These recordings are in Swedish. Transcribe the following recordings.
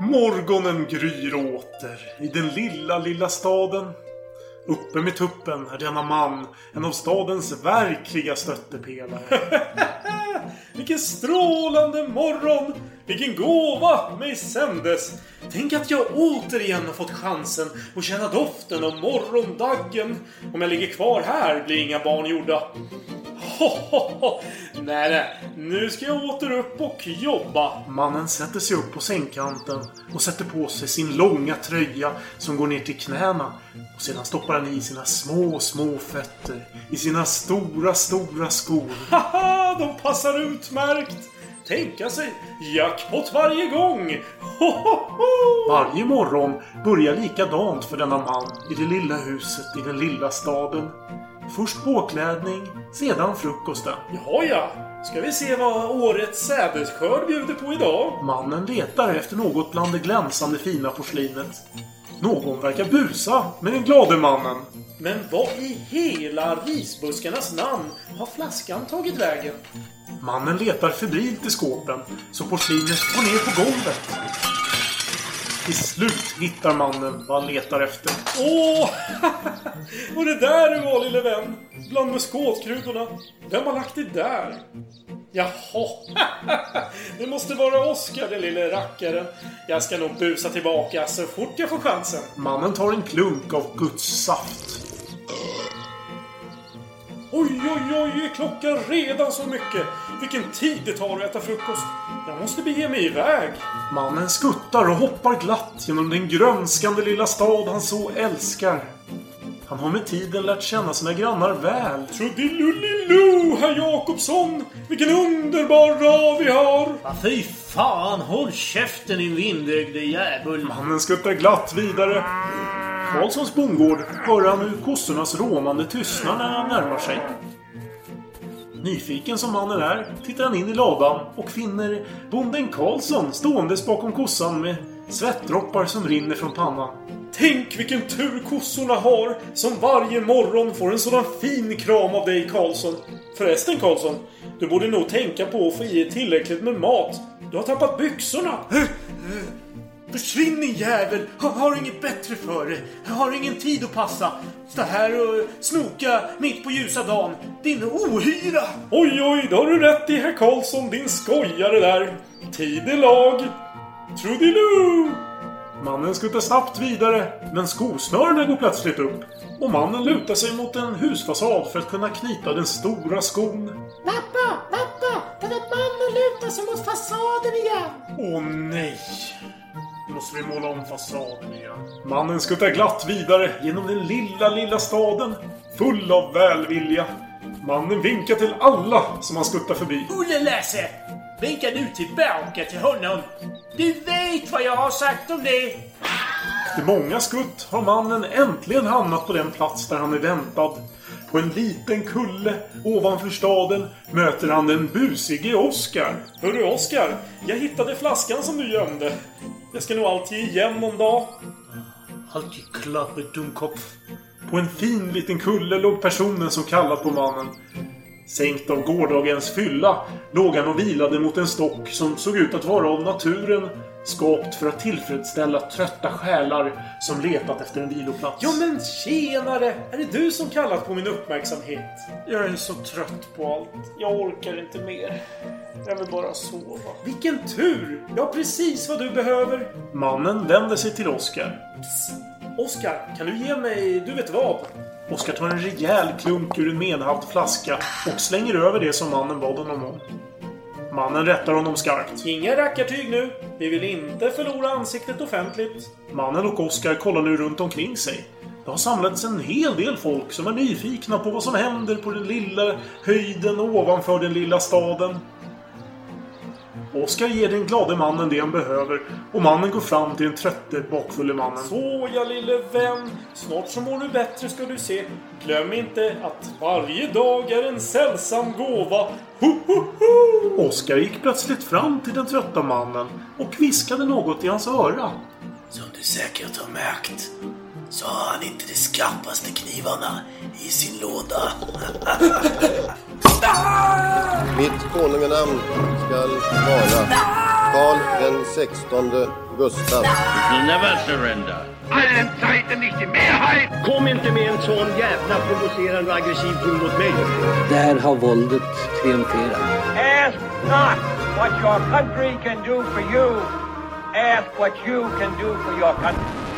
Morgonen gryr åter i den lilla, lilla staden. Uppe med tuppen är denna man en av stadens verkliga stöttepelare. Vilken strålande morgon! Vilken gåva mig sändes! Tänk att jag återigen har fått chansen att känna doften av morgondaggen. Om jag ligger kvar här blir inga barn gjorda. Ho, ho, ho. Nej, nej. Nu ska jag åter upp och jobba. Mannen sätter sig upp på sängkanten och sätter på sig sin långa tröja som går ner till knäna. Och sedan stoppar han i sina små, små fötter i sina stora, stora skor. Haha! De passar utmärkt! Tänka sig jackpot varje gång! Ho, ho, ho. Varje morgon börjar likadant för denna man i det lilla huset i den lilla staden. Först påklädning, sedan frukosten. Jaha ja. Ska vi se vad årets sädesskörd bjuder på idag? Mannen letar efter något bland det glänsande fina porslinet. Någon verkar busa med den glade mannen. Men vad i hela risbuskarnas namn har flaskan tagit vägen? Mannen letar febrilt i skåpen så porslinet går ner på golvet. Till slut hittar mannen vad han letar efter. Åh! Och det där du var lille vän! Bland muskotkryddorna. Vem har lagt det där? Jaha! Det måste vara Oskar den lille rackaren. Jag ska nog busa tillbaka så fort jag får chansen. Mannen tar en klunk av Guds saft. Oj, oj, oj, är klockan redan så mycket? Vilken tid det tar att äta frukost. Jag måste bege mig iväg. Mannen skuttar och hoppar glatt genom den grönskande lilla stad han så älskar. Han har med tiden lärt känna sina grannar väl. Trudilulilu, herr Jakobsson! Vilken underbar dag vi har! Ja, fy fan, håll käften din vindögde djävul. Mannen skuttar glatt vidare. Karlssons bondgård hör han hur kossornas råmande tystnar när han närmar sig. Nyfiken som mannen är tittar han in i ladan och finner bonden Karlsson ståendes bakom kossan med svettdroppar som rinner från pannan. Tänk vilken tur kossorna har som varje morgon får en sådan fin kram av dig Karlsson. Förresten Karlsson, du borde nog tänka på att få i tillräckligt med mat. Du har tappat byxorna. Försvinn din jävel! Har, har inget bättre för dig. Har ingen tid att passa. Stå här och snoka mitt på ljusa dagen. Din ohyra! Oj, oj, det har du rätt i herr Karlsson, din skojare där. Tid är lag. Trudilu! Mannen skuttar snabbt vidare, men skosnörena går plötsligt upp. Och mannen lutar sig mot en husfasad för att kunna knyta den stora skon. Pappa, pappa! Den där mannen lutar sig mot fasaden igen! Åh nej! Nu måste vi måla om fasaden igen. Mannen skuttar glatt vidare genom den lilla, lilla staden. Full av välvilja. Mannen vinkar till alla som han skuttar förbi. Olle Lasse! Vinka nu tillbaka till honom. Du vet vad jag har sagt om det. Efter många skutt har mannen äntligen hamnat på den plats där han är väntad. På en liten kulle ovanför staden möter han den busige Oskar. Hörru Oskar, jag hittade flaskan som du gömde. Jag ska nog allt ge igen någon dag. Alltid klart med dumkopf. På en fin liten kulle låg personen som kallat på mannen. Sänkt av gårdagens fylla låg han och vilade mot en stock som såg ut att vara av naturen skapt för att tillfredsställa trötta själar som letat efter en viloplats. Ja men tjenare! Är det du som kallat på min uppmärksamhet? Jag är så trött på allt. Jag orkar inte mer. Jag vill bara sova. Vilken tur! Jag har precis vad du behöver. Mannen vänder sig till Oskar. Oskar, kan du ge mig, du vet vad? Oskar tar en rejäl klunk ur en medhavd flaska och slänger över det som mannen bad honom om. Mannen rättar honom skarpt. Inga rackartyg nu. Vi vill inte förlora ansiktet offentligt. Mannen och Oskar kollar nu runt omkring sig. Det har samlats en hel del folk som är nyfikna på vad som händer på den lilla höjden ovanför den lilla staden. Oskar ger den glade mannen det han behöver och mannen går fram till den trötte, bakfulle mannen. Så ja, lille vän. Snart så mår du bättre ska du se. Glöm inte att varje dag är en sällsam gåva. Ho, ho, ho! Oskar gick plötsligt fram till den trötta mannen och viskade något i hans öra. Som du säkert har märkt så har han inte de skarpaste knivarna i sin låda. Mitt konunganamn skall vara Karl den sextonde Gustav. Never surrender. allen Zeiten nicht die Mehrheit. Kom inte med en sån jävla provocerande och aggressiv ton mot mig. Där har våldet triumferat. Ask not what your country can do for you. Ask what you can do for your country.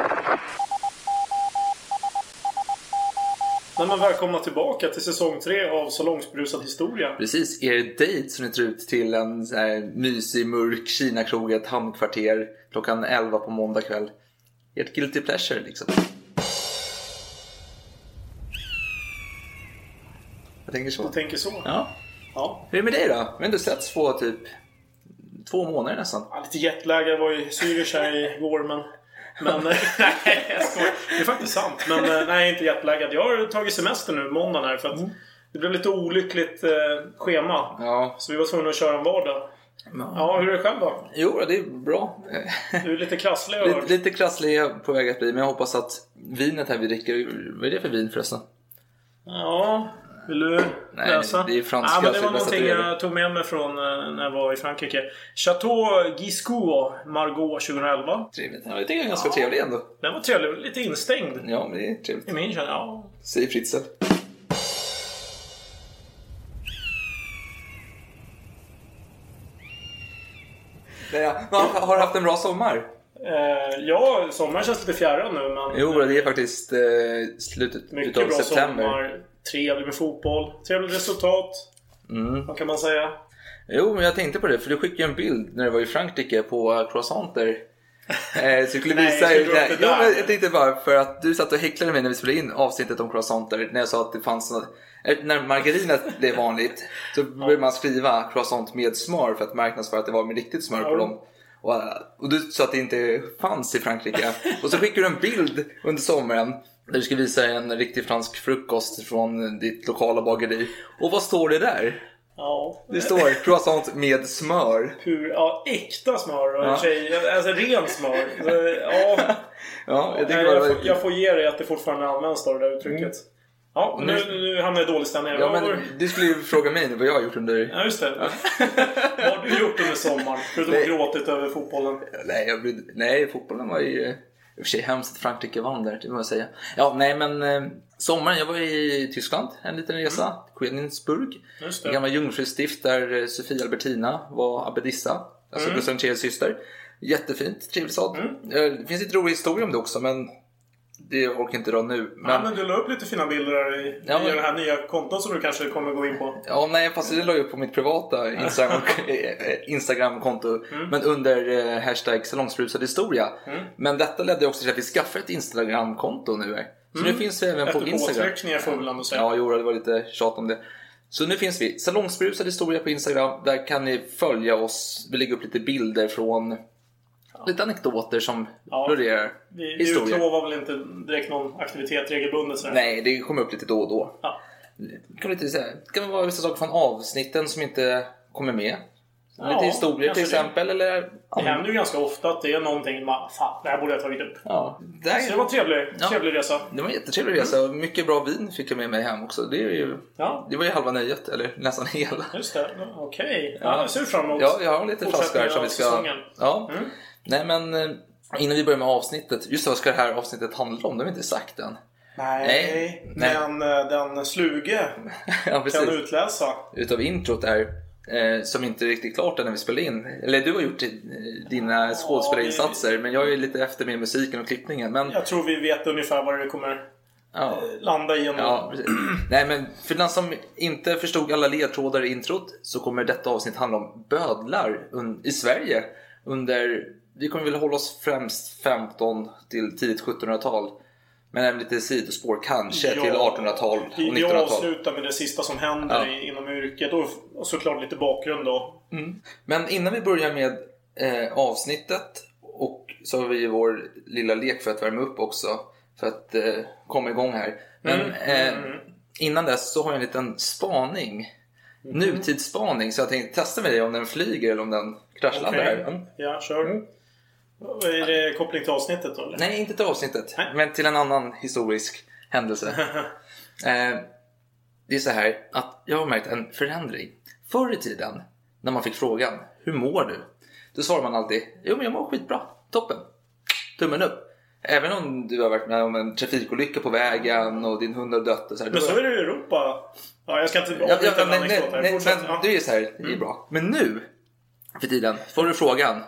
Nej, men välkomna tillbaka till säsong 3 av Salongsberusad historia. Precis, er dejt som ni tar ut till en så här mysig, mörk Kinakrog i ett hamnkvarter klockan 11 på måndag kväll. Ert guilty pleasure liksom. Jag tänker så. Jag tänker så. Ja. Ja. Hur är det med dig då? Vi har ändå setts på typ två månader nästan. Ja, lite jetlag. Jag var i Zürich här igår men... Men nej, jag skojar. Det är faktiskt sant. Men eh, nej, inte jetlaggad. Jag har tagit semester nu, måndagen här. För att det blev lite olyckligt eh, schema. Ja. Så vi var tvungna att köra en vardag. Ja, hur är det själv då? Jo, det är bra. Du är lite krasslig har lite, lite krasslig är jag på väg att bli, men jag hoppas att vinet här vi dricker, vad är det för vin förresten? Ja, vill du Nej, läsa? det är franska, Ja, men det var det någonting det. jag tog med mig från eh, när jag var i Frankrike. Chateau Giscoux Margaux 2011. Trevligt. Ja, jag är ganska trevlig ändå. Den var trevlig. Lite instängd. Ja, men det är trevligt. I min känsla. Ja. Säger Fritzl. Ja. Men Har haft en bra sommar? Eh, ja, sommaren känns lite fjärran nu men... Jo, det är faktiskt eh, slutet Mycket utav bra september. sommar. Trevlig med fotboll. Trevligt resultat. Mm. Vad kan man säga? Jo, men jag tänkte på det, för du skickade en bild när du var i Frankrike på croissanter. Eh, så jag skulle Nej, visa... upp det jo, där? men jag tänkte bara för att du satt och häcklade mig när vi spelade in avsnittet om croissanter. När jag sa att det fanns något... eh, När margarinet blev vanligt så började man skriva croissant med smör för att marknadsföra att det var med riktigt smör på Ja. dem. Och, eh, och du sa att det inte fanns i Frankrike. och så skickade du en bild under sommaren där du ska visa en riktig fransk frukost från ditt lokala bageri. Och vad står det där? Ja. Det står croissant med smör. Hur, ja, äkta smör och Ja. tjej, alltså ren smör. Så, ja, Ja, jag Nej, jag, får, jag får ge dig att det fortfarande används då, det där uttrycket. Ja, Och nu, nu- nu hamnar jag i dålig stämning. Ja, men du skulle ju fråga mig nu vad jag har gjort under... Ja, just det. Vad har du gjort under sommaren? Förutom att gråtit över fotbollen. Nej, jag nej, fotbollen var ju... Och för sig hemskt att Frankrike vann där, det må jag säga. Ja, nej men eh, sommaren, jag var i Tyskland en liten resa. Königsburg. Just Det det. gamla jungfrustift där eh, Sofia Albertina var abbedissa. Alltså Mm. Syster. Jättefint, trevlig stad. Mm. Eh, Det finns lite rolig historia om det också, men det orkar inte dra nu. Men... Ja, men du la upp lite fina bilder där i, Ja, i men- det här nya kontot som du kanske kommer gå in på. Ja, nej, fast det la jag upp på mitt privata Instagram, eh, Instagramkonto. Mm. Men under eh, hashtag salongsberusad historia. Men detta ledde också till att vi skaffade ett Instagramkonto nu. Här. Så nu finns vi även på Mm. Efter Instagram. påtryckningar får vi väl ändå säga. Ja, jo, det var lite tjat om det. Så nu finns vi. Salongsberusad historia på Instagram. Där kan ni följa oss. Vi lägger upp lite bilder från lite anekdoter som Ja. florerar. Vi, vi utlovar väl inte direkt någon aktivitet regelbundet. Så här. Nej, det kommer upp lite då och då. Ja. Det kan, lite, säga, det kan vara vissa saker från avsnitten som inte kommer med. Ja, lite historier till kanske det. exempel. Eller, Det händer ju ganska ofta att det är någonting man, fan, det här borde jag tagit upp. ja, Så det var en trevlig, Ja. trevlig resa. Det var en jättetrevlig resa. Mycket bra vin fick jag med mig hem också. Det, är ju, Ja, det var ju halva nöjet, eller nästan hela. just det. Okej. Ja. Ja. jag ser fram emot Ja, jag har lite flaskor här som vi ska... säsongen. Ja. Mm. Nej men eh, innan vi börjar med avsnittet. Just det, vad ska det här avsnittet handla om? Det har vi inte sagt än. Nej, Nej, men den sluge ja, kan precis. utläsa. Utav introt är eh, som inte är riktigt klart än när vi spelar in. Eller du har gjort eh, dina skådespelarinsatser men jag är lite efter med musiken och klippningen. Men Jag tror vi vet ungefär vad det kommer ja. landa i. Ja. Nej, men för den som inte förstod alla ledtrådar i introt så kommer detta avsnitt handla om bödlar i Sverige under, vi kommer väl hålla oss främst 15 till tidigt 1700-tal. Men lite sidospår kanske Ja. till 1800-tal och Vi 1900-tal. avslutar med det sista som händer Ja. inom yrket och, såklart lite bakgrund då. Men innan vi börjar med eh, avsnittet och så har vi vår lilla lek för att värma upp också. För att eh, komma igång här. Men Mm, eh, mm, mm. innan dess så har jag en liten spaning. Nutidsspaning. Så jag tänkte testa med dig om den flyger eller om den kraschlandar Okej. här. Mm. Ja, kör. Är det koppling till avsnittet då? Eller? Nej, inte till avsnittet. Nej. Men till en annan historisk händelse. eh, det är så här att jag har märkt en förändring. Förr i tiden, när man fick frågan Hur mår du? Då svarar man alltid Jo men jag mår skitbra, toppen, tummen upp. Även om du har varit med om en trafikolycka på vägen och din hund har dött och så här, Men så är det i Europa. Ja, jag ska inte Ja, ja, avbryta en anekdot här. nej, men Ja. det är så här, det är bra. Men nu, för tiden, får du frågan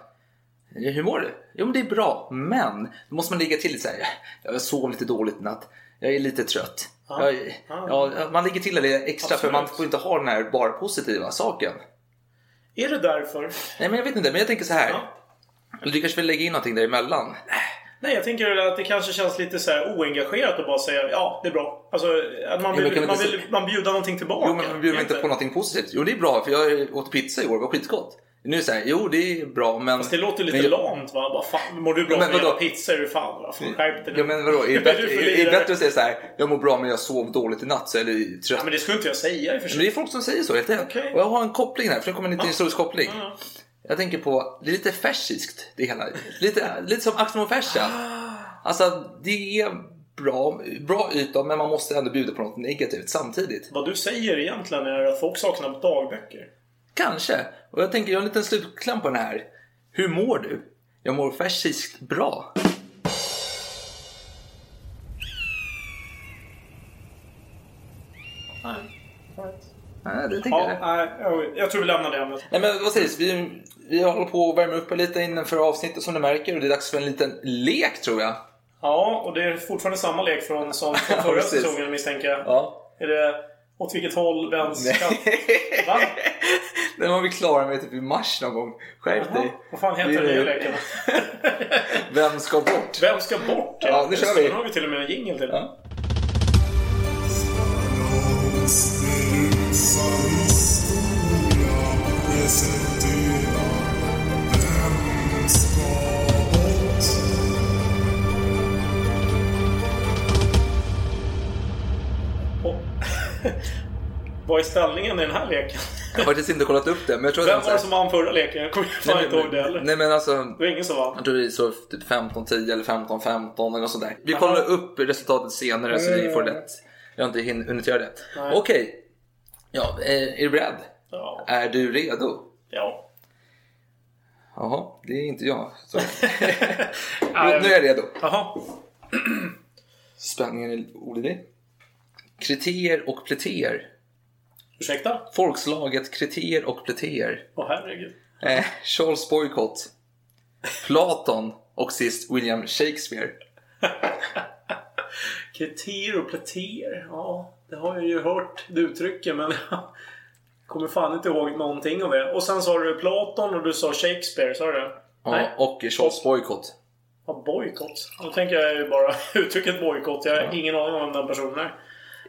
Hur mår du? Jo men det är bra, men då måste man ligga till lite så här. Jag sov lite dåligt i natt. Jag är lite trött. Ja. Jag, Ja. ja, man ligger till lite extra för Absolut. man får inte ha den här bara positiva saken. Är det därför? Nej men jag vet inte, men jag tänker så här. Ja. Du kanske vill lägga in någonting däremellan? Nej, jag tänker att det kanske känns lite så här oengagerat att bara säga ja, det är bra. Alltså, att man Ja, vill, vi man vill man bjuda någonting tillbaka. Jo men man bjuder inte på någonting positivt. Jo det är bra, för jag åt pizza igår, det var skitgott. Nu är här, jo det är bra men... Fast det låter lite men lamt va? Bara, fan, mår du bra Men för vadå? pizza? Är du fan va? Fan, skärp dig. Ja men vadå, är det bättre, du är, är bättre att säga så här, jag mår bra men jag sov dåligt i natt så är trött? Ja, men det skulle inte jag säga i och för Men det sig. är folk som säger så helt. Okej. Och jag har en koppling här, för det kommer en liten historisk koppling. Ja. Jag tänker på, det är lite färsiskt det hela. Lite, lite som Axel Fersa. Alltså det är bra, bra yta men man måste ändå bjuda på något negativt samtidigt. Vad du säger egentligen är att folk saknar dagböcker. Kanske. Och jag tänker, jag har en liten slutkläm på den här. Hur mår du? Jag mår färsiskt bra. Nej. Det tänker Ja, jag. nej, jag- tror vi lämnar det ämnet. Nej men sägs, vi, vi håller på att värma upp lite inför avsnittet som du märker och det är dags för en liten lek tror jag. Ja, och det är fortfarande samma lek från, som från förra precis. säsongen misstänker jag. Ja. Är det åt vilket håll, vems Nej. skatt? Va? Den var vi klara med typ i mars någon gång. Skärp dig. vad fan heter den nya leken? Vem ska bort? Vem ska bort? Ja, nu kör vi. Nu har vi till och med en jingle till. Ja. Vad är ställningen i den här leken? Jag har faktiskt inte kollat upp det men jag tror Vem var det som vann förra leken? Jag kommer fan Nej, inte ihåg det heller. Nej men alltså. Det var ingen som vann. Jag tror det är så typ 15-10 eller 15-15 eller något sånt där. Vi Jaha. kollar upp resultatet senare så ni får rätt. Jag har inte hin- hunnit göra det. Okej. Ja, eh, är du beredd? Ja. Är du redo? ja. Jaha, det är inte jag. Så. Nu är jag redo. Jaha. Spänningen är olidlig. Kriterier och pletéer. Ursäkta? Folkslaget kriterier och pletéer. Åh herregud. Eh, Charles Boycott. Platon och sist William Shakespeare. Kriterier och pletéer. Ja, det har jag ju hört det uttrycket men jag kommer fan inte ihåg någonting av det. Och sen sa du Platon och du sa Shakespeare, sa du det? Ja, Nej. och Charles Boycott. Ja, bojkott. Då tänker jag ju bara uttrycket bojkott. Jag har ingen aning om vem den personen är.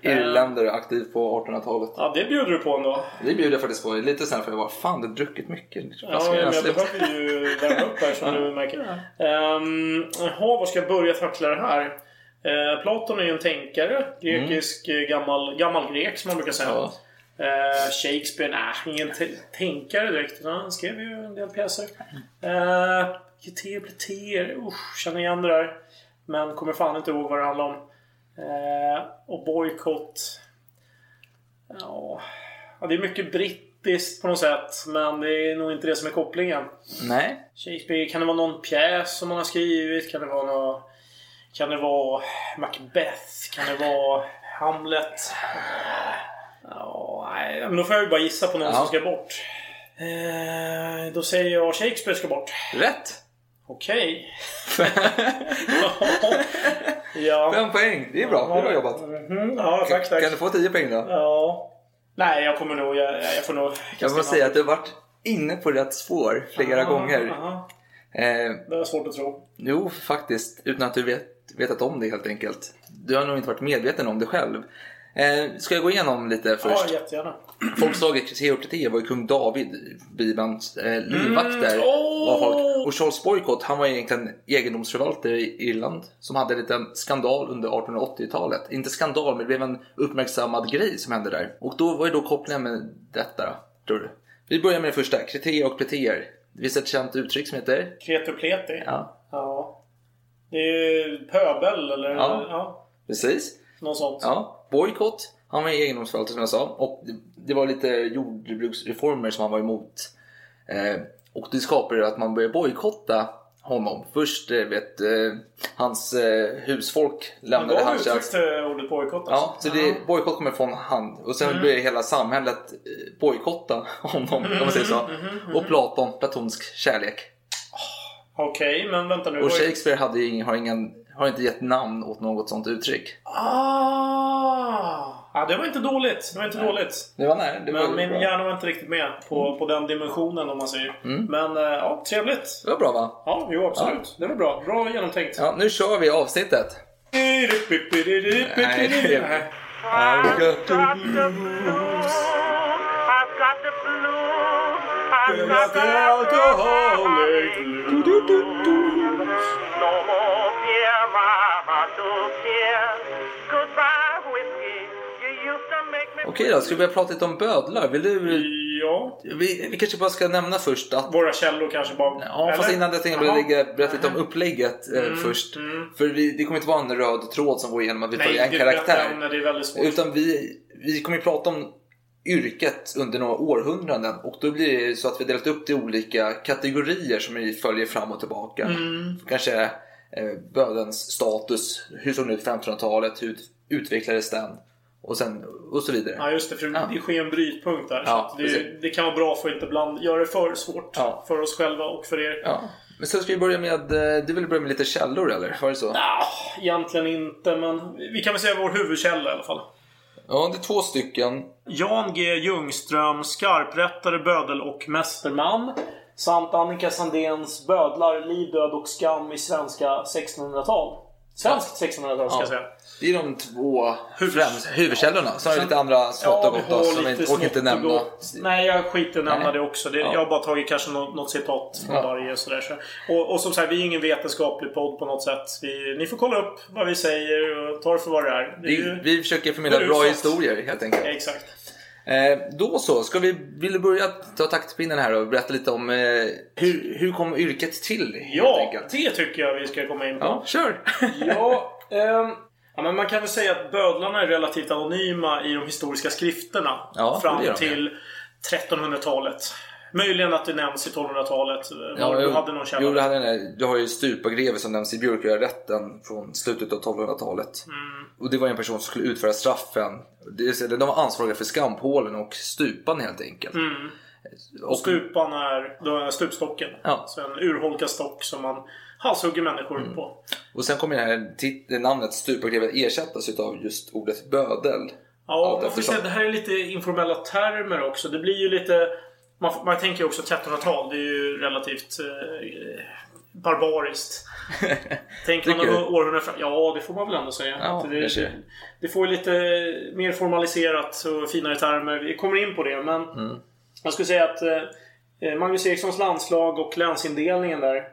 Irländare aktiv på 1800-talet. Ja, det bjuder du på ändå. Det bjuder jag faktiskt på. Lite sen för jag var fan du har druckit mycket. Ja, men jag behöver ju värma upp här som du märker. Um, jaha, var ska jag börja tackla det här? Eh, Platon är ju en tänkare. Grekisk, eh, gammal, gammal grek som man brukar säga. Ja. Eh, Shakespeare, nej, ingen tänkare direkt. Han skrev ju en del pjäser. Uh, Geter, pleter, usch, känner igen det där. Men kommer fan inte ihåg vad det handlar om. Eh, och bojkott. Ja, det är mycket brittiskt på något sätt. Men det är nog inte det som är kopplingen. Nej. Shakespeare, kan det vara någon pjäs som man har skrivit? Kan det vara nå Kan det vara Macbeth? Kan det vara Hamlet? Ja, nej, men då får jag ju bara gissa på någon Ja. som ska bort. Eh, då säger jag Shakespeare ska bort. Rätt! Okej. ja. Fem poäng. Det är bra. Det är bra jobbat. Mhm, Ja, tack, tack. Kan du få 10 poäng då? Ja. Nej, jag kommer nog... Jag, jag får nog... Jag måste säga att du har varit inne på rätt spår flera Aha, gånger. aha. Eh, Det är svårt att tro. jo, faktiskt. Utan att du vet vetat om det helt enkelt. Du har nog inte varit medveten om det själv. Eh, ska jag gå igenom lite först? Ja, jättegärna. Folkslaget och Pletéer var ju kung David Bibelns eh, livvakter. var folk. Och Charles Boycott han var egentligen egendomsförvaltare i Irland som hade en liten skandal under 1880-talet. Inte skandal, men det blev en uppmärksammad grej som hände där. Och då var ju då kopplingen med detta tror du? Vi börjar med det första, Kritéer och Pletéer. Det finns ett känt uttryck som heter... Kreti och pleti. Ja, Ja. Det är ju pöbel eller... Ja. ja. precis. Något sånt. Ja, Boycott, han var egendomsförvaltare som jag sa. Och det, det var lite jordbruksreformer som han var emot. Eh, och det skapade att man började bojkotta honom. Först eh, vet, eh, hans eh, husfolk lämnade hans uttryck tjänst. till ordet bojkott. Ja, så det, bojkott kommer från han. Och sen började hela samhället bojkotta honom, kan man säga så. Och Platon, platonsk kärlek. Okej, men vänta nu. Och Shakespeare hade ju ingen, har, ingen, har inte gett namn åt något sånt uttryck. Ah! Ja, det var inte dåligt. Det var inte dåligt. Det var nej, det var Men min bra. hjärna var inte riktigt med på, på den dimensionen om man säger. Men eh, ja, trevligt. Det var bra va? Ja, jo absolut. Det var bra. Bra genomtänkt. Ja, nu kör vi avsnittet. Nej, Okej då, ska vi börja prata lite om bödlar? Vill du... Ja. Vi, vi kanske bara ska nämna först att... Våra källor kanske bara... Ja, fast Eller? innan det tänkte jag lägga, berätta lite om upplägget eh, Mm, först. mm. För vi, det kommer inte vara en röd tråd som går igenom att vi Nej, följer en karaktär. när det är väldigt svårt. Utan vi, vi kommer ju prata om yrket under några århundraden och då blir det så att vi har delat upp det i olika kategorier som vi följer fram och tillbaka. Mm. Kanske eh, bödens status, hur såg den ut på 1500-talet, hur utvecklades den och, sen, och så vidare. Ja just det, för Ja. det sker en brytpunkt där. Ja, det, det kan vara bra för att inte bland, göra det för svårt Ja. för oss själva och för er. Ja. Men sen ska vi börja med, eh, du vill börja med lite källor eller? Var det så? Ah, egentligen inte, men vi kan väl säga vår huvudkälla i alla fall. Ja, det är två stycken. Jan G Ljungström, skarprättare, bödel och mästerman. Samt Annika Sandéns Bödlar, liv, död och skam i svenska 1600-tal. Svenskt 1600-tal ska jag säga. Det är de två Huvud- främst huvudkällorna. Sen har vi lite andra smått och gott då, som inte orkar inte nämna. gott. Nej, jag skiter i nämna det också. Det, Ja. Jag har bara tagit kanske något, något citat från Ja. varje och sådär. Så. Och, och som sagt, vi är ingen vetenskaplig podd på något sätt. Vi, ni får kolla upp vad vi säger och ta det för vad det är. Det är Vi, ju, vi försöker förmedla bra historier helt enkelt. Ja, exakt. Eh, då så, ska vi, vill du börja ta taktpinnen här och berätta lite om eh, hur, hur kom yrket till? Ja, det tycker jag vi ska komma in på. ja kör! Ja, ehm, ja, men man kan väl säga att bödlarna är relativt anonyma i de historiska skrifterna. Ja, fram till 1300-talet. Möjligen att det nämns i 1200-talet. Ja, du hade någon källa? jo, det hade du har ju stupagreve som nämns i Björkörätten från slutet av 1200-talet. Mm. Och det var en person som skulle utföra straffen. Det, de var ansvariga för skampålen och stupan helt enkelt. Mm. Och stupan är, då är stupstocken. Ja. Så en urholkad stock som man halshugger människor Mm. på. Och sen kommer det här tit- namnet stupagreve ersättas av just ordet bödel. Ja, man får eftersom. säga, det här är lite informella termer också. Det blir ju lite... Man, man tänker ju också 1300-tal. Det är ju relativt eh, barbariskt. Tänker man några århundraden fram? Ja, det får man väl ändå säga. Ja, det, det, det får ju lite mer formaliserat och finare termer. Vi kommer in på det, men Mm. jag skulle säga att eh, Magnus Erikssons landslag och länsindelningen där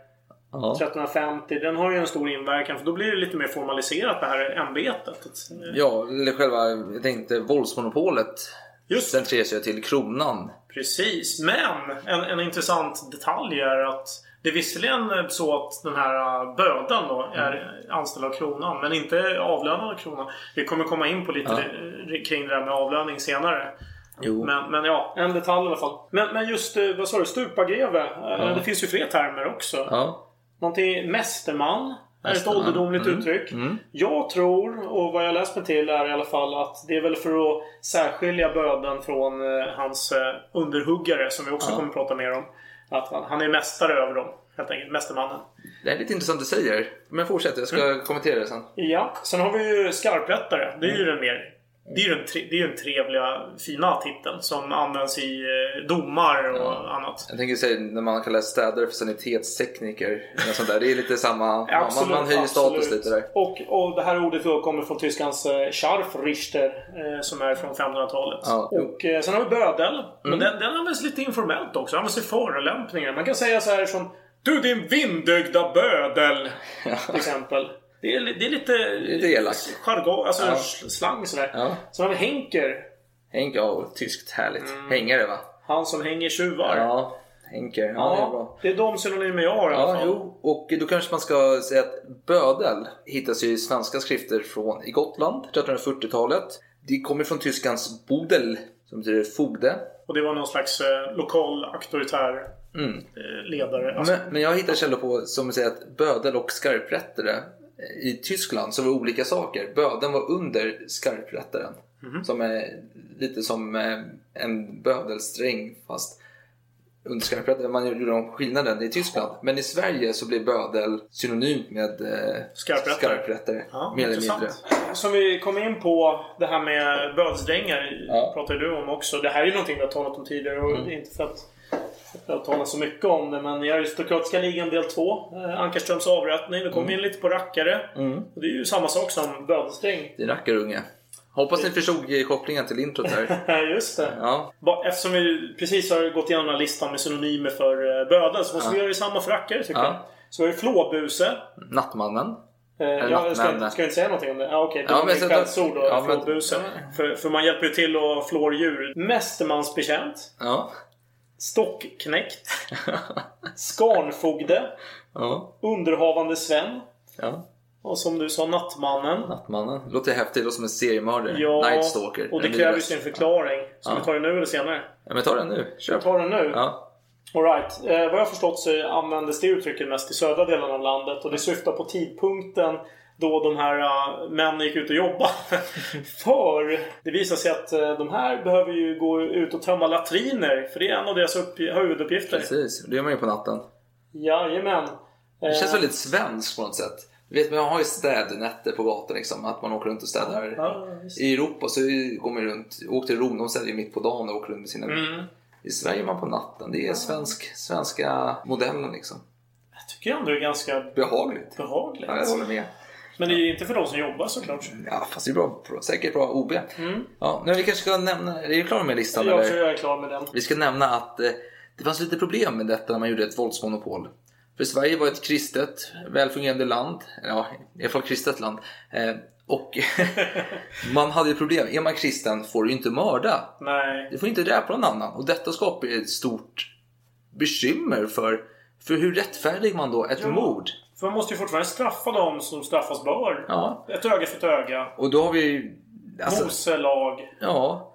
Ja. 1350, den har ju en stor inverkan för då blir det lite mer formaliserat det här ämbetet. Ja, eller själva, jag tänkte våldsmonopolet Just centreras ju till kronan. Precis, men en, en intressant detalj är att det är visserligen så att den här äh, bödan då är anställd av kronan, men inte avlönad av kronan. Vi kommer komma in på lite Ja. kring det där med avlöning senare. Men, men ja, en detalj i alla fall. Men, men just, eh, vad sa du, stupagreve? Eh, Det finns ju fler termer också. Ja. Någonting mästerman. Ett ålderdomligt Mm. uttryck. Mm. Jag tror, och vad jag läst mig till är i alla fall att det är väl för att särskilja böden från eh, hans eh, underhuggare som vi också Ja. kommer att prata mer om. Att han, han är mästare över dem. Helt enkelt. Mästermannen. Det är lite intressant du säger. Men fortsätt, jag ska Mm. kommentera det sen. Ja. Sen har vi ju skarprättare. Det är ju den mer Det är ju den, tre, det är den trevliga, fina titeln som används i eh, domar och annat. Jag tänker säga när man kallar städare för sanitetstekniker. eller sånt där. Det är lite samma, man, man, man höjer status lite där. Och, och det här ordet kommer från tyskans eh, Scharfrichter eh, som är från 1500-talet. Ja. Och sen har vi bödel. Men Mm. den, den används lite informellt också. Används i förolämpningar. Man kan säga så här som Du din vindögda bödel! Till exempel. Det är, det är lite... Lite elakt. Jargong, alltså Ja. slang sådär. Ja. Sen har vi Henker. Henk, ja, tyskt härligt. Hängare va? Han som hänger tjuvar. Ja, Henker. Ja, det är bra. Ja, det är de synonymer jag har i alla Ja, fall. jo. Och då kanske man ska säga att bödel hittas ju i svenska skrifter från i Gotland, 1340-talet. Det kommer från tyskans bodel, som betyder fogde. Och det var någon slags eh, lokal auktoritär Mm. eh, ledare. Alltså, Men, men jag hittar källor på som säger att bödel och skarprättare i Tyskland så var olika saker. Bödeln var under skarprättaren. Mhm. Som är lite som eh, en bödelsträng fast under skarprättaren. Man gjorde de skillnaden i Tyskland. Men i Sverige så blir bödel synonymt med eh, Skarprättare. skarprättare Ja, mer eller mindre. Som vi kom in på, det här med bödelsdrängar Ja. pratade du om också. Det här är ju någonting vi har talat om tidigare och Mm. inte för att jag har talat så mycket om det. Men i Aristokratiska ligan del 2, eh, Ankarströms avrättning. Det kom Mm. in lite på rackare. Och det är ju samma sak som bödelsdräng. Det är rackarunge. Hoppas ni förstod eh, kopplingen till introt här. Just det. Ja, Eftersom vi precis har gått igenom den här listan med synonymer för eh, bödel så måste Ja. vi göra det samma för rackare tycker Ja. jag. Så vi har flåbuse. Nattmannen. Eh, jag ska, inte- ska jag inte säga någonting om det? Ja, Okej, det Ja, var men mitt skällsord då. ja, men- flåbuse. För, för man hjälper ju till att flå djur. Mästermansbetjänt. Ja. Stockknäckt. Skarnfogde. Ja. Underhavande Sven. ja. Och som du sa, Nattmannen. Nattmannen. Låter häftigt. Låter som en seriemördare. Ja, Night Stalker. och det kräver ju sin förklaring. Så Ja. vi tar det nu eller senare? Ja, men ta den nu. Kör. Jag tar den nu. Ja. Alright. Eh, vad jag har förstått så användes det uttrycket mest i södra delen av landet och det syftar på tidpunkten då de här uh, männen gick ut och jobbade. för det visar sig att eh, de här behöver ju gå ut och tömma latriner. För det är en av deras upp- huvuduppgifter. Precis. Det gör man ju på natten. Jajamän. Det känns Eh, väldigt svenskt på något sätt. Du vet, man har ju städnätter på gatan liksom. Att man åker runt och städar. Ja. I Europa så går man runt. Åk till Rom, de städar ju mitt på dagen och åker runt med sina Mm. I Sverige är man på natten. Det är svensk, svenska modellen liksom. Jag tycker ändå det är ganska Behagligt. behagligt. Ja, jag håller med. Men det är ju inte för de som jobbar såklart. Ja, fast det är bra, säkert bra OB. Mm. Ja, nu vi kanske ska nämna, är du klar med listan Jag eller? tror jag är klar med den. Vi ska nämna att eh, det fanns lite problem med detta när man gjorde ett våldsmonopol. För Sverige var ett kristet, välfungerande land. Ja, i alla fall kristet land. Eh, och man hade ju problem. Är man kristen får du inte mörda. Nej. Du får inte dräpa någon annan. Och detta skapar ett stort bekymmer för, för hur rättfärdig man då ett Ja. mord? För man måste ju fortfarande straffa dem som straffas bör. Ja. Ett öga för ett öga. Och då har vi. Alltså, Mose lag. Ja,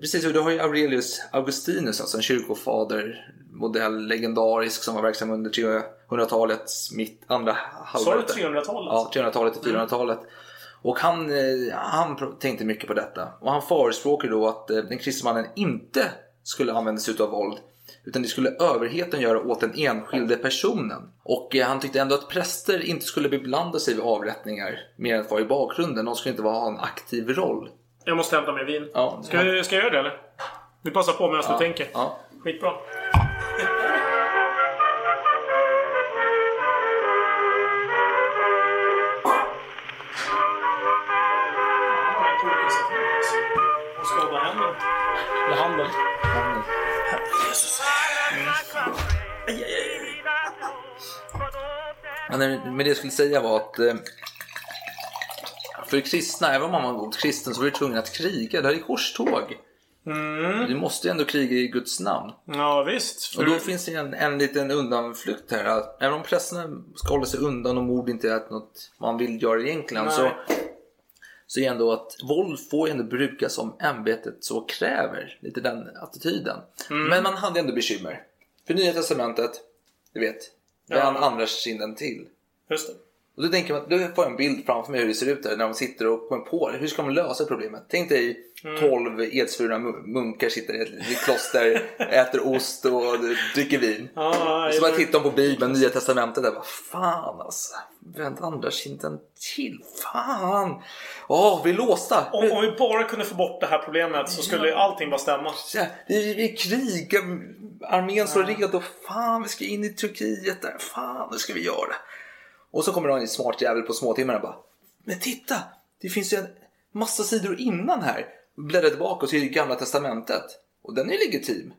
precis. Och du har ju Aurelius Augustinus, alltså en kyrkofader, modell, legendarisk, som var verksam under 300-talets mitt, andra Sa du halvåret. 300-talet? Ja, 300-talet till 400-talet. Och han, eh, han tänkte mycket på detta. Och han förespråkade då att eh, den kristna mannen inte skulle använda sig av våld. Utan det skulle överheten göra åt den enskilde personen. Och eh, han tyckte ändå att präster inte skulle beblanda sig vid avrättningar mer än att vara i bakgrunden. De skulle inte ha en aktiv roll. Jag måste hämta mer vin. Ja, Ska, jag, ska jag göra det eller? Vi passar på medan Ja, du tänker. ja. Skitbra. Men det jag skulle säga var att eh, för kristna, även om man var god kristen, så var du tvungen att kriga. Det här är korståg. Mm. Du måste ju ändå kriga i Guds namn. Ja visst. Och då finns det en, en liten undanflykt här. Att även om prästerna ska hålla sig undan och mord inte är något man vill göra egentligen Nej. så, så är ändå att våld får ju ändå brukas om ämbetet så kräver. Lite den attityden. Mm. Men man hade ändå bekymmer. För Nya Testamentet, du vet, Ja. vänd andra kinden till. Just det. Och då tänker man, då får jag en bild framför mig hur det ser ut där när de sitter och kommer på det. Hur ska de lösa problemet? Tänk dig Mm. 12 edsvurna mu- munkar sitter i ett kloster, äter ost och dricker vin. Ja, Och så bara tittar de på Bibeln, Nya Testamentet där. Bara, fan alltså. Vänd andra kinden till. Fan. Åh, vi är låsta. Om, om vi bara kunde få bort det här problemet så skulle ju allting bara stämma. Ja, Vi, vi krigar, armén står redo. Fan, vi ska in i Turkiet där. Fan, det ska vi göra. Och så kommer en smart jävel på småtimmarna och bara. Men titta! Det finns ju en massa sidor innan här. Bläddrar tillbaka och det Gamla Testamentet. Och den är legitim.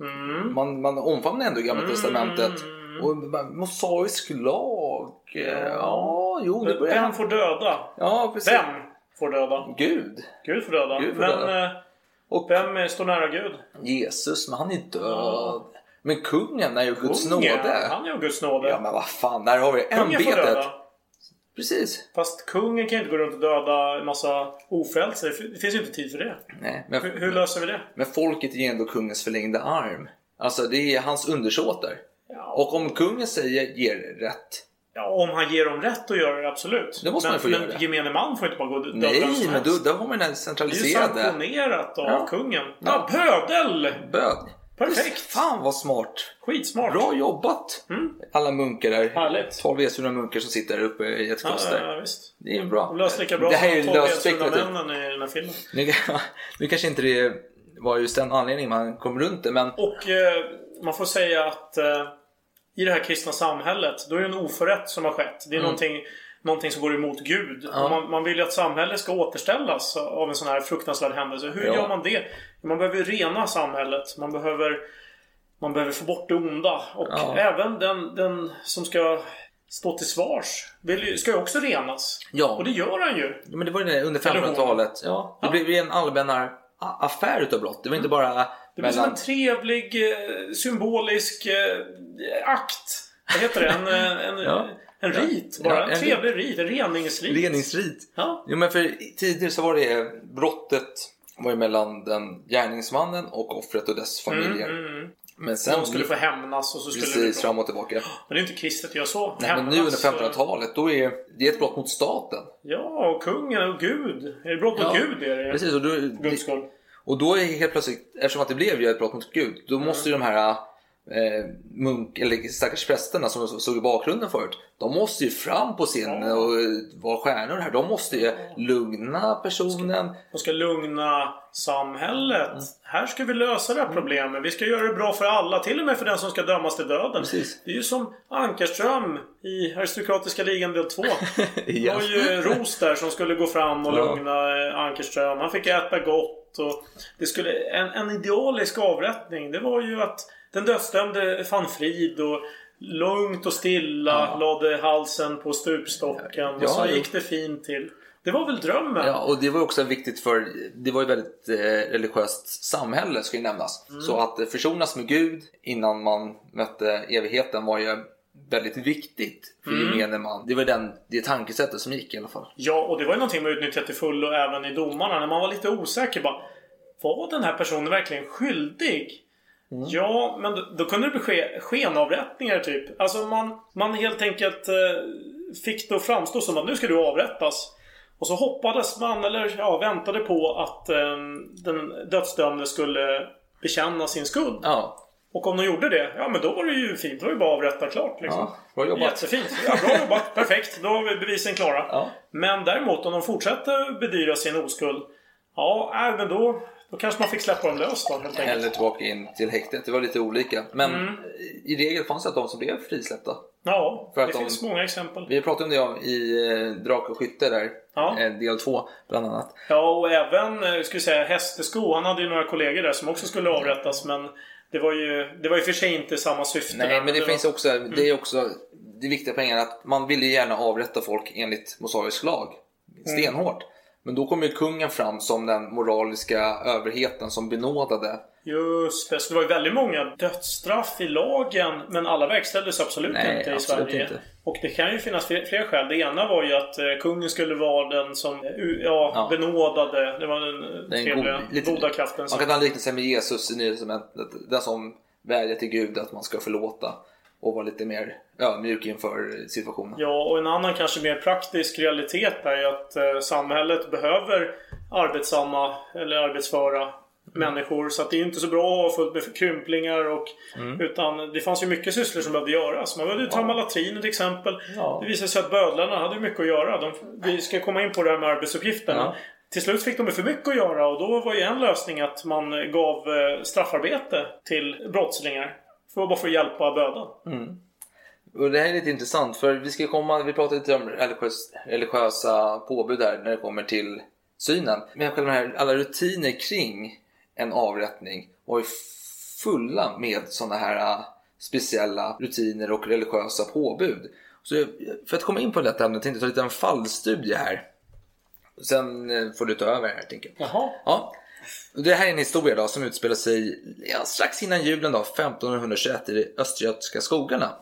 Mm. Man, man omfamnar ändå Gamla Testamentet. Och mosaisk lag. Ja, jo, det börjar... Vem får döda? Ja, precis. Vem får döda? Gud. Gud får döda. Gud får men döda. eh, vem eh, står nära Gud? Jesus, men han är död. Men kungen är ju Guds nåde. Han är ju Guds nåde. Ja men vad fan, där har vi ämbetet. Precis. Fast kungen kan ju inte gå runt och döda en massa ofrälse. Det finns ju inte tid för det. Nej, men, Hur, hur löser vi det? men folket är ju ändå kungens förlängda arm. Alltså det är hans undersåtar. Och om kungen säger ger rätt. Ja, om han ger dem rätt att göra det, absolut. Då måste men, man få men göra det. gemene man får inte bara gå och döda Nej, men då, då har man den Det är ju centraliserade. sanktionerat av Ja. kungen. Ja, bödel! Böd. Perfekt. Fan vad smart. Skitsmart. Bra jobbat. Alla munkar där. Härligt. 12 esuna munkar som sitter där uppe i ett kloster. ja, ja, visst. Det är bra. De löser lika bra det här är som ju de löst spekulativt. männen i den här filmen. Nu, nu kanske inte det var just den anledningen man kom runt det, men Och eh, man får säga att eh, i det här kristna samhället, då är det en oförrätt som har skett. Det är Mm. någonting, någonting som går emot Gud. Ja. Man, man vill ju att samhället ska återställas av en sån här fruktansvärd händelse. Hur Ja. gör man det? Man behöver rena samhället. Man behöver, man behöver få bort det onda. Och Ja. även den, den som ska stå till svars ska ju också renas. Ja. Och det gör han ju. Ja, men det var ju det under Eller hon. 1500-talet. Ja, det blev en allmän affär utav brott. Det var inte bara Det blir som mellan... en trevlig, eh, symbolisk eh, akt. Vad heter det? En, eh, en, Ja. en rit bara. En trevlig rit. En reningsrit. Reningsrit. Ja. Jo, men för tidigare så var det brottet var ju mellan den gärningsmannen och offret och dess familjer. Mm, mm, mm. Men sen... Någon skulle få hämnas och så skulle bli Precis, bra. fram och tillbaka. Men det är inte kristet att göra så. Nej, men nu Hämnas, under eh, 1500-talet, då är det ett brott mot staten. Ja, och kungen och Gud. Är det brott mot Ja, Gud? Är det? Precis, och då. Och då är helt plötsligt, eftersom att det blev ju ett brott mot Gud, då måste ju de här eh, munk eller stackars prästerna som såg i bakgrunden förut, de måste ju fram på scenen och eh, vara stjärnor här. De måste ju lugna personen. De ska lugna samhället. Mm. Här ska vi lösa det här problemet. Vi ska göra det bra för alla. Till och med för den som ska dömas till döden. Precis. Det är ju som Ankarström i Aristokratiska ligan del 2. Det Ja. var ju Ros där som skulle gå fram och Ja. lugna eh, Ankerström. Han fick äta gott. Och det skulle, en, en idealisk avrättning det var ju att den dödsdömde fann frid och lugnt och stilla lade halsen på stupstocken. och Ja, så jo. gick det fint till. Det var väl drömmen? Ja, och det var också viktigt för det var ett väldigt eh, religiöst samhälle ska ju nämnas. Mm. Så att eh, försonas med Gud innan man mötte evigheten var ju väldigt viktigt för Mm. gemene man. Det var den, det tankesättet som gick i alla fall. Ja, och det var ju någonting man utnyttjade till fullo även i domarna. När man var lite osäker bara. Var den här personen verkligen skyldig? Ja, men då, då kunde det bli ske, skenavrättningar typ. Alltså man, man helt enkelt eh, fick det att framstå som att nu ska du avrättas. Och så hoppades man, eller ja, väntade på att eh, den dödsdömde skulle bekänna sin skuld. Ja, Och om de gjorde det, ja men då var det ju fint. Då var det bara att avrätta klart liksom. ja bra jobbat. Jättefint. Ja, bra jobbat. Perfekt. Då vi bevisen klara. Ja. Men däremot om de fortsätter bedyra sin oskuld. Ja, äh, men då, då kanske man fick släppa dem lös då helt enkelt. Eller tillbaka in till häktet. Det var lite olika. Men Mm. i regel fanns det att de som blev frisläppta. Ja, För det de- finns många exempel. Vi pratade om det ja, i eh, Drak och skytte där. Ja. Eh, del två bland annat. Ja, och även, eh, vi säga, Hästesko. Han hade ju några kollegor där som också skulle avrättas. Men det var ju, det var ju för sig inte samma syfte. Nej, där, men det, var- finns också, det är också det viktiga pengar att man ville gärna avrätta folk enligt mosaisk lag. Stenhårt. Men då kom ju kungen fram som den moraliska överheten som benådade. Just det, så det var ju väldigt många dödsstraff i lagen men alla verkställdes absolut Nej, inte i absolut Sverige. inte. Och det kan ju finnas fler, skäl. Det ena var ju att eh, kungen skulle vara den som eh, ja, Ja. benådade. Det var den, Den trevliga, god- lite- goda kraften. Man kan ha en liknelse med Jesus i Nya Testamentet. Den som vädjar till Gud att man ska förlåta. Och vara lite mer ödmjuk inför situationen. Ja, och en annan kanske mer praktisk realitet är ju att eh, samhället behöver arbetsamma eller arbetsföra människor. Så att det är inte så bra att ha fullt med krymplingar och... Mm. Utan det fanns ju mycket sysslor som behövde göras. Man behövde ju tömma latriner till exempel. Ja. Det visade sig att bödlarna hade mycket att göra. De, vi ska komma in på det här med arbetsuppgifterna. Ja. Till slut fick de för mycket att göra och då var ju en lösning att man gav eh, straffarbete till brottslingar. För bara för att hjälpa bödeln. Och det här är lite intressant för vi ska komma, vi pratade lite om religiös, religiösa påbud här när det kommer till synen. Men själva här, alla rutiner kring en avrättning var ju fulla med sådana här äh, speciella rutiner och religiösa påbud. Så för att komma in på detta ämne tänkte jag ta lite en fallstudie här. Sen eh, får du ta över här tänker jag. Jaha. Ja. Det här är en historia då, som utspelar sig ja, strax innan julen då, 1521 i de östgötska skogarna.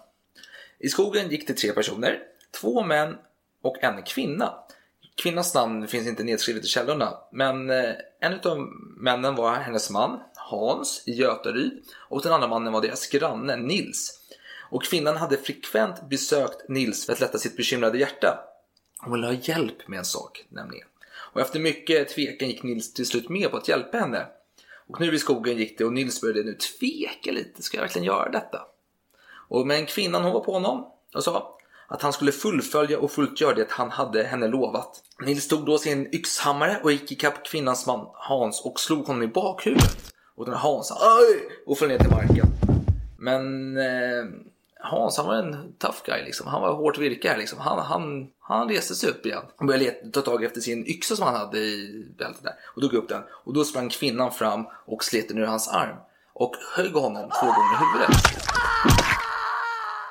I skogen gick det tre personer, två män och en kvinna. Kvinnans namn finns inte nedskrivet i källorna, men eh, en av männen var hennes man, Hans, i Götaryd och den andra mannen var deras granne, Nils. Och kvinnan hade frekvent besökt Nils för att lätta sitt bekymrade hjärta. Hon ville ha hjälp med en sak, nämligen. Och efter mycket tvekan gick Nils till slut med på att hjälpa henne. Och nu i skogen gick det och Nils började nu tveka lite. Ska jag verkligen göra detta? Och men kvinnan hon var på honom och sa att han skulle fullfölja och fullt göra det han hade henne lovat. Nils tog då sin yxhammare och gick ikapp kvinnans man Hans och slog honom i bakhuvudet. Och den Hans aj och föll ner till marken. Men eh, Hans han var en tough guy liksom. Han var hårt virke här liksom. Han, han, han reste sig upp igen. Och började leta, ta tag efter sin yxa som han hade i bältet där. Och tog upp den. Och då sprang kvinnan fram och slet den ur hans arm. Och högg honom två gånger i huvudet.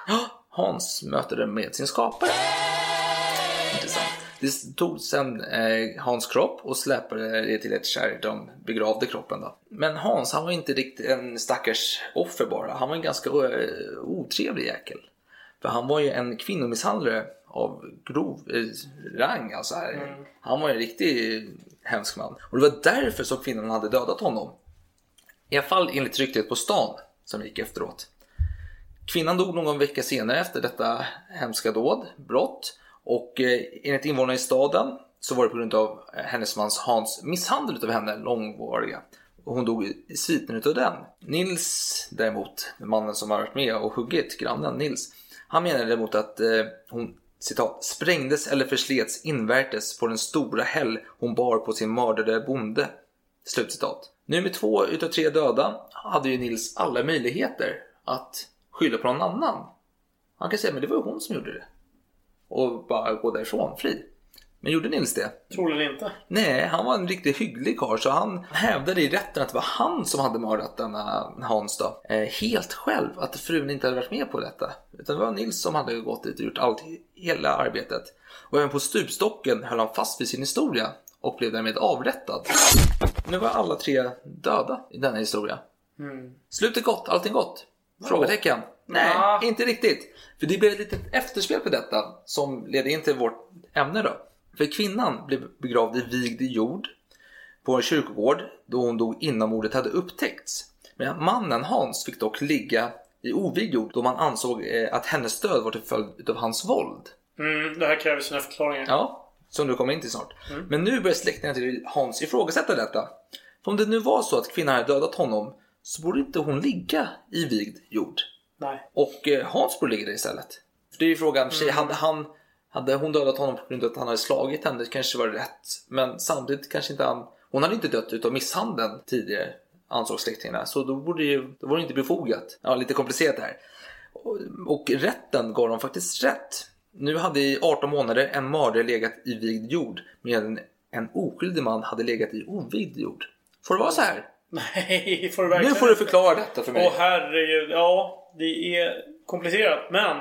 Ja, Hans möter den med sin skapare. Det tog sen eh, Hans kropp och släpade det till ett kärr. De begravde kroppen då. Men Hans han var inte riktigt en stackars offer bara. Han var en ganska eh, otrevlig jäkel. För han var ju en kvinnomisshandlare av grov eh, rang. Alltså här. Han var en riktig hemsk man. Och det var därför som kvinnan hade dödat honom. I alla fall enligt ryktet på stan som gick efteråt. Kvinnan dog någon vecka senare efter detta hemska dåd, brott. Och eh, enligt invånarna i staden så var det på grund av eh, hennes mans Hans misshandel av henne, långvariga. Och hon dog i sviten utav den. Nils däremot, mannen som har varit med och huggit grannen Nils, han menade däremot att eh, hon citat, sprängdes eller förslets invärtes på den stora häll hon bar på sin mördade bonde. Slutcitat. Nu med två utav tre döda hade ju Nils alla möjligheter att skylla på någon annan. Han kan säga men det var ju hon som gjorde det. Och bara gå därifrån fri. Men gjorde Nils det? Troligen inte. Nej, han var en riktigt hygglig karl så han hävdade i rätten att det var han som hade mördat denna Hans då. Eh, helt själv, att frun inte hade varit med på detta. Utan det var Nils som hade gått dit och gjort allt, hela arbetet. Och även på stupstocken höll han fast vid sin historia och blev därmed avrättad. Nu var alla tre döda i denna historia. Slutet gott, allting gott? Frågetecken? Nej, Ja. inte riktigt. För det blev ett litet efterspel på detta som leder in till vårt ämne då. För kvinnan blev begravd i vigd jord på en kyrkogård då hon dog innan mordet hade upptäckts. Men mannen Hans fick dock ligga i ovigd jord då man ansåg eh, att hennes död var till följd av hans våld. Mm, det här kräver sina förklaringar. Ja, som du kommer in till snart. Men nu börjar släktingarna till Hans ifrågasätta detta. För om det nu var så att kvinnan hade dödat honom så borde inte hon ligga i vigd jord. Nej. Och eh, Hans ligga där istället. För det är ju frågan, sig, hade, han, hade hon dödat honom på grund av att han hade slagit henne, det kanske var rätt. Men samtidigt kanske inte han... Hon hade inte dött utav misshandeln tidigare, ansåg släktingarna. Så då, borde ju, då var det inte befogat. Ja, lite komplicerat här. Och, och rätten gav dem faktiskt rätt. Nu hade i 18 månader en mördare legat i vigd jord medan en oskyldig man hade legat i ovigd jord. Får det vara så här? Nej, får du verkligen Nu får du förklara detta för mig. Åh herregud. Ja, det är komplicerat. Men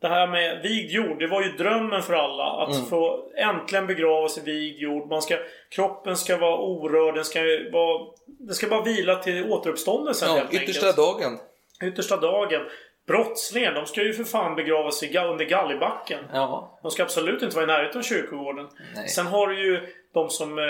det här med vigd jord, det var ju drömmen för alla. Att Mm. få äntligen begravas i vigd jord. Man ska, kroppen ska vara orörd. Den ska, vara, den ska bara vila till återuppståndelsen Ja, helt yttersta enkelt. dagen. Yttersta dagen. Brottslingar, de ska ju för fan begravas i, under galgbacken. Ja. De ska absolut inte vara i närheten av kyrkogården. Nej. Sen har du ju de som eh,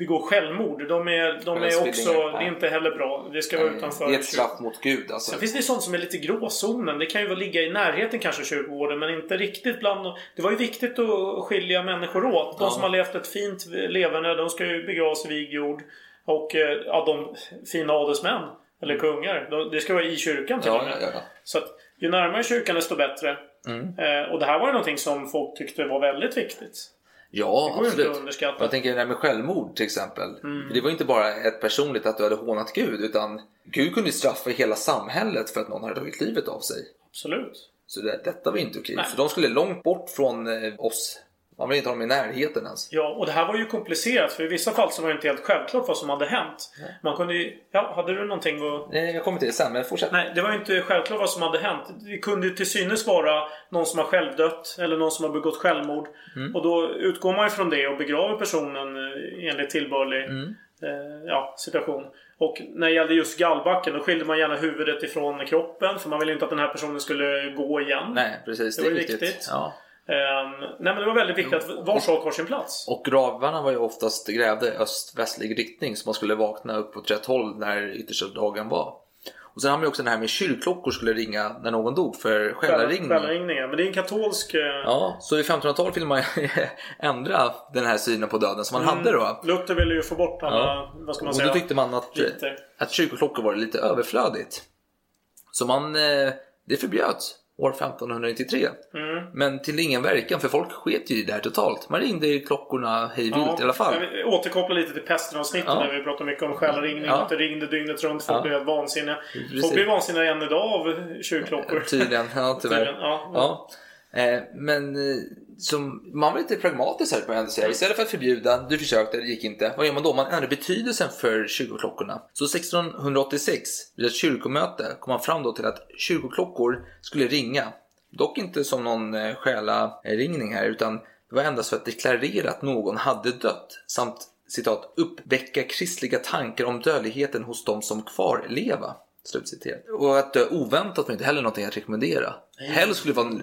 begår självmord. De är, de är också... Det är inte heller bra. Det ska vara utanför. Det är ett straff mot Gud alltså. Sen finns det sånt som är lite gråzonen. Det kan ju vara ligga i närheten kanske kyrkogården men inte riktigt bland... Det var ju viktigt att skilja människor åt. De som har levt ett fint leverne, de ska ju begravas i vigd jord. Och eh, ja, de fina adelsmän, eller kungar, de, det ska vara i kyrkan till Ja, och med. ja, ja. Så att ju närmare kyrkan desto bättre. Mm. Eh, och det här var ju någonting som folk tyckte var väldigt viktigt. Ja, Det går ju inte absolut. att underskatta. Jag tänker det där med självmord till exempel. Mm. För Det var inte bara ett personligt att du hade hånat Gud utan Gud kunde straffa hela samhället för att någon hade tagit livet av sig. Absolut. Så det, detta var inte okej. Nej. Så de skulle långt bort från eh, oss. Man vill inte ha dem i närheten ens. Ja, och det här var ju komplicerat för i vissa fall så var det inte helt självklart vad som hade hänt. Man kunde ju... Ja, hade du någonting att... Nej, jag kommer till det sen, men fortsätt. Nej, det var ju inte självklart vad som hade hänt. Det kunde ju till synes vara någon som har självdött eller någon som har begått självmord. Mm. Och då utgår man ifrån det och begraver personen eh, enligt tillbörlig Mm. eh, ja, situation. Och när det gällde just gallbacken då skilde man gärna huvudet ifrån kroppen för man ville inte att den här personen skulle gå igen. Nej, precis. Det Det, var är ju viktigt. viktigt. Ja. Ehm, nej men det var väldigt viktigt att var sak har sin plats. Och gravarna var ju oftast grävda i öst-västlig riktning så man skulle vakna upp åt rätt håll när yttersta dagen var. Och sen har man ju också det här med kyrkklockor skulle ringa när någon dog för själaringning. Själaringningen. Men det är en katolsk... eh, Ja, så i 1500-talet ville man ändra den här synen på döden som man hade då. Luther ville ju få bort alla, Ja. vad ska man Och säga? då tyckte man att, att kyrkoklockor var lite överflödigt. Så man, eh, det förbjöds år 1593. Mm. Men till ingen verkan för folk sket ju i det här totalt. Man ringde i klockorna hej vilt i alla fall. Jag vill återkoppla lite till pesten-avsnittet Ja. där vi pratar mycket om själaringning. Ja. Att det ringde dygnet runt. Folk Ja. blev vansinniga. Folk blir vansinniga än idag av kyrkklockor. Tydligen, ja tyvärr. Tydligen, ja. Ja. Eh, men eh, som, man var lite pragmatisk här på en säga. Istället för att förbjuda, du försökte, det gick inte. Vad gör man då? Man ändrar betydelsen för kyrkoklockorna. Så 1686, vid ett kyrkomöte, kom man fram då till att kyrkoklockor skulle ringa. Dock inte som någon eh, själaringning här, utan det var endast för att deklarera att någon hade dött. Samt citat, uppväcka kristliga tankar om dödligheten hos de som kvarleva. Slutcitat. Och att dö oväntat var inte heller någonting att rekommendera. Helst skulle det vara en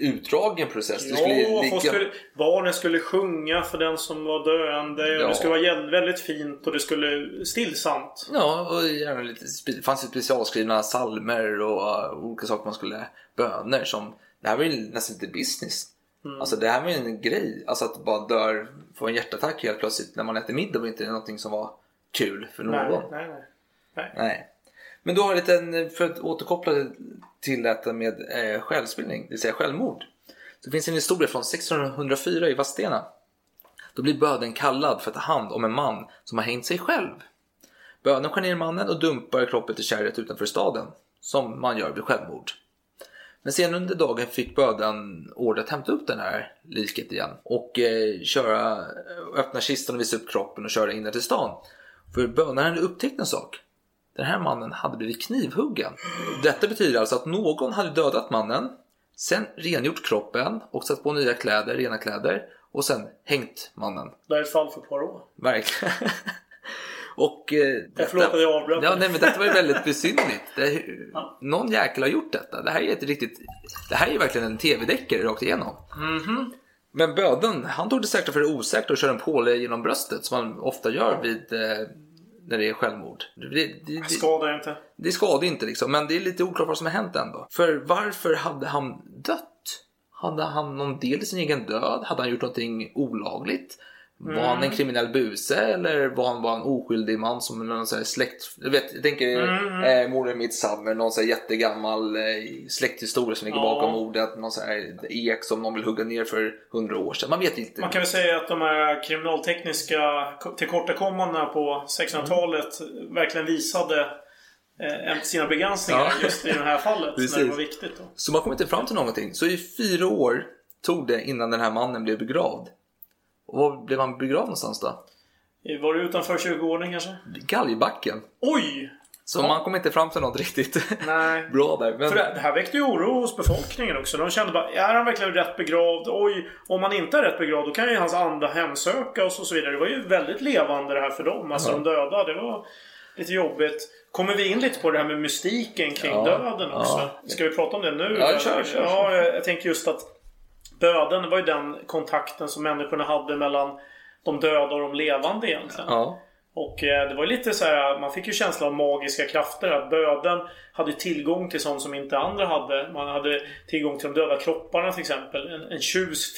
utdragen process. Det skulle Ja, ligga- skulle, barnen skulle sjunga för den som var döende. Ja. Och det skulle vara väldigt fint och det skulle stillsamt. Ja, och gärna lite, det fanns ju specialskrivna salmer och uh, olika saker man skulle... Böner som... Det här var ju nästan lite business. Mm. Alltså det här var ju en grej. Alltså att bara dör, få en hjärtattack helt plötsligt när man äter middag var inte någonting som var kul för någon. Nej, nej, nej. nej. Nej. Men du har en liten, för att återkoppla till detta med eh, självspillning, det vill säga självmord. Så finns en historia från 1604 i Vadstena. Då blir böden kallad för att ta hand om en man som har hängt sig själv. Böden skär ner mannen och dumpar kroppen till kärret utanför staden, som man gör vid självmord. Men senare under dagen fick böden order att hämta upp den här liket igen och eh, köra, öppna kistan och visa upp kroppen och köra in den till stan. För bönaren hade upptäckt en sak. Den här mannen hade blivit knivhuggen. Detta betyder alltså att någon hade dödat mannen, sen rengjort kroppen och satt på nya kläder, rena kläder och sen hängt mannen. Det här är ett fall för Poirot. Verkligen. och... Eh, Jag förlåt att jag avbröt. Ja, nej, men detta var ju väldigt besynnerligt. Det, någon jäkel har gjort detta. Det här är ett riktigt... Det här är ju verkligen en tv-deckare rakt igenom. Mhm. Men böden, han tog det säkra för det osäkra och körde en påle genom bröstet som man ofta gör vid eh, när det är självmord. Det, det, det, Skadar inte. det skadar inte liksom, men det är lite oklart vad som har hänt ändå. För varför hade han dött? Hade han någon del i sin egen död? Hade han gjort någonting olagligt? Var Mm. han en kriminell buse eller var han bara en oskyldig man som någon här släkt... Jag, vet, jag tänker Mm. eh, mordet i Midsommar, någon här jättegammal eh, släkthistoria som ligger Ja. bakom mordet. Någon här ek som någon vill hugga ner för hundra år sedan. Man vet inte. Man kan väl säga att de här kriminaltekniska tillkortakommandena på 1600-talet verkligen visade eh, sina begränsningar Ja. just i det här fallet. när det var viktigt. Då. Så man kom inte fram till någonting. Så i fyra år tog det innan den här mannen blev begravd. Och var blev han begravd någonstans då? Var du utanför 20-åringen kanske? Galgbacken. Oj! Så man kom inte fram till något riktigt Nej. bra där. Men... För det, det här väckte ju oro hos befolkningen också. De kände bara, är han verkligen rätt begravd? Oj, om han inte är rätt begravd då kan ju hans anda hemsöka oss och så vidare. Det var ju väldigt levande det här för dem. Alltså Ja. de döda, det var lite jobbigt. Kommer vi in lite på det här med mystiken kring Ja, döden också? ja. Ska vi prata om det nu? Ja, kör, kör. Ja, jag, jag tänker just att döden var ju den kontakten som människorna hade mellan de döda och de levande egentligen. Ja. Och eh, det var ju lite så här, man fick ju känsla av magiska krafter. Att böden hade tillgång till sånt som inte andra hade. Man hade tillgång till de döda kropparna till exempel. En, en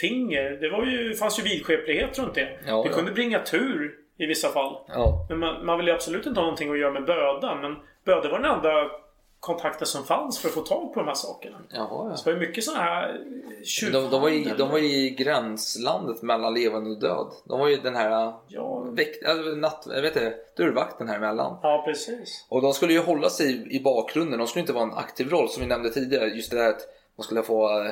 finger. Det var ju, fanns ju vidskeplighet runt det. Ja, det ja. kunde bringa tur i vissa fall. Ja. Men man, man ville ju absolut inte ha någonting att göra med böda. Men böda var den enda kontakten som fanns för att få tag på de här sakerna. Jaha, Så det var ju mycket sådana här ja. De, de, var i, de var i gränslandet mellan levande och död. De var ju den här Ja. väkt, alltså, natt, jag vet inte, dörrvakten här emellan. Ja, precis. Och de skulle ju hålla sig i bakgrunden. De skulle inte vara en aktiv roll som vi nämnde tidigare. Just det där att man skulle få eh,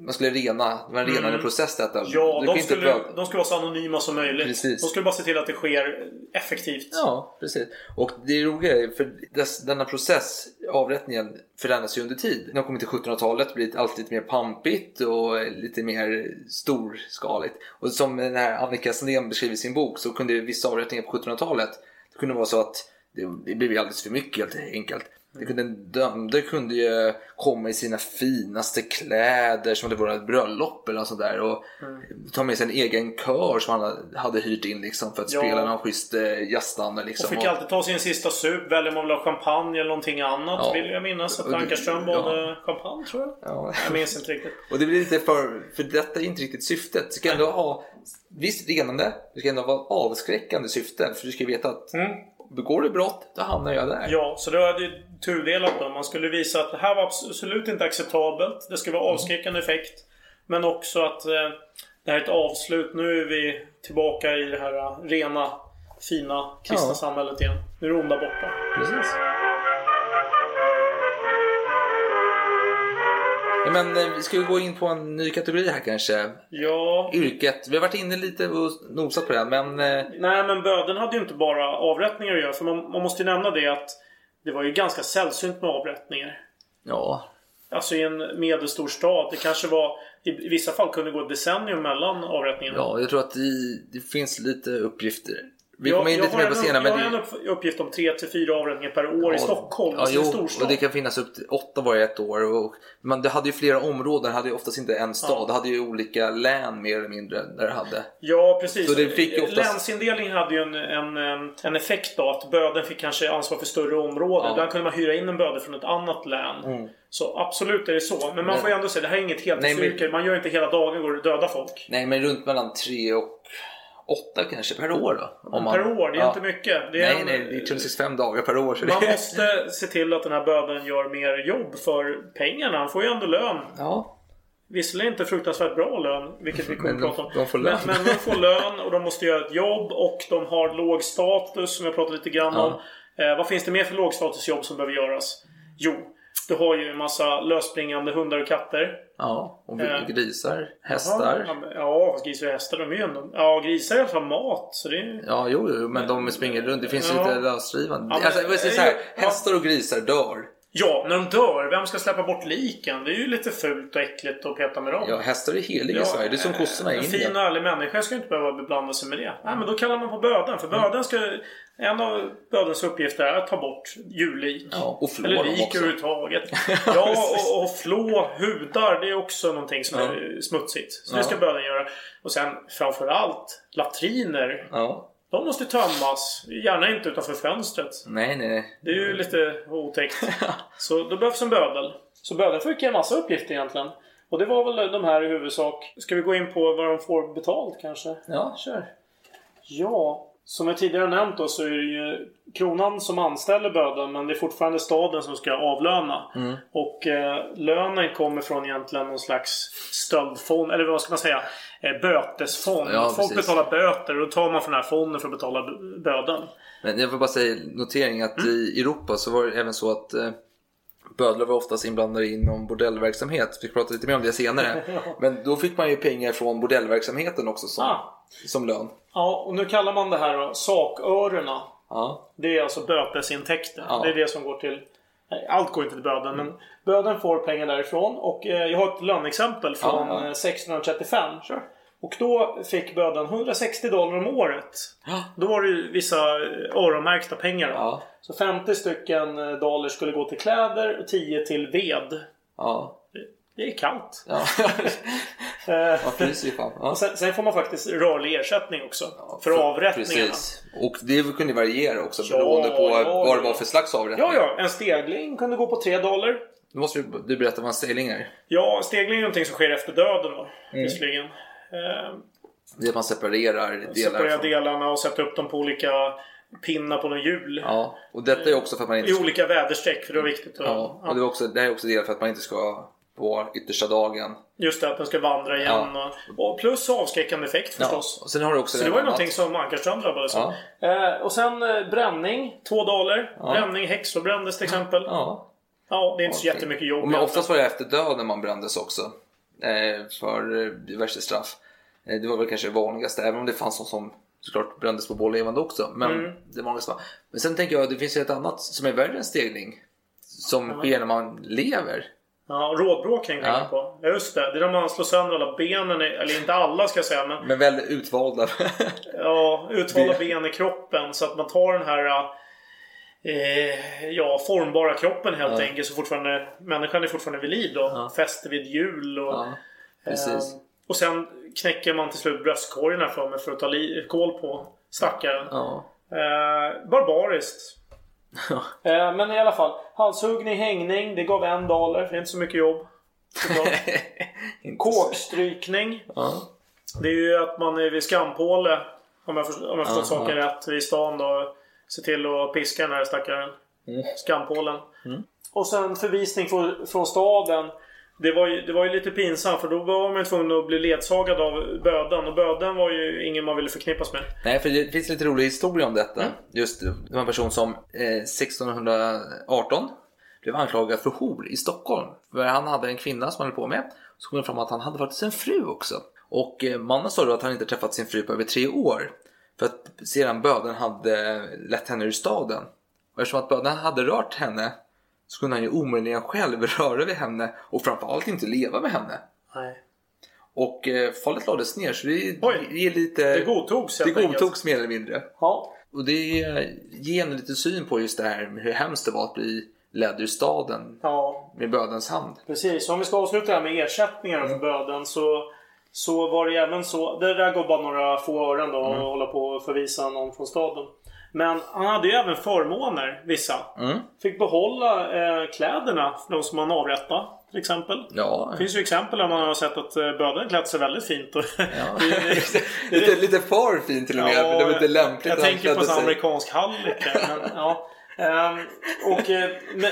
man skulle rena, det var en renande Mm. process detta. Ja, de skulle, de skulle vara så anonyma som möjligt. Precis. De skulle bara se till att det sker effektivt. Ja, precis. Och det roliga är för dess, denna process, avrättningen, förändras ju under tid. När de kommer till 1700-talet blir det allt lite mer pampigt och lite mer storskaligt. Och som den här Annika Sandén beskriver i sin bok så kunde vissa avrättningar på 1700-talet, det kunde vara så att det, det blev alldeles för mycket helt enkelt. Det kunde, den dömde kunde ju komma i sina finaste kläder som det var ett bröllop eller något sånt där och ta med sig en egen kör som han hade hyrt in liksom för att Ja. spela någon schysst eh, jazzstandard Och liksom. fick alltid ta sin sista sup. Väljer man vill ha champagne eller någonting annat. Ja. Vill jag minnas att Och Ankarström ja. valde champagne tror jag. Ja. Jag minns inte riktigt. Och det blir lite för, för detta är inte riktigt syftet. Du ska ändå ha visst renande, det ska ändå vara avskräckande syfte. För du ska veta att begår du brott, då hamnar jag där. Ja, så det var det tudelat då. Man skulle visa att det här var absolut inte acceptabelt. Det skulle vara Mm. avskräckande effekt. Men också att eh, det här är ett avslut. Nu är vi tillbaka i det här eh, rena, fina, kristna Ja. samhället igen. Nu är det onda borta. Precis. Men eh, vi ska ju gå in på en ny kategori här kanske. Ja. Yrket. Vi har varit inne lite och nosat på det, men eh, Nej, men böden hade ju inte bara avrättningar att göra. För man, man måste ju nämna det att det var ju ganska sällsynt med avrättningar. ja. Alltså i en medelstor stad. Det kanske var... I i vissa fall kunde det gå ett decennium mellan avrättningarna. Ja, jag tror att det, det finns lite uppgifter. Vi Jag- kommer in jag lite har mer på en- senare. Jag men har det- en upp- uppgift om 3-4 avrättningar per år i Stockholm. Ja, alltså jo, storstad. och det kan finnas upp till åtta varje ett år. Och, men det hade ju flera områden, det hade ju oftast inte en stad. Ja. Det hade ju olika län mer eller mindre där det hade. Ja, precis. Så det fick ju oftast- Länsindelningen hade ju en, en, en, effekt då. Att böden fick kanske ansvar för större områden. Ja. Ibland kunde man hyra in en böde från ett annat län. Mm. Så absolut är det så. Men man Men- får ju ändå säga det här är inget heltidsyrke. Man gör inte hela dagen går och dödar folk. Nej, men runt mellan tre och åtta kanske per år då. Om man- Per år, det är ja. inte mycket. Det är Nej, en- nej, det är 365 dagar per år. Man det... måste se till att den här böden gör mer jobb för pengarna. Han får ju ändå lön. Ja. Visserligen inte fruktansvärt bra lön, vilket vi kommer att prata om. de får lön. Men, men de får lön och de måste göra ett jobb och de har låg status som jag pratade lite grann Ja. om. Eh, vad finns det mer för lågstatusjobb som behöver göras? Jo, du har ju en massa lösspringande hundar och katter. Ja, och Eh. grisar, hästar. Ja, ja, grisar och hästar de är ju ändå... Ja, grisar är i alla fall mat. Så det är... Ja, jo, jo, men de springer runt. Det finns Ja. lite lösdrivande. Ja, men- alltså, jag säga så här, hästar och grisar dör. Ja, när de dör, vem ska släppa bort liken? Det är ju lite fult och äckligt att peta med dem. Ja, hästar är heliga i Sverige. Det är som kossorna i En Indien. fin och ärlig människa ska inte behöva beblanda sig med det. Nej, men då kallar man på böden. För böden ska... En av bödens uppgifter är att ta bort djurlik. Ja, och flå Eller lik överhuvudtaget. ja, och, och flå hudar. Det är också någonting som Ja. är smutsigt. Så Ja. det ska böden göra. Och sen framförallt latriner. Ja. De måste tömmas. Gärna inte utanför fönstret. Nej, nej. Det är ju lite otäckt. Så då behövs en bödel. Så bödeln fick en massa uppgifter egentligen. Och det var väl de här i huvudsak. Ska vi gå in på vad de får betalt kanske? Ja, kör. Ja, som jag tidigare nämnt då så är det ju kronan som anställer bödeln men det är fortfarande staden som ska avlöna. Mm. Och eh, lönen kommer från egentligen någon slags stöldfond, eller vad ska man säga? Eh, bötesfond. Ja, Folk precis. betalar böter och då tar man från den här fonden för att betala b- bödeln. Men jag vill bara säga notering att Mm. i Europa så var det även så att eh, bödlar var oftast inblandade inom bordellverksamhet. Vi ska prata lite mer om det senare. Men då fick man ju pengar från bordellverksamheten också som, Ah. Som lön. Ja, och nu kallar man det här då sakörerna. Ja. Det är alltså bötesintäkter. Ja. Det är det som går till... Nej, allt går inte till böden, men böden får pengar därifrån. Och eh, jag har ett löneexempel från Ja, ja. eh, 1635. Och då fick böden 160 dollar om året. Då var det ju vissa eh, öronmärkta pengar. Då. Så 50 stycken dollar skulle gå till kläder och 10 till ved. Ja. Det är kallt. Ja. Ja, fryser ju fan. Ja. sen, sen får man faktiskt rörlig ersättning också. för avrättningarna. Precis. Och det kunde variera också Ja, beroende på ja, vad det ja. var för slags avrättning. Ja, ja. En stegling kunde gå på 3 dollar. Nu måste du, du berätta vad en stegling är. Ja, stegling är någonting som sker efter döden då. Mm. Visserligen. Eh, Det är att man separerar delar. separera från- delarna och sätta upp dem på olika pinnar på någon hjul. Ja, och detta är också för att man inte I olika väderstreck, för det var viktigt. att- Ja, och det, är också, det här är också det för att man inte ska på yttersta dagen. Just det, att den ska vandra igen. Och, och plus avskräckande effekt förstås. Och sen har du också Så det var ju någonting som Ankarström drabbades av. Eh, och sen eh, bränning, två daler. Ja. Bränning, häxor brändes till exempel. Ja. Ja, det är inte så jättemycket jobb. Och men oftast var det efter döden man brändes också. Eh, för eh, diverse straff. Eh, det var väl kanske det vanligaste, även om det fanns någon som såklart brändes på bål levande också. Men Mm. det vanligaste var. Men sen tänker jag, det finns ju ett annat som är värre än stegling. Som Ja. sker när man lever. Ja, rådbråk hängde Ja. på. Ja, just det. Det är när man slår sönder alla benen, i- eller inte alla ska jag säga, men Men väldigt utvalda. ja, utvalda ben i kroppen. Så att man tar den här eh, ja, formbara kroppen helt Ja. enkelt. Så fortfarande, människan är fortfarande vid liv då. Fäster vid hjul och... Ja. Eh, och sen knäcker man till slut bröstkorgen här för mig för att ta li- koll på stackaren. Ja. Eh, barbariskt. Eh, men i alla fall. Halshuggning, hängning. Det gav en dollar. För det är inte så mycket jobb. Kåkstrykning. Ja. Det är ju att man är vid skampåle. Om jag, förstår, om jag förstått saken rätt. Vid stan då. Se till att piska den här stackaren. Mm. Skampålen. Mm. Och sen förvisning från, från staden. Det var, ju, det var ju lite pinsamt för då var man ju tvungen att bli ledsagad av böden. Och böden var ju ingen man ville förknippas med. Nej, för det finns lite rolig historia om detta. Mm. Just det var en person som eh, 1618 blev anklagad för hor i Stockholm. För han hade en kvinna som han höll på med. Så kom det fram att han hade faktiskt en fru också. Och eh, mannen sa då att han inte träffat sin fru på över tre år. För att sedan böden hade lett henne ur staden. Och eftersom att böden hade rört henne så kunde han ju omöjligen själv röra vid henne och framförallt inte leva med henne. Nej. Och eh, fallet lades ner så det, Oj. det är lite... Det godtogs Det godtogs mer eller mindre. Ja. Och det ger en lite syn på just det här med hur hemskt det var att bli ledd ur staden Ja, med bödens hand. precis. Om vi ska avsluta det här med ersättningar för böden så så var det även så. Det där går bara några få ören då Mm. att hålla på och förvisa någon från staden. Men han hade ju även förmåner, vissa. Mm. Fick behålla eh, kläderna de som man avrättade. Till exempel. Ja, Det finns ju exempel där man har sett att eh, böden klätt sig väldigt fint. Och lite, lite för fint till och med. för det var inte lämpligt Jag han tänker på en amerikansk hallick. men, ja. Ehm, och, eh,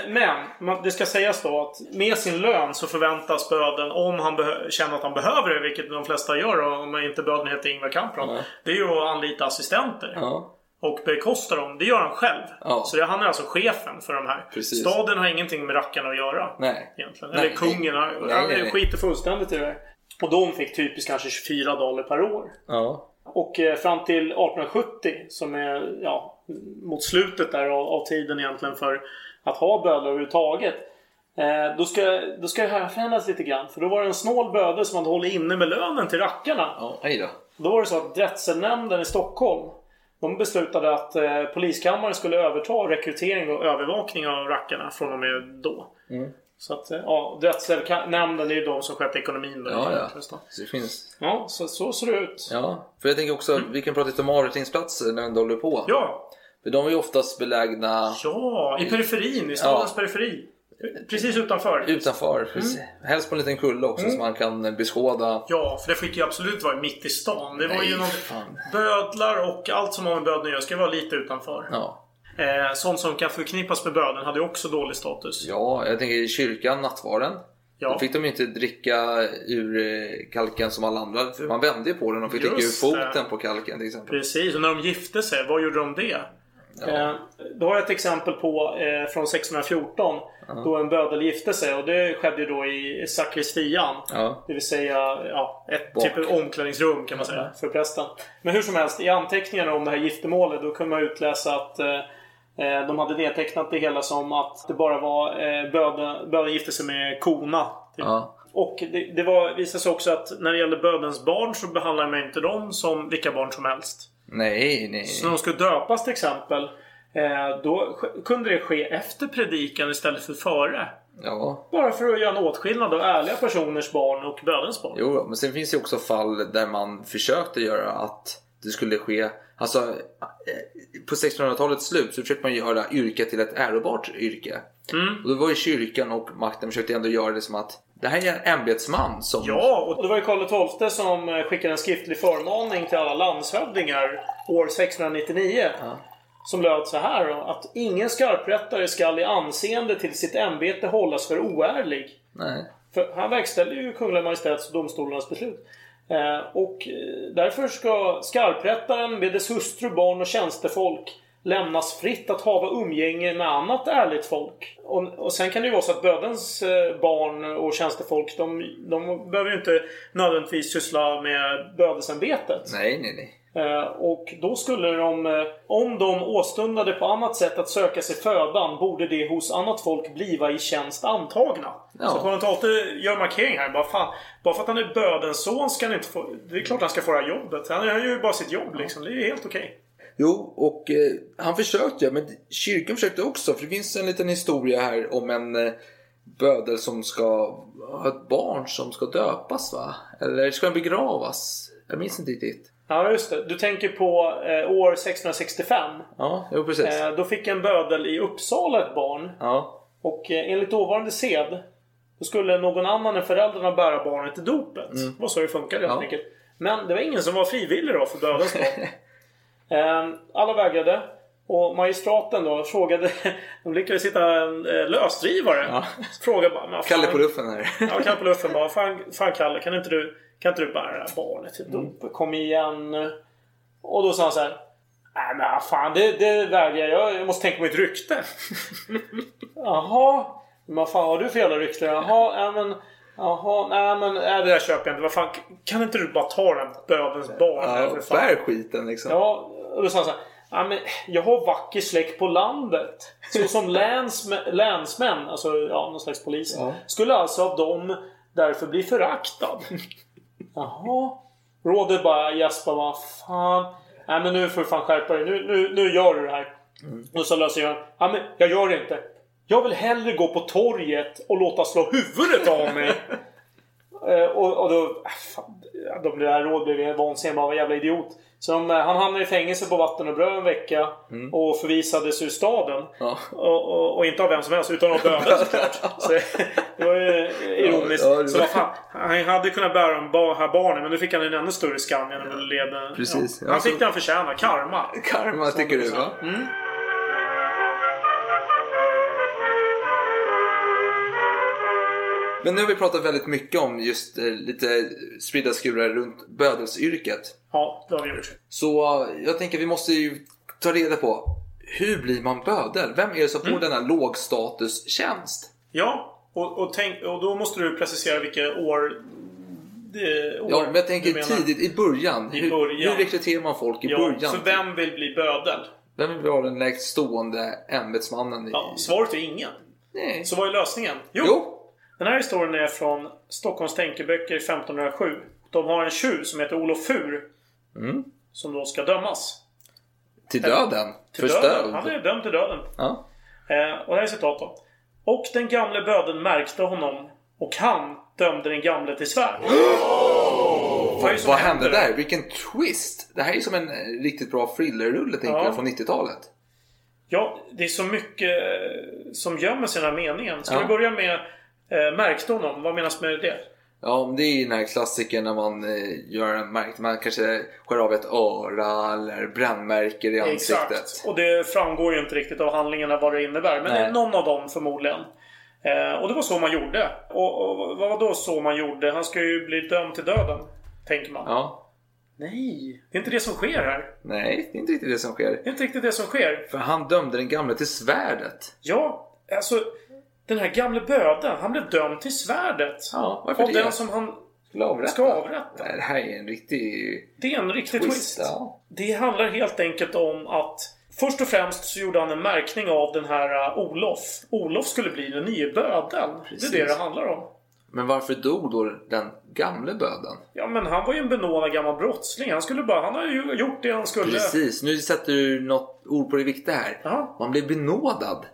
men, man- det ska sägas då att med sin lön så förväntas böden, om han känner att han behöver det, vilket de flesta gör om inte böden heter Ingvar Kamprad, Ja. det är ju att anlita assistenter. Ja. Och bekosta dem. Det gör han själv. Ja. Så det, han är alltså chefen för de här. Precis. Staden har ingenting med rackarna att göra. Nej. Egentligen. Nej, Eller kungen. nej. Han, Nej, nej, skiter fullständigt i det. Och de fick typiskt kanske 24 dollar per år. Ja. Och eh, fram till 1870 som är ja, mot slutet där av, av tiden egentligen för att ha bödlar överhuvudtaget. Eh, då, ska, då ska det här förändras lite grann. För då var det en snål böde som hade hållit inne med lönen till rackarna. Ja, hej då. Då var det så att drätselnämnden i Stockholm de beslutade att eh, poliskammaren skulle överta rekrytering och övervakning av rackarna från och med då. Mm. Så att, eh, ja, drätselnämnden är ju de som sköter ekonomin då. Ja, ja. Så det finns. Ja, så, så ser det ut. Ja, för jag tänker också, vi kan prata lite om avrättningsplatser när vi håller på. Mm. Ja, För de är ju oftast belägna Ja, i periferin. I stadens periferi. Precis utanför. utanför. precis. Helst på en liten kulle också Mm. så man kan beskåda. Ja, för det fick ju absolut vara mitt i stan. Det var Nej, ju någon... fan. Bödlar och allt som har med böden att göra ska vara lite utanför. Ja. Eh, sånt som kan förknippas med böden hade ju också dålig status. ja, jag tänker i kyrkan, nattvarden. Ja. Då fick de ju inte dricka ur eh, kalken som alla andra. Man vände ju på den och fick dricka ur Just foten det. på kalken till exempel. Precis, och när de gifte sig, vad gjorde de det? Eh, då har jag ett exempel på eh, från 1614 då en bödel gifte sig och det skedde då i sakristian. Ja. Det vill säga ja, ett Bak. typ av omklädningsrum kan man säga för prästen. Men hur som helst, i anteckningarna om det här giftermålet då kunde man utläsa att eh, eh, de hade nedtecknat det hela som att det bara var eh, böden, böden gifte sig med kona. Typ. Ja. Och det, det var, visade sig också att när det gällde bödens barn så behandlade man inte dem som vilka barn som helst. Nej, nej. Så när de skulle döpas till exempel Eh, då kunde det ske efter predikan istället för före. Ja, Bara för att göra en åtskillnad av ärliga personers barn och bödens barn. jo, men sen finns det också fall där man försökte göra att det skulle ske, alltså eh, på 1600-talets slut så försökte man göra yrket till ett ärobart yrke. Mm. Och då var ju kyrkan och makten försökte ändå göra det som att det här är en ämbetsman som... Ja, och det var ju Karl XII som eh, skickade en skriftlig förmaning till alla landshövdingar år 1699. Som löd så här då, att ingen skarprättare skall i anseende till sitt ämbete hållas för oärlig. Nej. För han verkställde ju Kungliga Majestäts och domstolarnas beslut. Eh, och eh, därför ska skarprättaren med dess hustru, barn och tjänstefolk lämnas fritt att hava umgänge med annat ärligt folk. Och, och sen kan det ju vara så att bödens eh, barn och tjänstefolk de, de behöver ju inte nödvändigtvis syssla med bödesämbetet. Nej, nej, nej. Eh, och då skulle de, eh, om de åstundade på annat sätt att söka sig födan, borde det hos annat folk bliva i tjänst antagna. Ja. Så XII gör markering här. Bara, fan, bara för att han är bödens son ska han inte få... Det är klart han ska få det här jobbet. Han gör ju bara sitt jobb liksom. Det är helt okej. Jo, och eh, han försökte, men kyrkan försökte också. För det finns en liten historia här om en eh, bödel som ska ha ett barn som ska döpas va? Eller ska han begravas? Jag minns inte riktigt. Ja, just det. Du tänker på eh, år 1665. Ja, jo precis. Eh, då fick en bödel i Uppsala ett barn. Ja, Och eh, enligt dåvarande sed då skulle någon annan än föräldrarna bära barnet till dopet. Det var så det funkade helt Mm. Ja. enkelt. Men det var ingen som var frivillig då för bödens barn. Eh, Alla vägrade. Och magistraten då frågade... De lyckades hitta en eh, lösdrivare. Ja. Frågade bara... "Men vad Kalle fan- på luffen här. Ja, Kalle på luffen bara. Fan, fan Kalle, kan inte du, kan inte du bära det här barnet till Mm. Kom igen. Och då sa han så här. Nej men fan, det, det vägrar jag. Jag måste tänka på mitt rykte. Jaha. Men vad fan har du för jävla rykte? Jaha, nej men... Jaha, nej men nej, det där köper jag inte. Vad fan, kan inte du bara ta den bödens barn? Ja, fan? bär skiten liksom. Ja, och då sa han så här. Ja, men jag har vacker släkt på landet. Så som länsmän, länsmän, alltså ja, någon slags polis. Ja. Skulle alltså av dem därför bli föraktad. Jaha. Rådet bara gäspar vad fan. Nej men nu får du fan skärpa dig. Nu, nu, nu gör du det här. Och så löser jag. Ja men jag gör det inte. Jag vill hellre gå på torget och låta slå huvudet av mig. Eh, och, och då... äh, Fan, de det här råd blev vansinniga. Bara, vad jävla idiot. De, eh, han hamnade i fängelse på vatten och bröd en vecka. Och förvisades ur staden. Ja. Och, och, och inte av vem som helst utan av bödeln såklart. Så det var ju ironiskt. Ja, ja, det så fan, han hade kunnat bära de här barnen men nu fick han en ännu större skam genom leda... Precis. Han fick det han förtjänar. Karma. Karma tycker du va? Mm. Men nu har vi pratat väldigt mycket om just eh, lite spridda skurar runt bödelsyrket. Ja, det har vi gjort. Så eh, jag tänker vi måste ju ta reda på hur blir man bödel? Vem är det som får Mm. denna lågstatustjänst? Ja, och, och, tänk, och då måste du precisera vilka år... Det, år Ja, men jag tänker du menar. tidigt, i början. I hur, början. hur rekryterar man folk i Ja, början? så vem vill bli bödel? Vem vill vara den lägst stående ämbetsmannen? I... Ja, svaret är ingen. Nej. Så vad är lösningen? Jo, Jo. Den här historien är från Stockholms tänkeböcker 1507. De har en tjuv som heter Olof Fur. Mm. Som då ska dömas. Till döden? Till För döden. stöld? Han är dömd till döden. Ja. Eh, och det här är citat då. Och den gamle böden märkte honom. Och han dömde den gamle till svärd. Vad är det som Vad hände där? Vilken twist! Det här är som en eh, riktigt bra thrillerrulle tänker Ja. jag från 90-talet. Ja, det är så mycket som gömmer sig i den här meningen. Ska Ja. vi börja med eh, märkte honom? Vad menas med det? Ja, men det är ju den här klassikern när man eh, gör en märkt. Man kanske skär av ett öra eller brännmärker i ansiktet. Exakt. Och det framgår ju inte riktigt av handlingarna vad det innebär. Men det är Nej. någon av dem förmodligen. Eh, och det var så man gjorde. Och, och vad var då så man gjorde? Han ska ju bli dömd till döden. Tänker man. Ja. Nej, det är inte det som sker här. Nej, det är inte riktigt det som sker. Det är inte riktigt det som sker. För han dömde den gamle till svärdet. Ja, alltså den här gamle böden, han blev dömd till svärdet. Ja, varför Av det? den som han Skulle avrätta. ska avrätta. Nej, Det här är en riktig Det är en riktig twist. twist. Ja. Det handlar helt enkelt om att Först och främst så gjorde han en märkning av den här uh, Olof. Olof skulle bli den nya bödeln. Det är Precis. det det handlar om. Men varför dog då den gamle bödeln? Ja, men han var ju en benådad gammal brottsling. Han skulle bara... Han har ju gjort det han skulle. Precis, nu sätter du något ord på det viktiga här. Ja. Man blev benådad.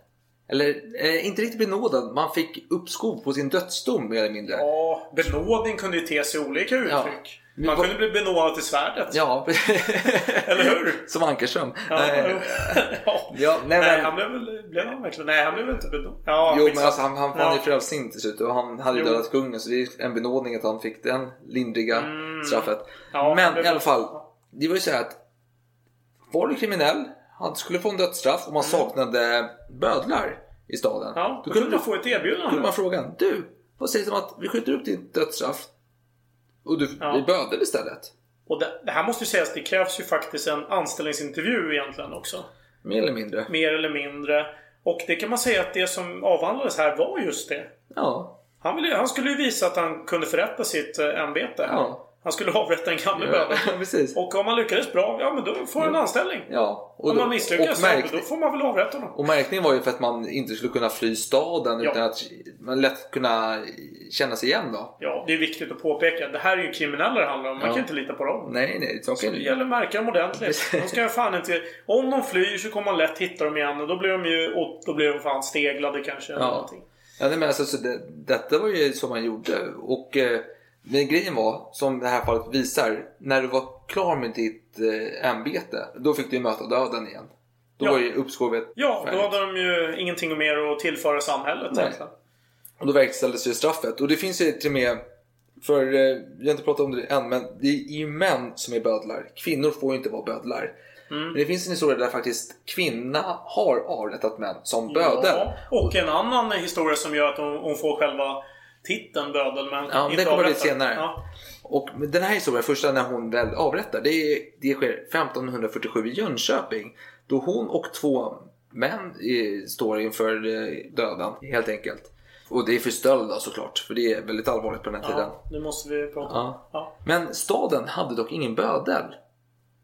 Eller eh, inte riktigt benådad, man fick uppskov på sin dödsdom mer eller mindre. Ja, benådning kunde ju te sig olika uttryck. Men Man kunde bli benådad till svärdet. Ja, Eller hur? som Ankerström. Ja, Nej. ja. Ja, nej, nej, men- han blev väl... Blev han verkligen? Nej, han blev väl inte benådad. Ja, Jo men alltså han, han fann Ja. ju frälsning till slut och han hade ju dödat kungen så det är en benådning att han fick den lindriga straffet. Mm. Ja, men det- i alla fall, det var ju så här att var du kriminell, han skulle få en dödsstraff och man saknade bödlar i staden. Mm. Ja, då då kunde man få ett erbjudande. kunde man fråga du, vad sägs om att vi skjuter upp ditt dödsstraff och du Ja. blir bödel istället? Och det, det här måste ju sägas, det krävs ju faktiskt en anställningsintervju egentligen också. Mer eller mindre. Mer eller mindre. Och det kan man säga att det som avhandlades här var just det. Ja. Han, ville, han skulle ju visa att han kunde förrätta sitt eh, ämbete. Ja. Han skulle avrätta en gamle Ja, bödel. precis. Och om han lyckades bra, ja men då får han en anställning. Ja. Och om då- man misslyckas, och ja, märk- då får man väl avrätta honom. Och märkningen var ju för att man inte skulle kunna fly staden Ja. utan att man lätt kunna känna sig igen då. Ja, det är viktigt att påpeka. Det här är ju kriminella det handlar om. Man Ja. kan inte lita på dem. Nej, nej. Så det gäller att märka dem ordentligt. De ska fan inte... Om de flyr så kommer man lätt hitta dem igen och då blir de ju... Och då blir de fan steglade kanske. Eller Ja. någonting. Ja, nej, men alltså, så det, detta var ju som man gjorde. Och eh, men grejen var, som det här fallet visar, när du var klar med ditt eh, ämbete, då fick du ju möta döden igen. Då Ja. var ju uppskovet Ja, då hade de ju ingenting mer att tillföra samhället Nej. egentligen. Och då verkställdes ju straffet. Och det finns ju till och med, för eh, vi har inte pratat om det än, men det är ju män som är bödlar. Kvinnor får ju inte vara bödlar. Mm. Men det finns en historia där faktiskt kvinna har avrättat män som bödel. Ja, och en annan historia som gör att hon, hon får själva titeln bödel men Ja, inte det kommer avrättar. senare. Ja. Och den här historien, första när hon väl avrättar, det, det sker 1547 i Jönköping. Då hon och två män eh, står inför eh, döden, helt enkelt. Och det är för stöld såklart, för det är väldigt allvarligt på den här tiden. ja, det måste vi prata om. Ja. Ja. Men staden hade dock ingen bödel.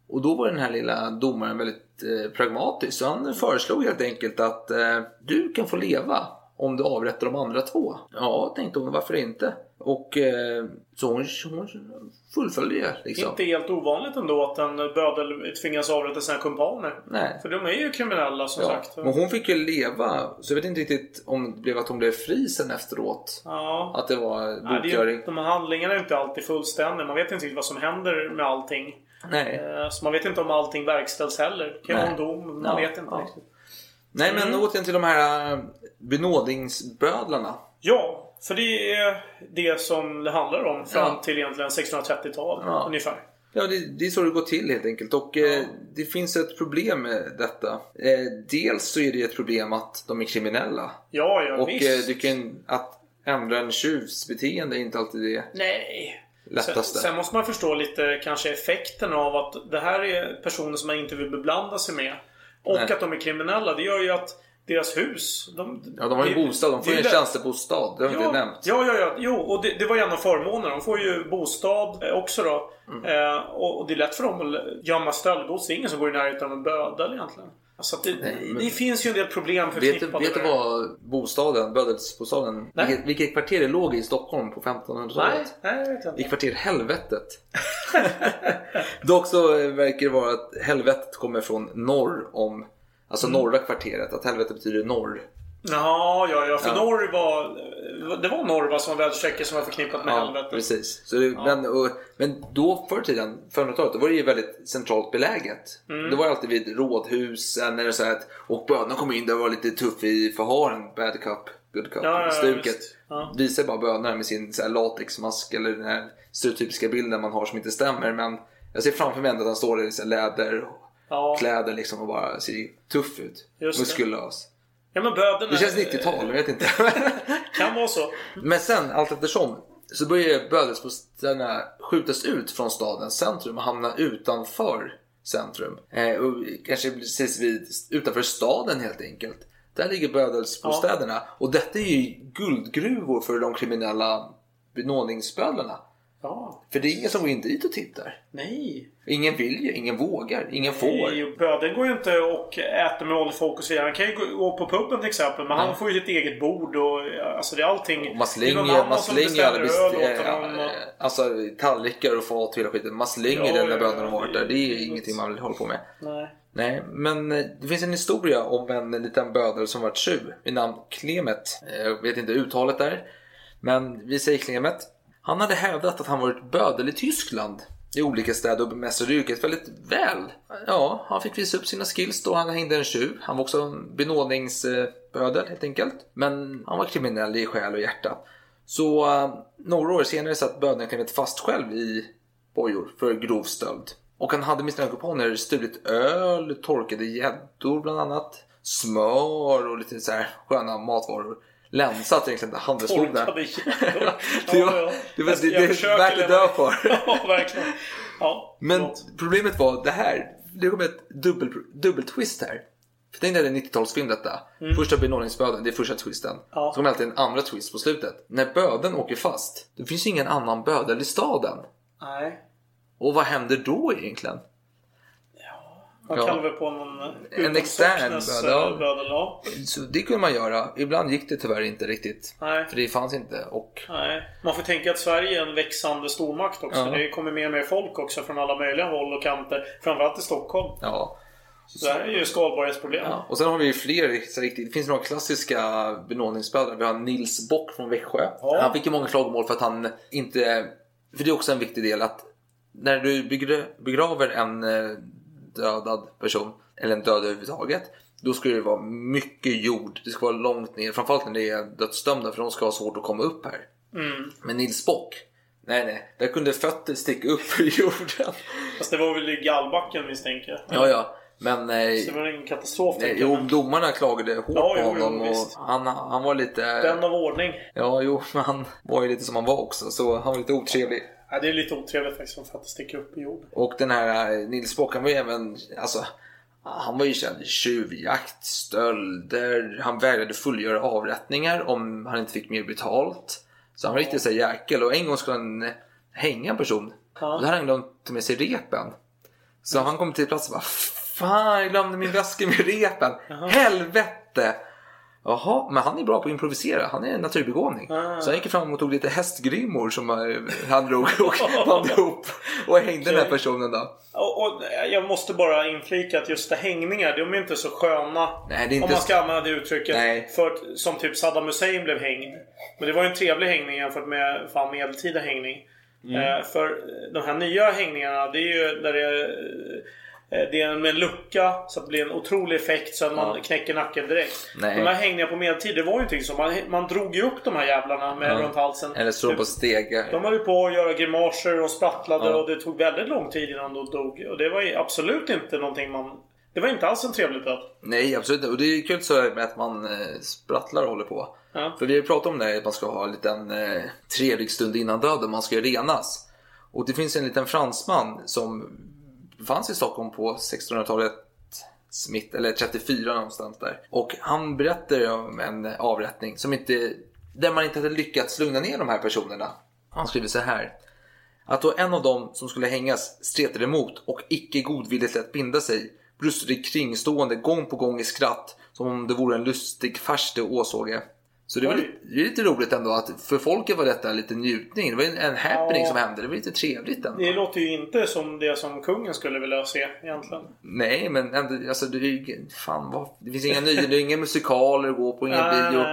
Och då var den här lilla domaren väldigt eh, pragmatisk. Så han föreslog helt enkelt att eh, du kan få leva om du avrättar de andra två. Ja, tänkte hon, varför inte? Och eh, så hon, hon fullföljde det liksom. Inte helt ovanligt ändå att en bödel tvingas avrätta sina kumpaner. Nej. För de är ju kriminella som Ja. sagt. Men hon fick ju leva, så jag vet inte riktigt om det blev att hon blev fri sen efteråt. Ja. Att det var ju, de här handlingarna är inte alltid fullständiga. Man vet inte riktigt vad som händer med allting. Nej. Eh, Så man vet inte om allting verkställs heller. Det kan vara en dom. Man Ja, vet inte ja. riktigt. Nej men Mm. återigen till de här äh, benådningsbödlarna. Ja, för det är det som det handlar om fram Ja. till egentligen 1630-tal Ja. ungefär. Ja, det, det är så det går till helt enkelt. Och eh, det finns ett problem med detta. Eh, dels så är det ett problem att de är kriminella. Ja, ja och visst. eh, du kan, att ändra en tjuvs beteende är inte alltid det Nej. Sen, lättaste. sen måste man förstå lite kanske effekten av att det här är personer som man inte vill beblanda sig med. Och Nej. att de är kriminella. Det gör ju att deras hus... De, ja, de har ju det- bostad. De får ju en tjänstebostad. Det har Ja, inte nämnt. ja, ja, ja. Jo, och det, det var ju en av förmånerna. De får ju bostad eh, också då. Mm. Eh, och, och det är lätt för dem att gömma stöldgods. Det är ingen som går i närheten av en bödel egentligen. Alltså det, Nej, det finns ju en del problem Vet du, förknippade vet du med det. vad bostaden, bödelsbostaden, vilket, vilket kvarter det låg i i Stockholm på 1500-talet? Nej, nej, det vet jag I inte. kvarter Helvetet. Dock så verkar det vara att helvetet kommer från norr om, alltså Mm. norra kvarteret. Att helvete betyder norr. Ja, ja, ja. För Ja. norr var... Det var norr va, som var väderstreck som var förknippat med helvetet. precis. Så det, men, och, men då förr i tiden, 500-talet, då var det ju väldigt centralt beläget. Mm. Det var alltid vid rådhusen eller så här, att- och bönerna kom in där och var lite tuff i förharen. Bad cup, good cup, Ja, ja, ja, stuket. Ja. Visar bara bönerna med sin så här, latexmask eller den här stereotypiska bilden man har som inte stämmer. Men jag ser framför mig att han står där i så här, läder Ja. kläder liksom och bara ser tuff ut. Just det. Muskulös. Ja, men bödeln Det känns 90-tal, jag vet inte. Kan vara så. Men sen, allt eftersom, så börjar bödelsbostäderna skjutas ut från stadens centrum och hamna utanför centrum. Eh, och kanske precis vid, utanför staden helt enkelt. Där ligger bödelsbostäderna. Och detta är ju guldgruvor för de kriminella benådningsbödlarna. Ja. För det är ingen som går in dit och tittar. Nej. Ingen vill ju, ingen vågar, ingen får. Nej, Böden går ju inte och äter med ålderfolk och så vidare. Han kan ju gå- på puben till exempel. Men han får ju sitt eget bord och alltså det är allting. Man slänger, annan man slänger alla åt honom. eh, och- alltså, tallrikar och fat och hela skiten. Man slänger Ja, den när ja, ja, har varit där. Det är det- ingenting man vill hålla på med. Nej. Nej, men eh, det finns en historia om en liten bödel som varit tjuv vid namn Klemet. Eh, Jag vet inte uttalet där. Men vi säger Klemet. Han hade hävdat att han varit bödel i Tyskland i olika städer och bemästrade yrket väldigt väl. Ja, han fick visa upp sina skills då han hängde en tjuv. Han var också en benådningsbödel helt enkelt. Men han var kriminell i själ och hjärta. Så uh, några år senare satt bödeln fast själv i bojor för grov stöld. Och han hade med sina kuponer stulit öl, torkade gäddor bland annat, smör och lite så här sköna matvaror. Länsat egentligen handelsboden. Torkade gäddor. Det Ja, ja. det var- det- det är värt att dö för. Ja, verkligen. Ja, Men förlåt. problemet var det här. Det kom ett dubbel, dubbeltwist här. För tänk dig en 90-talsfilm detta. Första benådningsböden, det är första twisten. Mm. Ja. Så kommer alltid en andra twist på slutet. När böden åker fast, det finns ju ingen annan bödel i staden. Nej. Och vad händer då egentligen? Man Ja. kallar väl på någon En extern bödel. eh. Ja. Så det kunde man göra. Ibland gick det tyvärr inte riktigt. Nej. För det fanns inte. Och Nej. Man får tänka att Sverige är en växande stormakt också. Ja. Det kommer mer och mer folk också från alla möjliga håll och kanter. Framförallt i Stockholm. ja. Så det här är ju Skalborgs problem. ja. Och sen har vi ju fler. Riktigt, det finns några klassiska benådningsbödlar. Vi har Nils Bock från Växjö. Ja. Han fick ju många klagomål för att han inte... För det är också en viktig del att när du begra- begraver en eh, dödad person, eller en död överhuvudtaget, då ska det vara mycket jord. Det ska vara långt ner, framförallt när det är dödsdömda för de ska ha svårt att komma upp här. Mm. Men Nils Bock, nej nej, där kunde fötter sticka upp ur jorden. Fast det var väl i gallbacken misstänker jag. Ja, ja. Men nej, Så det var ingen katastrof nej, jo, domarna klagade hårt Ja, på jo, jo, honom. och visst. han, han var lite... Den av ordning. Ja, jo, men han var ju lite som han var också. Så han var lite otrevlig. Ja, det är lite otrevligt faktiskt om fötter sticker upp i jorden. Och den här eh, Nils Bock, han var ju även... Alltså, han var ju känd i tjuvjakt, stölder. Han vägrade fullgöra avrättningar om han inte fick mer betalt. Så han var riktigt här jäkel. Och en gång skulle han eh, hänga en person. Ja. Och då hade han glömt med sig repen. Så han kom till platsen och bara Fan, jag glömde min väska med repen. Helvete! Jaha, men han är bra på att improvisera. Han är en naturbegåvning. Ah. Så han gick fram och tog lite hästgrimmor som eh, han drog och band ihop. Och hängde den här personen då. Och, och jag måste bara inflika att just det hängningar, de är inte så sköna. Nej, inte Om man så- ska använda det uttrycket. Nej. För, som typ Saddam Hussein blev hängd. Men det var ju en trevlig hängning jämfört med fan medeltida hängning. Mm. Eh, för de här nya hängningarna, det är ju där det är, eh, det är med en lucka så att det blir en otrolig effekt så att man knäcker nacken direkt. Nej. De här hängningarna på medeltid, det var ju inte så. Man, man drog ju upp de här jävlarna med Ja. runt halsen. Eller stå på stegar. De höll ju på att göra grimaser och sprattlade Ja. och det tog väldigt lång tid innan de dog. Och det var ju absolut inte någonting man... Det var inte alls en trevlig död. Nej, absolut inte. Och det är kul så med att man eh, sprattlar och håller på. Ja. För vi har ju pratat om det att man ska ha en liten eh, trevlig stund innan döden. Man ska ju renas. Och det finns en liten fransman som fanns i Stockholm på 1600-talet. Smith, eller 34 någonstans där. Och han berättar om en avrättning som inte, där man inte hade lyckats lugna ner de här personerna. Han skriver så här. Att då en av dem som skulle hängas stretade emot och icke godvilligt lät binda sig brustade kringstående gång på gång i skratt som om det vore en lustig fars det åsåge. Så det var lite, det lite roligt ändå att för folket var detta lite njutning. Det var en- en happening Ja. som hände. Det var lite trevligt ändå. Det låter ju inte som det som kungen skulle vilja se egentligen. Nej, men ändå, alltså, det, är ju- fan, vad, det finns inga nya, det är inga musikaler att gå på, ingen Nej, bio.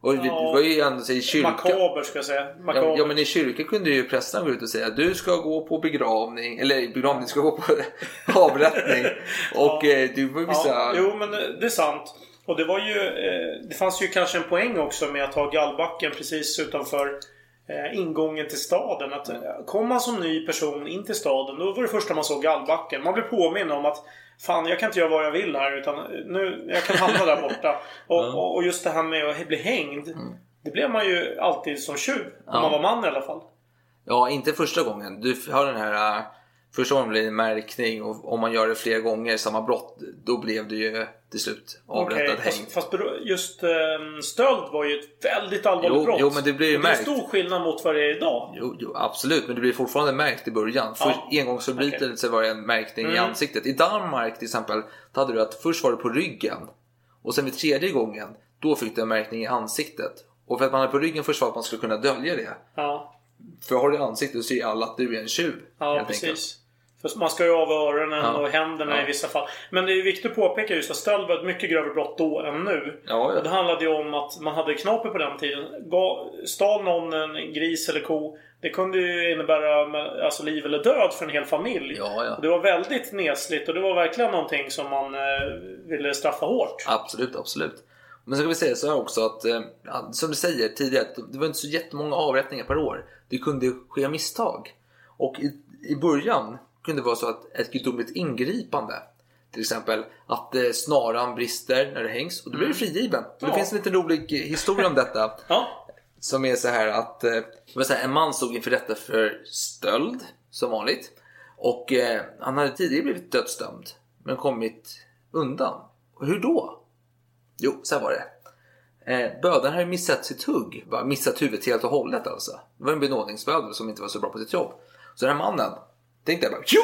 Och det, Ja. var ju ändå så i kyrkan. Makaber ska jag säga. Makaber. Ja, ja men i kyrkan kunde ju prästerna gå ut och säga du ska gå på begravning, eller begravning, ska gå på avrättning. Och eh, du var vissa... Ja, jo, men det är sant. Och det var ju... Eh, det fanns ju kanske en poäng också med att ha gallbacken precis utanför eh, ingången till staden. Att, eh, kom man som ny person in till staden, då var det första man såg gallbacken. Man blev påminn om att Fan, jag kan inte göra vad jag vill här utan nu, jag kan hamna där borta. Och, och, och just det här med att bli hängd. Det blev man ju alltid som tjuv. Om Ja. man var man i alla fall. Ja, inte första gången. Du har den här... äh, Första gången blev det en märkning och om man gör det flera gånger samma brott då blev det ju till slut avrättad Okej, hängd. fast, fast just eh, stöld var ju ett väldigt allvarligt Jo, brott. jo, men det blir ju Och det är märkt. stor skillnad mot vad det är idag. Jo, jo, absolut, men det blir fortfarande märkt i början. Ja. Först engångsförbrytelse var det en märkning i Mm. ansiktet. I Danmark till exempel, då hade du att först var det på ryggen och sen vid tredje gången, då fick du en märkning i ansiktet. Och för att man hade på ryggen först var att man skulle kunna dölja det. Ja, För har du i ansiktet så ser alla att du är en tjuv. ja precis. enkelt. För man ska ju av öronen Ja. och händerna Ja. i vissa fall. Men det är viktigt att påpeka just att stöld var ett mycket grövre brott då än nu. Ja, ja. Det handlade ju om att man hade knaper på den tiden. Stal någon en gris eller ko. Det kunde ju innebära alltså, liv eller död för en hel familj. Det var väldigt nesligt och det var verkligen någonting som man eh, ville straffa hårt. Absolut, absolut. Men så ska vi säga så här också att, eh, som du säger tidigare, det var inte så jättemånga avrättningar per år. Det kunde ske misstag. Och i, i början kunde vara så att ett gudomligt ingripande, till exempel att eh, snaran brister när det hängs och då blir du frigiven. Och Det Ja. finns en liten rolig eh, historia om detta. Ja. Som är så här att eh, så här, en man stod inför rätta för stöld, som vanligt. Och eh, han hade tidigare blivit dödsdömd, men kommit undan. Och hur då? Jo, så här var det. Eh, bödeln hade missat sitt hugg, missat huvudet helt och hållet alltså. Det var en benådningsbödel som inte var så bra på sitt jobb. Så den här mannen tänkte jag bara, tjong!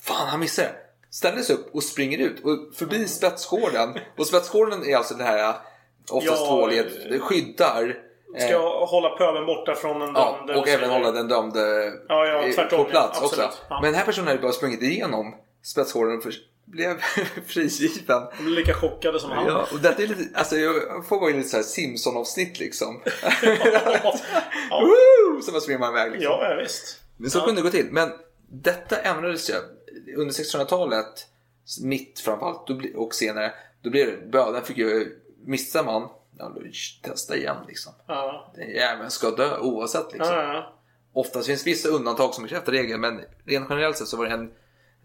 Fan, han missade! Ställde sig upp och springer ut och förbi spetsgården. Och spetsgården är alltså det här, oftast Ja, tvålet, det skyddar Ska jag hålla pöbeln borta från en Ja, dömd? och även hålla den dömde Ja, ja, eh, tvärtom, på plats ja, också. Ja. Men den här personen hade bara sprungit igenom spetsgården och blev frigiven. De blir lika chockade som han. Ja, och detta är lite, alltså jag får vara i lite så här Simpson-avsnitt liksom. ja. Woo! Så bara springer man iväg liksom. ja, visst. Men så Ja. kunde det gå till. Men detta ändrades ju under 1600-talet, mitt framförallt, och senare, då blev det, bödeln fick ju, missar man, ja då testa igen liksom. Ja. Den jäveln ska dö oavsett liksom. Ja, ja. Oftast finns vissa undantag som bekräftar regeln, men rent generellt sett så var det en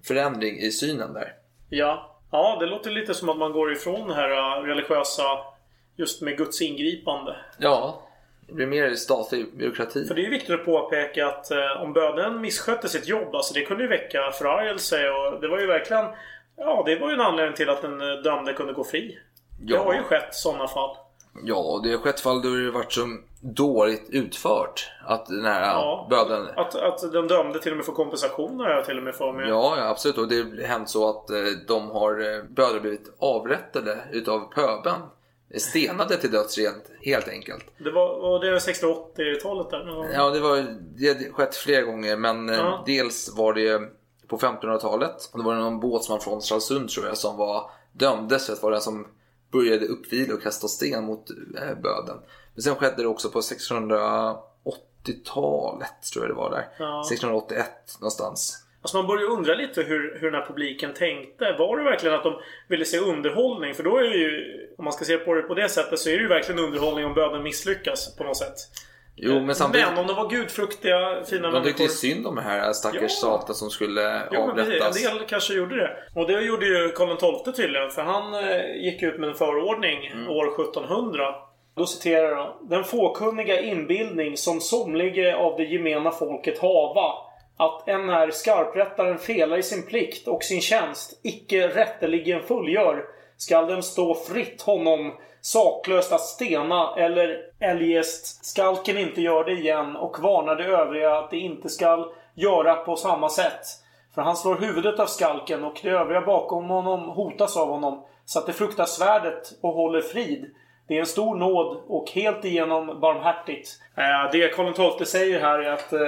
förändring i synen där. Ja. ja, det låter lite som att man går ifrån det här äh, religiösa just med Guds ingripande. Ja, det blir mer statlig byråkrati. För det är ju viktigt att påpeka att eh, om bödeln misskötte sitt jobb, alltså det kunde ju väcka förargelse och det var ju verkligen Ja, det var ju en anledning till att den eh, dömde kunde gå fri. Det Ja. har ju skett sådana fall. Ja, det har skett fall då det varit så dåligt utfört att den här Ja. bödeln... Att, att den dömde till och med får kompensation har jag till och med för mig. Ja, ja, absolut. Och det har hänt så att eh, de har eh, bödlar blivit avrättade utav pöben. Stenade till döds rent, helt enkelt. Det var, var det 60-80-talet där? Ja, det, var, det skett flera gånger, men eh, Ja. dels var det på 1500-talet. Det var någon båtsman från Stralsund tror jag som var dömdes för att vara den som började uppvila och kasta sten mot eh, böden. Men sen skedde det också på 1680-talet tror jag det var där. Ja. 1681 någonstans. Alltså man börjar undra lite hur, hur den här publiken tänkte. Var det verkligen att de ville se underhållning? För då är det ju, om man ska se på det på det sättet, så är det ju verkligen underhållning om böden misslyckas på något sätt. Jo, men samtidigt... Men om de var gudfruktiga, fina De tyckte människor. ju synd om de här stackars Ja. staten som skulle Jo, avrättas. En del kanske gjorde det. Och det gjorde ju Karl XII tydligen. För han eh, gick ut med en förordning Mm. år 1700. Då citerar jag. Den fåkunniga inbildning som somlige av det gemena folket hava att en är skarprättaren felar i sin plikt och sin tjänst icke rätteligen fullgör skall den stå fritt honom saklöst att stena eller eljest skalken inte gör det igen och varnar de övriga att de inte skall göra på samma sätt. För han slår huvudet av skalken och de övriga bakom honom hotas av honom så att de fruktar svärdet och håller frid. Det är en stor nåd och helt igenom barmhärtigt. Eh, Det Karl XII säger här är att eh,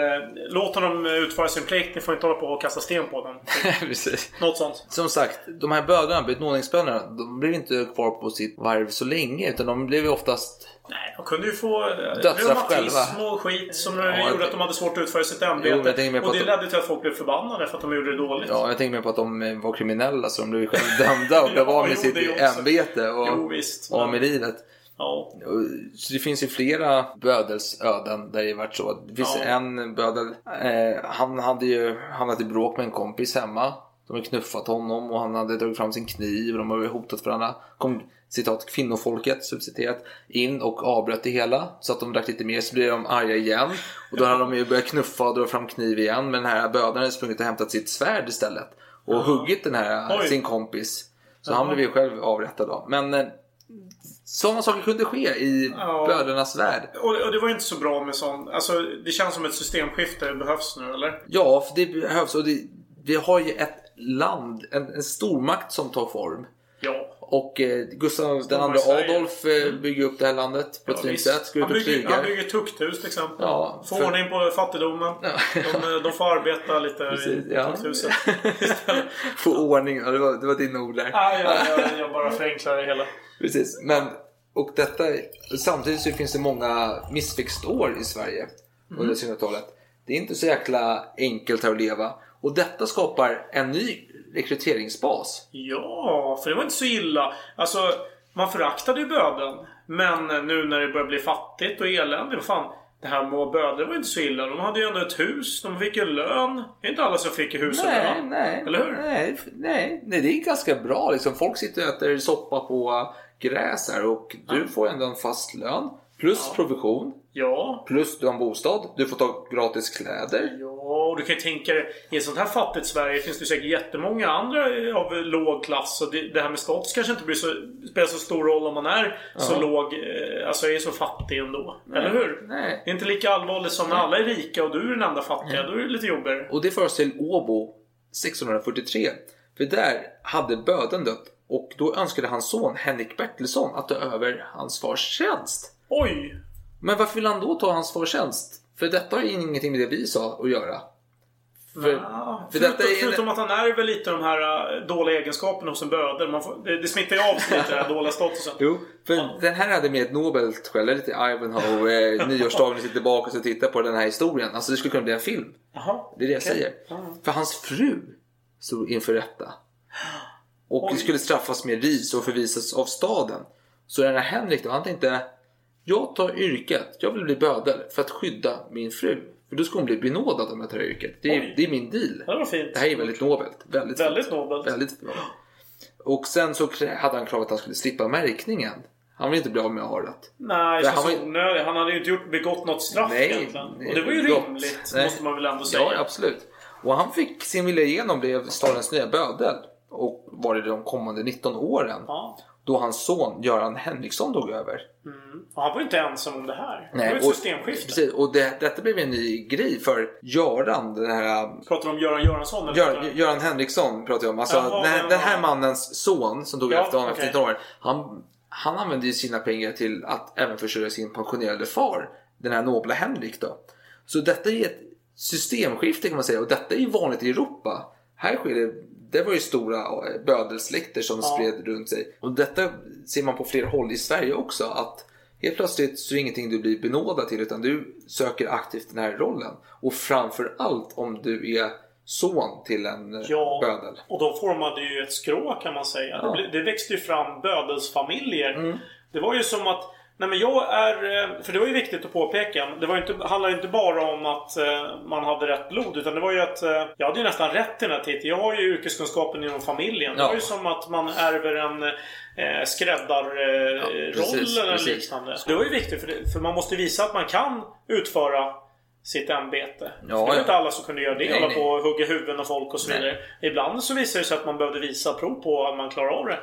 låt honom utföra sin plikt. Ni får inte hålla på och kasta sten på den. Precis. Något sånt. Som sagt, de här bödlarna, benådningsbödlarna, de blev inte kvar på sitt varv så länge utan de blev ju oftast Nej, de kunde ju få eh, reumatism och skit som Ja, gjorde att de hade svårt att utföra sitt Jo, ämbete. på och det ledde till att folk blev förbannade för att de gjorde det dåligt. Ja, jag tänker mer på att de eh, var kriminella så de blev själva dömda och blev Ja, av med jo, sitt ämbete och Jo, visst. av med livet. Ja. Så det finns ju flera bödelsöden där det varit så. Det finns Ja. en bödel, eh, han hade ju hamnat i bråk med en kompis hemma De hade knuffat honom och han hade dragit fram sin kniv och de hade hotat varandra. Kom citat kvinnofolket, subciterat, in och avbröt det hela. Så att de drack lite mer så blev de arga igen. Och då hade de ju börjat knuffa och dra fram kniv igen. Men den här bödaren hade sprungit och hämtat sitt svärd istället. Och huggit den här, Oj. sin kompis. Så Jaha. han blev ju själv avrättad då. Men eh, sådana saker kunde ske i Ja. bödlarnas värld. Och, det var inte så bra med sånt. Alltså, det känns som ett systemskifte behövs nu, eller? Ja, för det behövs. Och det, vi har ju ett land, en, en stormakt som tar form. Ja. Och eh, Gustav II Stormakt-Sverige. Adolf eh, bygger upp det här landet på ett Ja, fint visst. sätt. Han, bygger, han bygger tukthus till exempel. Ja, Får för- ordning på fattigdomen. De, eh, de får arbeta lite Precis, i ja. tukthuset. Få ordning, ja, det var, det var din ord där. ja, jag, jag bara förenklar det hela. Precis, men och detta, samtidigt så finns det många missväxtår i Sverige Mm. under 1900-talet. Det är inte så jäkla enkelt här att leva och detta skapar en ny rekryteringsbas. Ja, för det var inte så illa. Alltså, man föraktade ju bödeln. Men nu när det börjar bli fattigt och elände, vad fan. Det här med att bödla var inte så illa. De hade ju ändå ett hus. De fick ju lön. Det är inte alla som fick hus och Nej, lön. nej, Eller hur? nej, nej, nej, det är ganska bra. Liksom. Folk sitter och äter soppa på gräs här och du får ändå en fast lön. Plus provision. Ja. Plus du har en bostad. Du får ta gratis kläder. Ja, och du kan ju tänka dig. I ett sånt här fattigt Sverige finns det säkert jättemånga andra av låg klass. Och det, det här med status kanske inte blir så, spelar så stor roll om man är så låg. eh, Alltså är så fattig ändå. Eller hur? Nej. Det är inte lika allvarligt som när Nej. alla är rika och du är den enda fattiga. Då är det lite jobbigare. Och det för oss till Åbo 1643. För där hade bödeln dött och då önskade hans son Henrik Bertilsson att ta över hans fars tjänst. Oj! Men varför vill han då ta hans fars tjänst? För detta har ju ingenting med det vi sa att göra. För, Ja, för förutom, är förutom att han ärver lite de här äh, dåliga egenskaperna hos en bödel. Man får, det, det smittar ju av sig lite den här dåliga statusen. Jo, för den här hade med ett nobelt skäl. Det är lite Ivanhoe, eh, nyårsdagen, sitter tillbaka och tittar på den här historien. Alltså det skulle kunna bli en film. Jaha. Det är det jag säger. För hans fru stod inför rätta. Och Oj. skulle straffas med ris och förvisas av staden. Så den här Henrik då, han tänkte Jag tar yrket, jag vill bli bödel för att skydda min fru. För då ska hon bli benådad jag tar det är, det är min deal. Det var fint. Det här är väldigt nobelt. Väldigt, Väldigt fint. nobelt. Väldigt bra. Och sen så hade han krav att han skulle slippa märkningen. Han ville inte bli av med aret. Nej, han var han, ju- onödig. han hade ju inte gjort, begått något straff Nej, egentligen. nej, Och det var ju gott. rimligt, Nej. måste man väl ändå säga. Ja, absolut. Och han fick sin vilja igenom, blev stadens nya bödel. Och var det de kommande 19 åren. Ja. Då hans son Göran Henriksson tog över. Och han var ju inte ensam om det här. det var ett och, systemskifte. precis, och det, detta blev en ny grej för Göran, den här Pratar du om Göran Göransson? Eller Gör, Göran Henriksson pratar jag om. Alltså, Jaha, den, den här mannens son som tog Ja, efter honom okej. efter 19 år. Han, han använde ju sina pengar till att även försörja sin pensionerade far. Den här nobla Henrik då. Så detta är ett systemskifte kan man säga. Och detta är ju vanligt i Europa. Här sker det det var ju stora eh, bödelsläkter som Ja. spred runt sig. Och detta ser man på flera håll i Sverige också. Att helt plötsligt så är det ingenting du blir benådad till utan du söker aktivt den här rollen. Och framför allt om du är son till en eh, Ja, bödel. och de formade ju ett skrå kan man säga. Ja. Det, det växte ju fram bödelsfamiljer. Mm. Det var ju som att Nej men jag är... eh, För det var ju viktigt att påpeka. Det var inte, handlade inte bara om att eh, man hade rätt blod. Utan det var ju att... eh, Jag hade ju nästan rätt till den här titeln. Jag har ju yrkeskunskapen inom familjen. Det Ja. var ju som att man ärver en eh, skräddarroll Ja, eller liknande. Det var ju viktigt för, det, för man måste visa att man kan utföra sitt ämbete. Ja, det var ja. inte alla som kunde göra det. Nej, Hålla nej. på och hugga huvuden av folk och så Nej. vidare. Ibland så visade det sig att man behövde visa prov på att man klarar av det.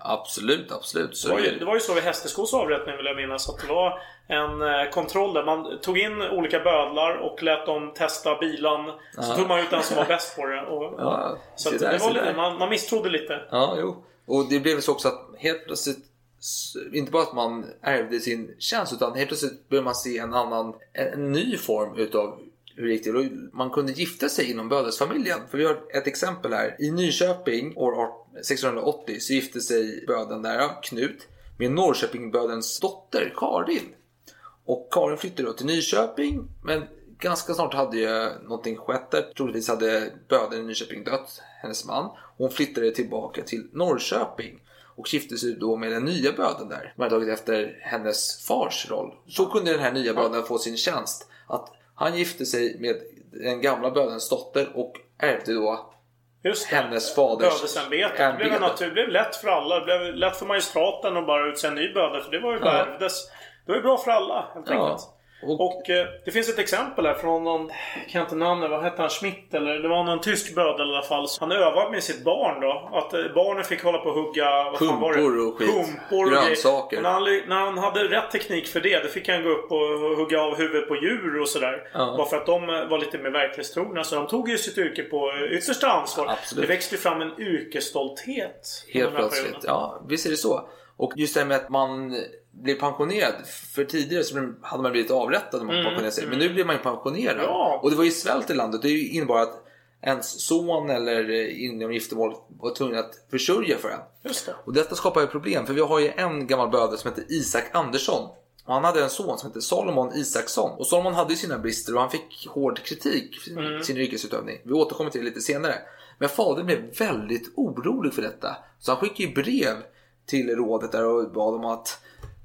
Absolut, absolut. Så Det var, ju, det. det var ju så vid Hästeskos avrättning vill jag minnas. Att det var en eh, kontroll där man tog in olika bödlar och lät dem testa bilan. Så Ja. tog man ut den som var bäst på det. Och, Ja, så att där, det var lite, man, man misstrodde lite. Ja, jo. Och det blev så också att helt plötsligt inte bara att man ärvde sin tjänst utan helt plötsligt började man se en annan, en, ny form utav hur det gick till. Man kunde gifta sig inom bödelsfamiljen. För vi har ett exempel här. I Nyköping år 1680 så gifte sig bödeln där, Knut, med Norrköpingbödelns dotter Karin. Och Karin flyttade då till Nyköping men ganska snart hade ju någonting skett där. Troligtvis hade bödeln i Nyköping dött, hennes man. Hon flyttade tillbaka till Norrköping och gifte sig då med den nya bödeln där. Man hade tagit efter hennes fars roll. Så kunde den här nya bödeln få sin tjänst. Att han gifte sig med den gamla bödelns dotter och ärvde då Just det. hennes faders Bödesämbetet. Det blev, en ämbete. natur, det blev lätt för alla. Det blev lätt för magistraten att bara utse en ny böde. För det var ju bara Ja. ärvdes. Det var ju bra för alla helt Ja. enkelt. Och, eh, det finns ett exempel här från någon, jag kan inte namnet, vad hette han? Schmidt eller? Det var någon tysk bödel i alla fall. Han övade med sitt barn då. Att eh, barnen fick hålla på och hugga... Vad? Humpor och skit. Humpor och Grönsaker. Och När han, när han hade rätt teknik för det, då fick han gå upp och hugga av huvudet på djur och sådär. Ja. Bara för att de eh, var lite mer verklighetstrogna. Så de tog ju sitt yrke på eh, yttersta ansvar. Absolut. Det växte fram en yrkesstolthet. Helt plötsligt. perioden. Ja, visst är det så. Och just det här med att man blir pensionerad. För tidigare så hade man blivit avrättad när man Mm, pensionerade sig. Men nu blir man ju pensionerad. Ja. Och det var ju svält i landet. Det innebar att ens son eller eh, inom giftermål var tvungen att försörja för en. Just det. Och detta skapar ju problem. För vi har ju en gammal bödel som heter Isak Andersson. Och han hade en son som hette Salomon Isaksson. Och Salomon hade ju sina brister och han fick hård kritik för sin, Mm. sin yrkesutövning. Vi återkommer till det lite senare. Men fadern blev väldigt orolig för detta. Så han skickade ju brev till rådet där och bad om att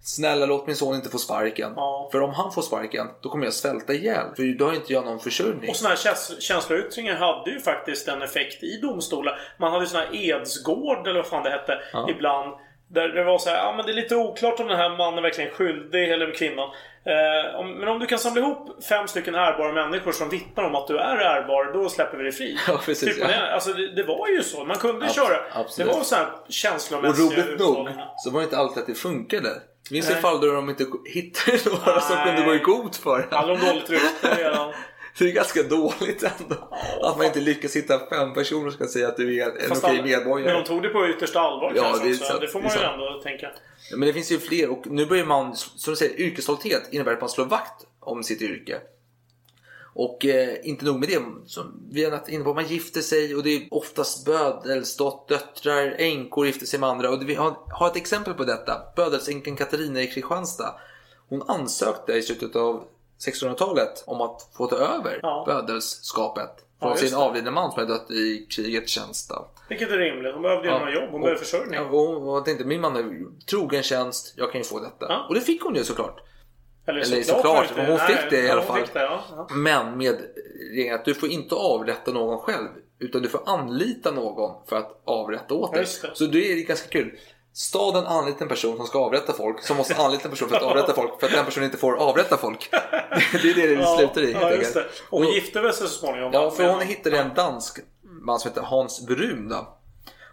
Snälla låt min son inte få sparken. Ja. För om han får sparken då kommer jag svälta ihjäl. För då har inte jag någon försörjning. Och sådana här käns- känsloyttringar hade ju faktiskt en effekt i domstolar. Man hade ju sån här edsgård eller vad fan det hette Ja. ibland. Där det var så här, ja men det är lite oklart om den här mannen verkligen är skyldig eller kvinnan. Eh, om, men om du kan samla ihop fem stycken ärbara människor som vittnar om att du är ärbar, då släpper vi dig fri. Ja, precis, Typ, ja. det, alltså, det, det var ju så. Man kunde Abs- köra. absolut. Det var så här Och känslomässiga roligt nog så var det inte alltid att det funkade. Finns Nej. fall där de inte hittade några som Nej. kunde gå i god för det. Alla de dåligt rykte redan. Så det är ganska dåligt ändå. Att man inte lyckas hitta fem personer som ska säga att du är en Fast okej medborgare. Men de tog det på yttersta allvar Ja, kanske det också. sant. Det får man ju ändå tänka. Men det finns ju fler och nu börjar man, som du säger, yrkesstolthet innebär att man slår vakt om sitt yrke. Och eh, inte nog med det, som vi har varit inne på, man gifter sig och det är oftast bödelsdöttrar, änkor gifter sig med andra. Och vi har, har ett exempel på detta. Bödelsänkan Katarina i Kristianstad. Hon ansökte i slutet av 1600-talet om att få ta över Ja. bödelskapet från Ja, sin avlidne man som hade dött i krigets tjänst. Vilket är rimligt. Hon behövde Ja. några jobb. Hon Och- behövde försörjning. Ja, och hon tänkte min man är trogen tjänst, jag kan ju få detta. Ja. Och det fick hon ju såklart. Eller, Eller såklart såklart, men hon fick det i ja, alla fall. Det, ja. Ja. Men med regeln att du får inte avrätta någon själv. Utan du får anlita någon för att avrätta åt dig. Så det är ganska kul. Staden anlitar en person som ska avrätta folk. Som måste anlita en person för att avrätta folk. För att den personen inte får avrätta folk. Det är det det slutar i helt ja, just det. enkelt. Och hon gifte väl sig så småningom? Ja, för hon hittade en dansk man som heter Hans Brun. Då.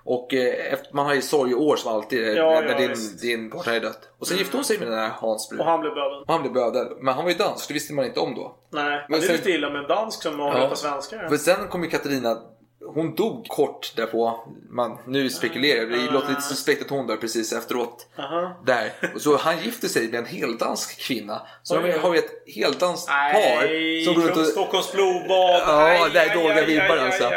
Och eh, man har ju sorgeår som alltid är Ja, när ja, din, visst. din partner är dött. Och sen gifte hon sig med den här Hans Brun. Och han blev böden? Och han blev bödel. Men han var ju dansk, det visste man inte om då. Nej, Men det är sen- lite illa med en dansk som avrättar svenskar. För sen kom ju Katarina, hon dog kort därpå. Man, nu spekulerar jag, det låter lite suspekt att hon dör precis efteråt. Aha. Där. Och så han gifte sig med en heldansk kvinna. Så de har vi ett heldanskt par. Som går runt och... Stockholms blodbad. Ja, det är dåliga vibbar alltså.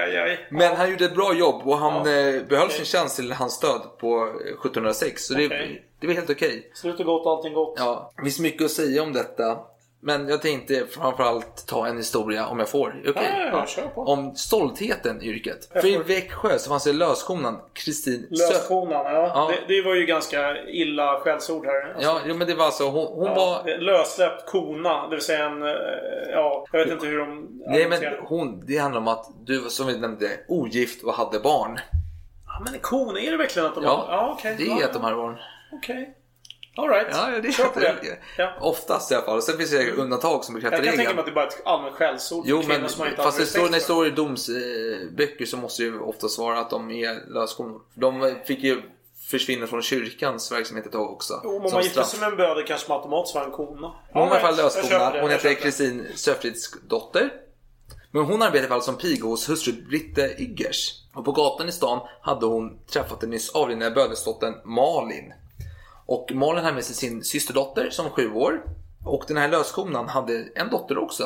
Men han gjorde ett bra jobb och han Ja. eh, behöll sin tjänst till hans död på eh, 1706. Så det, Okej. det var helt okej. Slutet gott, allting gott. Ja, det finns mycket att säga om detta. Men jag tänkte framförallt ta en historia om jag får. Okej? Ja, ja, ja. Om stoltheten i yrket. För i. Växjö så fanns det löskonan Kristin Löskonan, ja. Det, det var ju ganska illa skällsord här. Alltså, Ja, men det var alltså hon, hon var... Lössläppt kona, det vill säga en... eh, Ja, jag vet inte hur de... Nej men hon, det handlar om att du som vi nämnde ogift och hade barn. Ja, men en kona, är det verkligen att de Ja, har... Ja, okej. det är att de hade barn. Okej. Alright. Ja, det Kör är på det. Ja. Oftast i alla fall. Sen finns det undantag som bekräftar Jag kan tänka regeln. mig att det bara är ett allmänt skällsord Jo, men som man inte fast det står, när det står i domsböcker så måste det ju ofta svara att de är löskonor. De fick ju försvinna från kyrkans verksamhet ett tag också. Jo, om man straff. sig med en bödel kanske man automatiskt var en kona. Hon var i alla fall löskona. det, Hon heter det. Kristin Söfrids dotter. Men hon arbetade i alla fall som piga hos hustru Britte Yggers. Och på gatan i stan hade hon träffat den nyss avlidna bödelsdottern Malin. Och Malin hade med sig sin systerdotter som var sju år. Och den här löskonan hade en dotter också.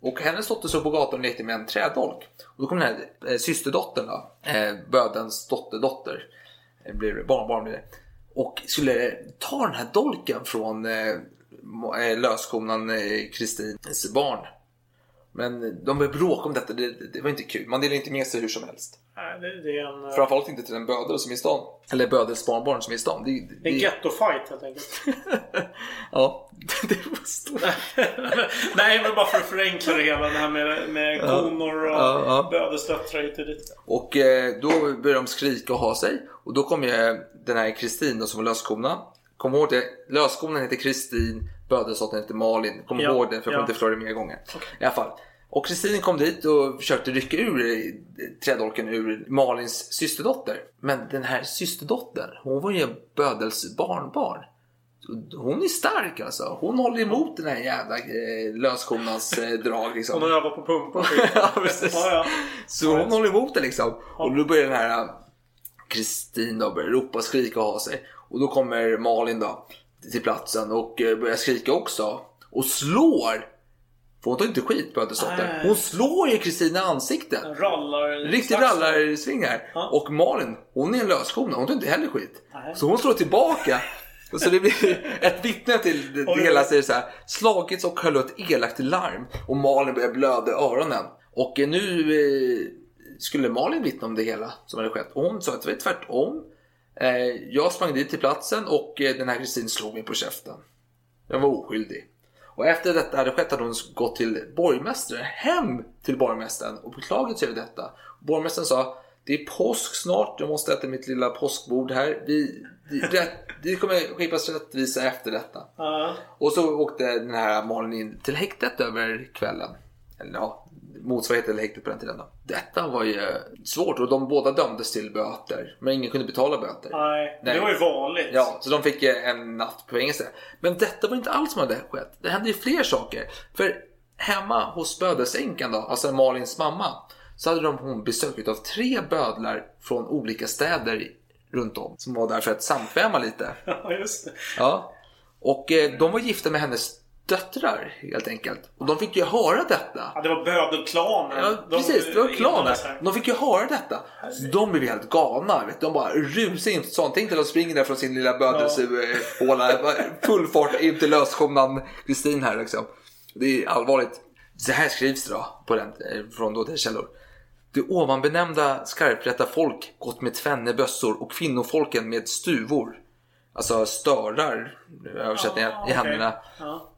Och hennes dotter stod på gatan och lekte med en trädolk. Och då kom den här eh, systerdottern då, eh, bödens dotterdotter, eh, blir barnbarn blir det. Och skulle ta den här dolken från eh, eh löskonan eh, Kristins barn. Men de började bråka om detta, det, det var inte kul. Man delar inte med sig hur som helst. Nej, det, det är en... Framförallt inte till en bödel som är i stan. Eller bödels barnbarn som är i stan. Det, det, Det är en gettofight helt enkelt. Ja, det var stort. Nej, men bara för att förenkla det hela. Det här med, med konor och Ja, ja. bödelsdöttrar hit och dit. Och eh, då började de skrika och ha sig. Och då kom ju den här Kristin som var löskona. Kom ihåg det, löskonan heter Kristin, bödelsdottern heter Malin. Kom Ja, ihåg det, för jag ja. får inte förklara det mer gånger. I alla fall. Och Kristin kom dit och försökte rycka ur eh, trädolken ur Malins systerdotter. Men den här systerdottern, hon var ju Bödels barnbarn. Hon är stark alltså. Hon håller emot den här jävla eh, löskonans eh, drag liksom. Hon har övat på pumpa ja, precis. Ja, ja. Så hon håller emot det liksom. Och då börjar den här äh, Kristin då börja ropa, skrika och ha sig. Och då kommer Malin då till platsen och äh, börjar skrika också. Och slår! För hon tar inte skit. Nej. Hon slår ju Kristin i ansiktet. Rallar... Riktigt rallarsving här. Och Malin, hon är en löskona. Hon tar inte heller skit. Nej. Så hon slår tillbaka. Så det blir ett vittne till det, det hela säger så här. Slagits och höll ett elakt larm. Och Malin börjar blöda i öronen. Och eh, nu eh, skulle Malin vittna om det hela som hade skett. Och hon sa att det var tvärtom. Eh, jag sprang dit till platsen och eh, den här Kristin slog mig på käften. Jag var oskyldig. Och efter detta hade skett hade hon gått till borgmästaren, hem till borgmästaren och beklagat sig över detta. Borgmästaren sa det är påsk snart, jag måste äta mitt lilla påskbord här. Vi, vi, rätt, det kommer skipas rättvisa efter detta. Ja. Och så åkte den här Malin in till häktet över kvällen. Eller ja, motsvarigheten till häktet på den tiden då. Detta var ju svårt och de båda dömdes till böter. Men ingen kunde betala böter. Nej, Nej. det var ju vanligt. Ja, så de fick eh, en natt på fängelse. Men detta var inte allt som hade skett. Det hände ju fler saker. För hemma hos bödelsänkan då, alltså Malins mamma, så hade de hon besök av tre bödlar från olika städer runt om. Som var där för att samkväma lite. Ja, just det. Ja. Och eh, de var gifta med hennes döttrar helt enkelt. Och de fick ju höra detta. Ja, det var bödelklanen. Ja, De precis, det var här. De fick ju höra detta. De blev helt galna. Vet du. De bara rusar in. Sånt. Tänk dig de springer där från sin lilla bödelsehåla. Full fart in till löskonan Kristin här liksom. Det är allvarligt. Så här skrivs det då på den, eh, från då till källor. Det ovanbenämnda skarprätta folk gått med tvenne bössor och kvinnofolken med stuvor. Alltså störar, översättningen, Ja, i okej. händerna. Ja.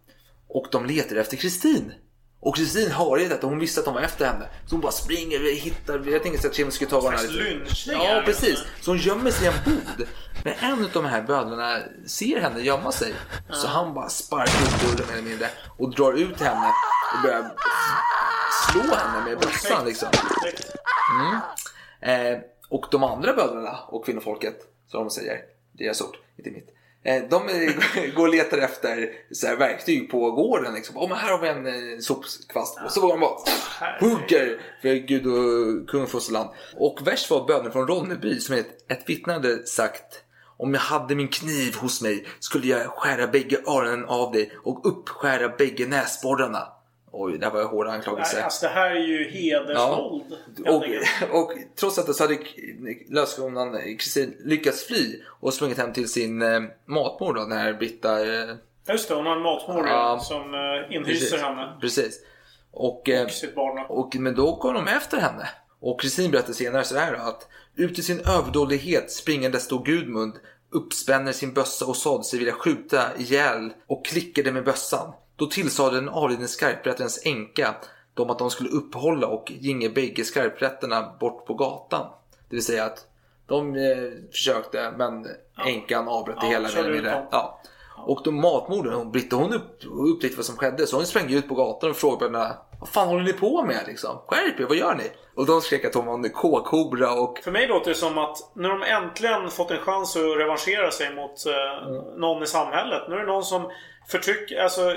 Och de letar efter Kristin. Och Kristin hör ju detta, hon visste att de var efter henne. Så hon bara springer, vi hittar, jag tänkte att Kim skulle ta varandra Ja, precis. Så hon gömmer sig i en bod. Men en av de här bödlarna ser henne gömma sig. Så han bara sparkar upp dörren mer eller mindre och drar ut henne och börjar slå henne med bössan liksom. Mm. Eh, och de andra bödlarna och kvinnofolket, som de säger, deras ord, inte mitt. Eh, de går och letar efter så här, verktyg på gården. Liksom. Oh, men här har vi en eh, sopkvast. Och så var de bara hugger för Gud och kung och fosterland. Och värst var bönen från Ronneby som ett, ett hade sagt om jag hade min kniv hos mig skulle jag skära bägge öronen av dig och uppskära bägge näsborrarna. Oj, det här var en hård anklagelse. Nej, alltså det här är ju hedersvåld. helt Och, och trots detta så hade löskonan Kristin lyckats fly och sprungit hem till sin eh, matmor då, den här Britta... Eh, Just det, hon har en matmor Ja. som eh, inhyser henne. Precis. Och, eh, Och sitt barn. och, men då kom de efter henne. Och Kristin berättar senare så här då, att ut i sin överdådighet springande stod Gudmund uppspänner sin bössa och sade sig vilja skjuta ihjäl och klickade med bössan. Då tillsade den avlidne skarprätterens änka dem att de skulle uppehålla och ginge bägge skarprätterna bort på gatan. Det vill säga att de eh, försökte men änkan avbröt det Ja, hela. mer dem. Ja. Och då matmorden, hon, Britta, hon upp, upptäckte vad som skedde. Så hon sprang ut på gatan och frågade henne, vad fan håller ni på med liksom? Skärp er, vad gör ni? Och de skrek att hon var en kåkobra och För mig låter det som att när de äntligen fått en chans att revanschera sig mot eh, Mm. någon i samhället. Nu är det någon som förtryck, alltså,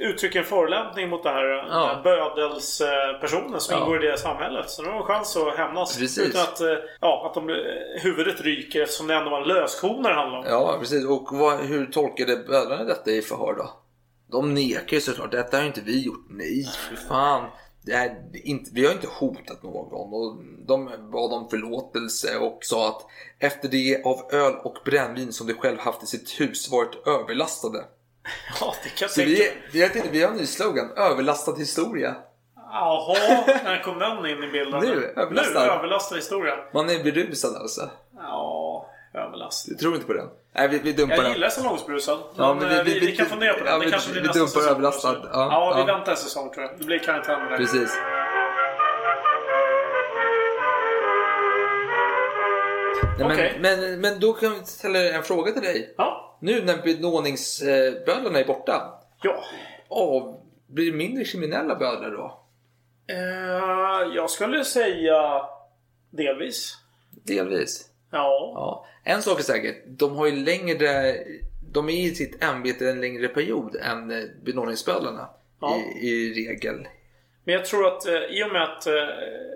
uttrycker en förolämpning mot det här Ja. bödelspersonen som Ja. ingår i det samhället. Så nu har de chans att hämnas. Precis. Utan att, eh, ja, att de, blir- huvudet ryker eftersom det ändå var en löskona det handlade om. Ja, precis. Och vad, hur tolkade bödlarna detta i förhör då? De nekar ju såklart. Detta har inte vi gjort. Nej, för fan. Det är inte, vi har inte hotat någon. Och de bad om förlåtelse och sa att efter det av öl och brännvin som de själv haft i sitt hus varit överlastade. Ja, det kan Så vi, vi, har, vi har en ny slogan. Överlastad historia. Jaha, när kom den in i bilden? Nu, överlastad. Nu, överlastad historia. Man är berusad alltså. Ja, överlastad. Du tror inte på den? Nej, vi, vi dumpar Jag den. gillar salongsbrusad. Ja, men, eh, vi, vi, kan fundera på det. ja, det vi- kanske blir vi nästa dumpar överlastad. Ja, Ja, vi väntar en säsong tror jag. Det blir karantän med det. Precis. Nej, men, men, men då kan vi ställa en fråga till dig. Ja. Nu när benådningsbödlarna är borta. Ja. Av, blir det mindre kriminella bödlar då? Eh, jag skulle säga delvis. Delvis. Ja. Ja. En sak är säker. De har ju längre... De är i sitt ämbete en längre period än eh, benådningsbödlarna. Ja. I, I regel. Men jag tror att eh, i och med att eh,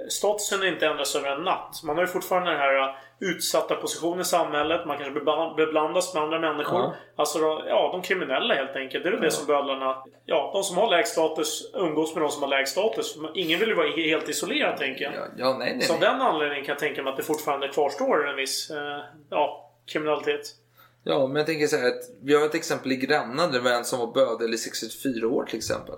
statusen inte ändras över en natt. Man har ju fortfarande den här eh, utsatta positionen i samhället. Man kanske beblandas med andra människor. Ja. Alltså då, ja, de kriminella helt enkelt. Det är väl det som bödlarna... Ja, de som har lägst status umgås med de som har lägst status. Ingen vill ju vara helt isolerad tänker jag. Ja, ja nej, nej, Så av den anledningen kan jag tänka mig att det fortfarande kvarstår en viss eh, ja, kriminalitet. Ja, men jag tänker så här att vi har ett exempel i Gränna där en som var bödel i 64 år till exempel.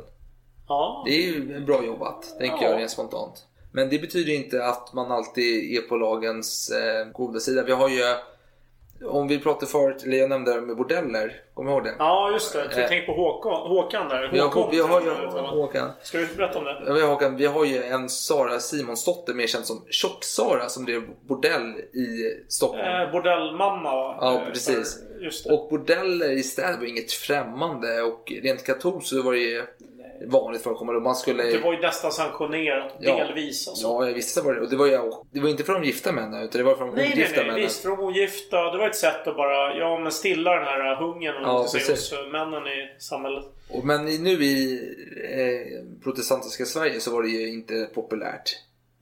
Ja. Det är ju bra jobbat, tänker Ja. jag rent spontant. Men det betyder inte att man alltid är på lagens eh, goda sida. Vi har ju, om vi pratar förut, eller jag nämnde det med bordeller, kommer du ihåg det? Ja, just det. Eh. Tänk på Håkan, Håkan där. Vi har, Håkon, vi har ju jag. Håkan. Ska vi berätta om det? Ja, Vi har, Håkan, vi har ju en Sara Simonsdotter, mer känd som Tjock-Sara, som drev bordell i Stockholm. Eh, bordellmamma va? Ja, Eh, precis. Just det. Och bordeller i städer var inget främmande och rent katolskt så var det ju vanligt förekommande. Man skulle... Det var ju nästan sanktionerat. Ja. Delvis alltså. Ja, jag visste vad det och det var. ju- Det var inte för de gifta männen utan det var för de Nej, nej, ogifta nej. männen. Visst, för de ogifta. Det var ett sätt att bara ja, men stilla den här hungern Ja, hos männen i samhället. Och, men nu i eh, protestantiska Sverige så var det ju inte populärt.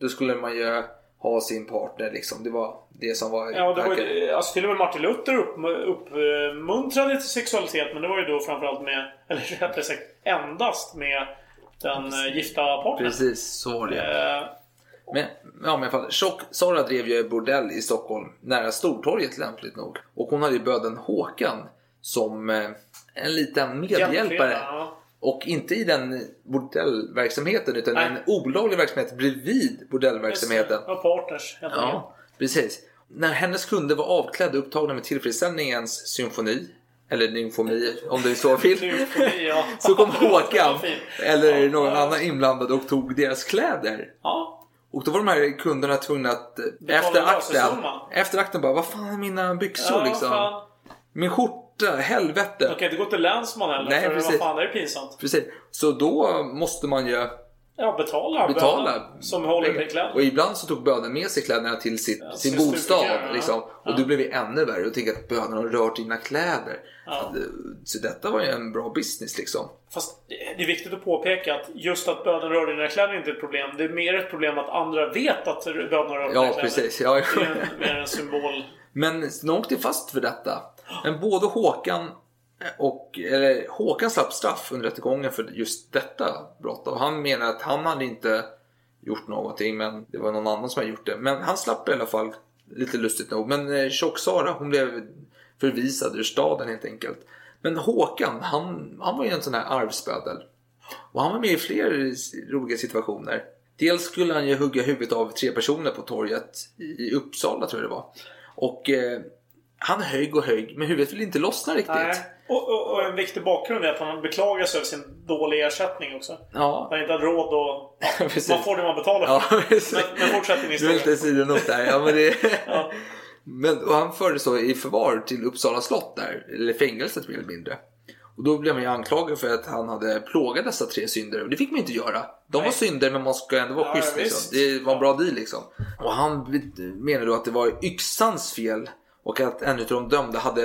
Då skulle man ju ha sin partner liksom. Det var det som var... Ja, det var ju, alltså till och med Martin Luther upp, uppmuntrade till sexualitet. Men det var ju då framförallt med, eller rättare sagt endast med den eh, gifta partnern. Precis, så var det. Eh, Men, ja, men i alla fall, Tjock, Sara drev ju bordell i Stockholm nära Stortorget lämpligt nog. Och hon hade ju böden Håkan som eh, en liten medhjälpare. Ja. Och inte i den bordellverksamheten utan Nej. en olaglig verksamhet bredvid bordellverksamheten. Ja, partners. Ja, precis. När hennes kunder var avklädda och upptagna med tillfredsställningens symfoni, eller nymfoni om du så vill, ja. så kom Håkan eller någon annan inblandad och tog deras kläder. Ja. Och då var de här kunderna tvungna att efter akten, efter akten bara, vad fan är mina byxor Ja, liksom? fan. Min skjorta, helvete. De kan inte gå till länsman heller. Nej, för precis. vad fan, det är pinsamt. Precis. Så då måste man ju Ja, betala. betala. bönen Som håller med kläder. Och ibland så tog bönen med sig kläderna till sitt, sin sin bostad. stugkläder, ja. Liksom. Och Ja. då blev det ännu värre. Och tänkte att bönen har rört dina kläder. Ja. Så detta var ju en bra business liksom. Fast det är viktigt att påpeka att just att bönen rör dina kläder är inte ett problem. Det är mer ett problem att andra vet att bönen rör dina Ja, kläder. precis. Ja, Det är en, mer en symbol. Men de åkte fast för detta. Men både Håkan eh, och eller, Håkan slapp straff under rättegången för just detta brott. Och han menar att han hade inte gjort någonting men det var någon annan som hade gjort det. Men han slapp i alla fall lite lustigt nog. Men eh, Tjock-Sara hon blev förvisad ur staden helt enkelt. Men Håkan han, han var ju en sån här arvsbödel. Och han var med i fler roliga situationer. Dels skulle han ju hugga huvudet av tre personer på torget i Uppsala tror jag det var. Och eh, han högg och högg men huvudet ville inte lossna riktigt. Nej. Och, och, och en viktig bakgrund är att han beklagar sig över sin dåliga ersättning också. Ja, Han inte hade råd och... Ja, man får det man betalar ja för. precis. Men, men fortsätt din Du är historia. lite sidonot där. Ja, men det... Ja. men, och han fördes då i förvar till Uppsala slott där, eller fängelset mer eller mindre. Och då blev man ju anklagad för att han hade plågat dessa tre synder. Och det fick man inte göra. De var Nej. synder men man ska ändå vara Ja, schysst. Liksom. Det var en bra deal liksom. Och han menade då att det var yxans fel och att en av de dömda hade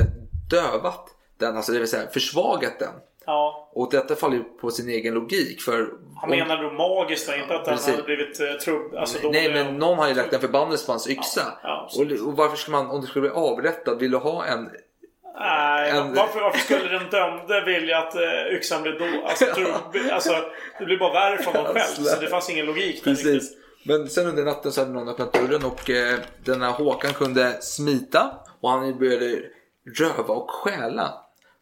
dövat den, alltså det vill säga försvagat den. Ja. Och detta faller ju på sin egen logik för... Han om- menar då magiskt va? Inte att han Precis. hade blivit uh, trubb... Alltså Nej dålig men och- någon har ju lagt en förbannelse på hans yxa. Ja, och, och varför ska man, om du skulle bli avrättad, vill du ha en... Nej, En- varför, varför skulle den dömde vilja att uh, yxan blev då... Alltså, trubb, alltså, det blir bara värre för honom själv. Så det fanns ingen logik där riktigt. Men sen under natten så hade någon öppnat dörren och eh, denna Håkan kunde smita och han började röva och stjäla.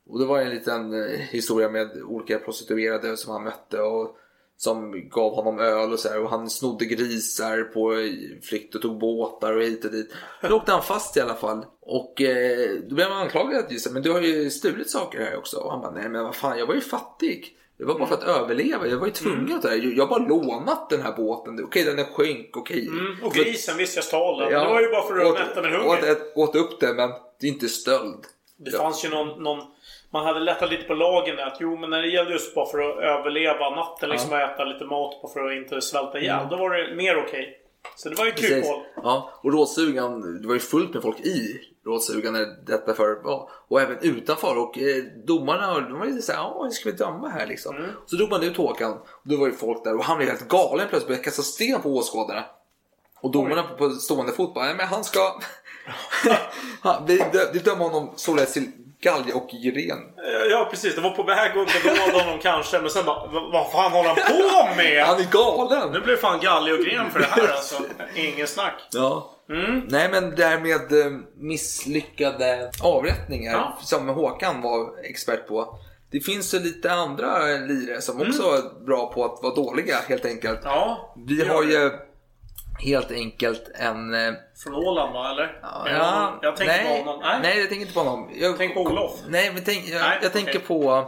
Och det var en liten eh, historia med olika prostituerade som han mötte och som gav honom öl och så här, och han snodde grisar på eh, flykt och tog båtar och hit och dit. Då åkte han fast i alla fall. Och eh, då blev han anklagad att men du har ju stulit saker här också. Och han bara, nej men vad fan, jag var ju fattig. Det var bara för att överleva. Jag var ju tvungen att det. Jag har bara lånat den här båten. Okej, den är sjönk. Okej. Mm, och grisen, visst jag stal den. Ja. Det var ju bara för att Åt- mätta min åt, hunger. åt, åt upp det, men det är inte stöld. Det Ja. fanns ju någon, någon... Man hade lättat lite på lagen där. Att jo, men när det gällde just bara för att överleva natten, liksom att äta lite mat bara för att inte svälta ihjäl. Mm. Då var det mer okej. Så det var ju kryphål. Ja, och rådsugan, det var ju fullt med folk i rådsugan när detta för ja, och även utanför. Och eh, domarna de var lite såhär, ja hur ska vi döma här liksom? Mm. Så drog man ut Håkan och då var ju folk där och han blev helt galen plötsligt började kasta sten på åskådarna. Och domarna på, på stående fot bara, nej men han ska... Han- vi, dö, vi dömer honom således till galge och giren. Ja, precis. Det var på väg att benåda honom kanske. Men sen bara, vad vad fan håller han på med? Han är galen! Nu blir fan galge och gren för det här alltså. Ingen snack. Ja. Mm. Nej men det här med eh, misslyckade avrättningar Ja. som Håkan var expert på. Det finns ju lite andra lirare som Mm. också är bra på att vara dåliga helt enkelt. Ja, Vi har ju helt enkelt en... eh, Från Åland va, eller? Ja, honom? jag tänker nej, på honom. Nej. nej, jag tänker inte på honom. Jag, Tänk på Olof. Nej, men tänk, jag, Nej, jag tänker okej. på...